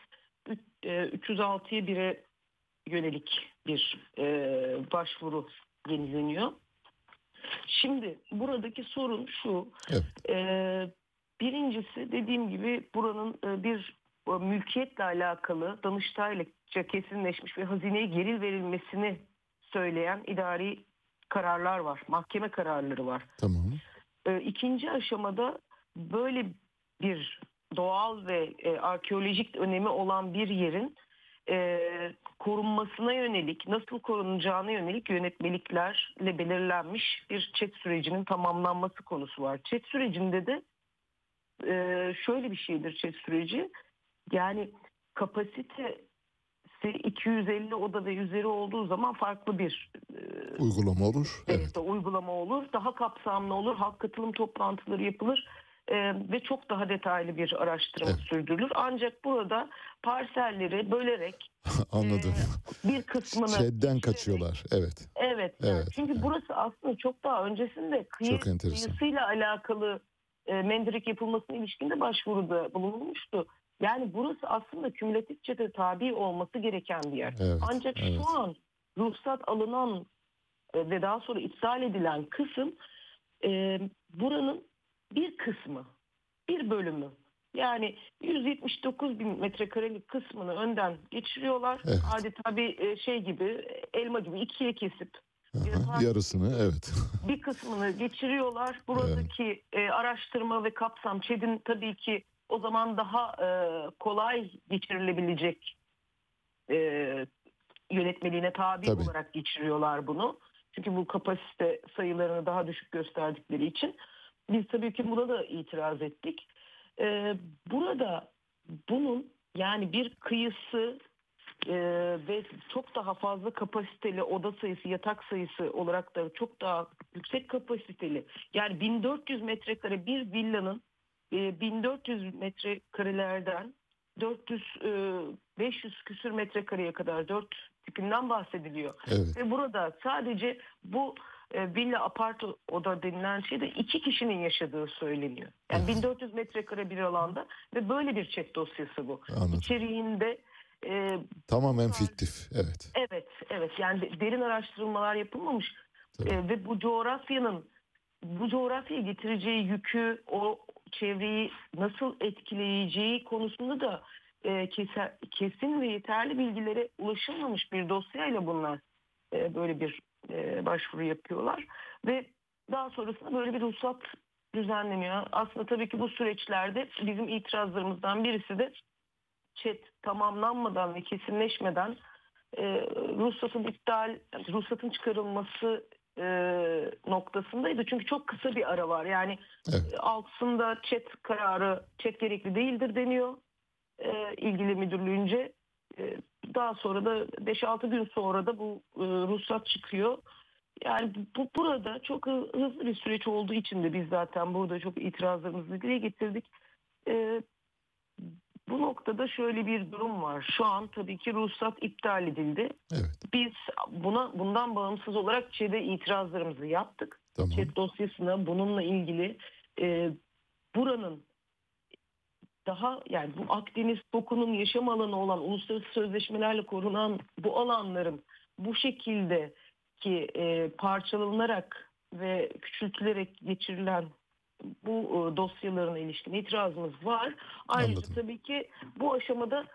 N: üç- e, 306'ya bire yönelik bir e, başvuru yenileniyor. Şimdi buradaki sorun şu. e, birincisi dediğim gibi buranın e, bir e, mülkiyetle alakalı Danıştay'la kesinleşmiş ve hazineye geri verilmesini söyleyen idari kararlar var. Mahkeme kararları var.
A: Tamam.
N: E, ikinci aşamada böyle bir doğal ve e, arkeolojik önemi olan bir yerin e, korunmasına yönelik, nasıl korunacağına yönelik yönetmeliklerle belirlenmiş bir çet sürecinin tamamlanması konusu var. Çet sürecinde de e, şöyle bir şeydir ÇED süreci. Yani kapasite 250 oda ve üzeri olduğu zaman farklı bir
A: Uygulama olur.
N: evet. uygulama olur. Daha kapsamlı olur. Halk katılım toplantıları yapılır. e, ve çok daha detaylı bir araştırma sürdürülür. Ancak burada parselleri bölerek (laughs)
A: Anladım.
N: bir kısmını
A: ÇED'den kaçıyorlar. Evet.
N: Evet. yani
A: Evet,
N: çünkü burası aslında çok daha öncesinde kıyı, kıyısıyla alakalı e, mendirik yapılmasına ilişkin de başvuruda bulunulmuştu. Yani burası aslında kümülatif çete tabi olması gereken bir yer.
A: Evet,
N: Ancak
A: evet.
N: şu an ruhsat alınan e, ve daha sonra iptal edilen kısım e, buranın bir kısmı, bir bölümü. Yani 179 bin metrekarelik kısmını önden geçiriyorlar.
A: Evet.
N: Adeta bir e, şey gibi, elma gibi ikiye kesip
A: Aha, Yarısını evet.
N: bir kısmını geçiriyorlar. (laughs) Buradaki e, araştırma ve kapsam ÇED'in tabii ki o zaman daha e, kolay geçirilebilecek e, yönetmeliğine tabi
A: Tabii.
N: olarak geçiriyorlar bunu. Çünkü bu kapasite sayılarını daha düşük gösterdikleri için. Biz tabii ki buna da itiraz ettik. E, burada bunun yani bir kıyısı e, ve çok daha fazla kapasiteli oda sayısı, yatak sayısı olarak da çok daha yüksek kapasiteli. Yani 1400 metrekare bir villanın 1400 metrekarelerden 400 e, 500 küsür metrekareye kadar 4 tipinden bahsediliyor.
A: Evet.
N: Ve burada sadece bu e, villa apart oda denilen şeyde iki kişinin yaşadığı söyleniyor. Yani 1400 metrekare bir alanda ve böyle bir chat dosyası bu.
A: Anladım.
N: İçeriğinde e,
A: Tamamen fiktif. Evet.
N: Evet, evet. Yani de- derin araştırmalar yapılmamış Ee, ve bu coğrafyanın bu coğrafyaya getireceği yükü, o çevreyi nasıl etkileyeceği konusunda da e, kesin ve yeterli bilgilere ulaşılmamış bir dosyayla bunlar e, böyle bir e, başvuru yapıyorlar ve daha sonrasında böyle bir ruhsat düzenleniyor. Aslında tabii ki bu süreçlerde bizim itirazlarımızdan birisi de chat tamamlanmadan ve kesinleşmeden e, ruhsatın iptal, ruhsatın çıkarılması e, noktasındaydı. Çünkü çok kısa bir ara var. Yani e, altısında chat kararı chat gerekli değildir deniyor e, ilgili müdürlüğünce. E, daha sonra da 5-6 gün sonra da bu e, ruhsat çıkıyor. Yani bu burada çok hı- hızlı bir süreç olduğu için de biz zaten burada çok itirazlarımızı dile getirdik. E, bu noktada şöyle bir durum var. Şu an tabii ki ruhsat iptal edildi. Biz buna bundan bağımsız olarak ÇED'e itirazlarımızı yaptık. ÇED dosyasına bununla ilgili e, buranın daha yani bu Akdeniz Doku'nun yaşam alanı olan uluslararası sözleşmelerle korunan bu alanların bu şekilde ki e, parçalanarak ve küçültülerek geçirilen bu e, dosyalarına ilişkin itirazımız var. Ayrıca tabii ki bu aşamada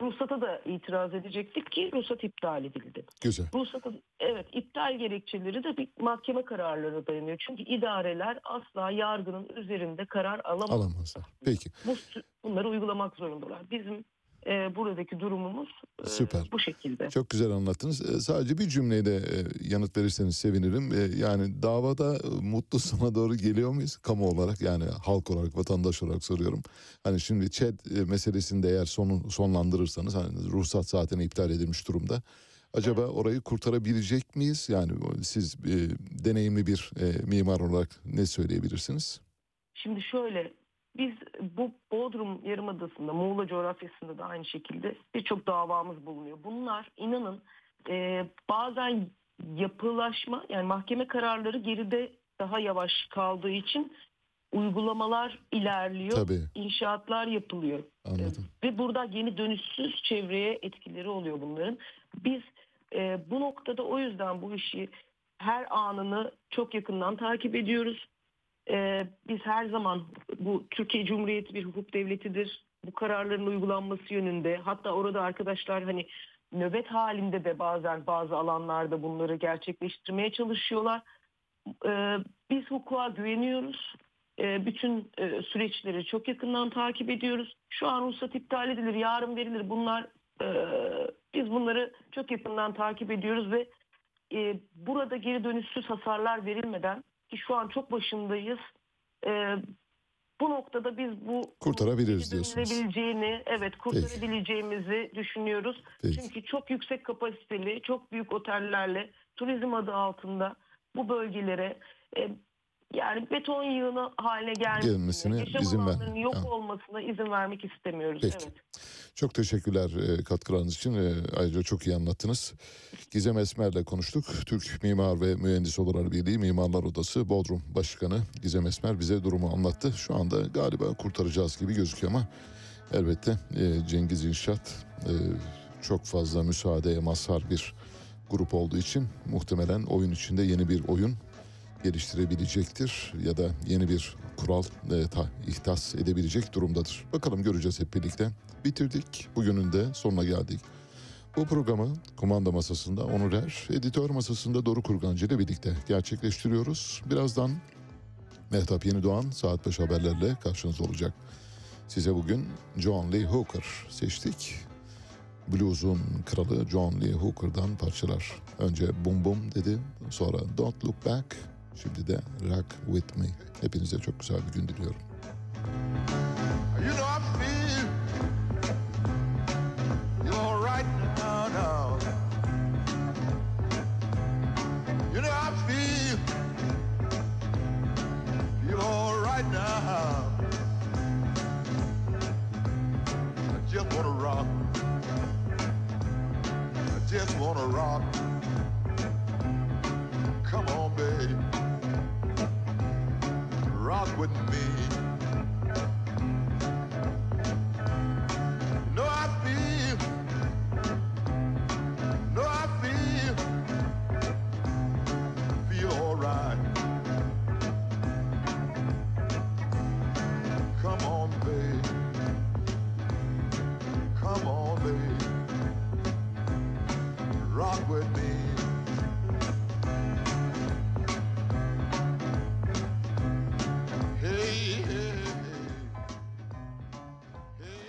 N: ruhsata da itiraz edecektik ki ruhsat iptal edildi.
A: Güzel.
N: Ruhsatın evet iptal gerekçeleri de bir mahkeme kararlarına dayanıyor. Çünkü idareler asla yargının üzerinde karar alamaz.
A: Alamazlar. Peki.
N: Bu, bunları uygulamak zorundalar. Bizim e, buradaki durumumuz e,
A: Süper.
N: bu şekilde.
A: Çok güzel anlattınız. Ee, Sadece bir cümleyle e, yanıt verirseniz sevinirim. Ee, Yani davada e, mutlu sona doğru geliyor muyuz kamu olarak? Yani halk olarak, vatandaş olarak soruyorum. Hani şimdi ÇED e, meselesinde eğer sonu sonlandırırsanız hani ruhsat zaten iptal edilmiş durumda. Acaba orayı kurtarabilecek miyiz? Yani siz e, deneyimli bir e, mimar olarak ne söyleyebilirsiniz?
N: Şimdi şöyle biz bu Bodrum Yarımadası'nda Muğla coğrafyasında da aynı şekilde birçok davamız bulunuyor. Bunlar inanın e, bazen yapılaşma yani mahkeme kararları geride daha yavaş kaldığı için uygulamalar ilerliyor.
A: Tabii.
N: inşaatlar yapılıyor.
A: Anladım.
N: Ve burada yeni dönüşsüz çevreye etkileri oluyor bunların. Biz e, bu noktada o yüzden bu işi her anını çok yakından takip ediyoruz. E, biz her zaman bu Türkiye Cumhuriyeti bir hukuk devletidir. Bu kararların uygulanması yönünde hatta orada arkadaşlar hani nöbet halinde de bazen bazı alanlarda bunları gerçekleştirmeye çalışıyorlar. E, biz hukuka güveniyoruz. E, bütün e, süreçleri çok yakından takip ediyoruz. Şu an ruhsat iptal edilir, yarın verilir. Bunlar e, biz bunları çok yakından takip ediyoruz ve e, burada geri dönüşsüz hasarlar verilmeden ki şu an çok başındayız. e, bu noktada biz bu
A: Kurtarabiliriz diyorsunuz.
N: evet kurtarabileceğimizi düşünüyoruz.
A: Peki.
N: Çünkü çok yüksek kapasiteli, çok büyük otellerle turizm adı altında bu bölgelere e, yani beton yığını haline gelmesine,
A: Gelmesine
N: yaşam
A: izin ver-
N: yok
A: Ha.
N: olmasına izin vermek istemiyoruz.
A: Peki.
N: Evet.
A: Çok teşekkürler e, katkılarınız için. E, ayrıca çok iyi anlattınız. Gizem Esmer'le konuştuk. Türk Mimar ve Mühendis Odaları Birliği Mimarlar Odası Bodrum Başkanı Gizem Esmer bize durumu anlattı. Şu anda galiba kurtaracağız gibi gözüküyor ama elbette e, Cengiz İnşaat çok fazla müsaadeye mazhar bir grup olduğu için muhtemelen oyun içinde yeni bir oyun geliştirebilecektir ya da yeni bir kural e, ta, ihtas edebilecek durumdadır. Bakalım göreceğiz hep birlikte. Bitirdik. Bugünün de sonuna geldik. Bu programı kumanda masasında Onur Er, editör masasında Doru Kurgancı ile birlikte gerçekleştiriyoruz. Birazdan Mehtap Yeni Doğan saat 5 haberlerle karşınızda olacak. Size bugün John Lee Hooker seçtik. Blues'un kralı John Lee Hooker'dan parçalar. Önce Bum Bum dedi, sonra Don't Look Back, şimdi de Rock With Me. Hepinize çok güzel bir gün diliyorum.
B: You know Rock with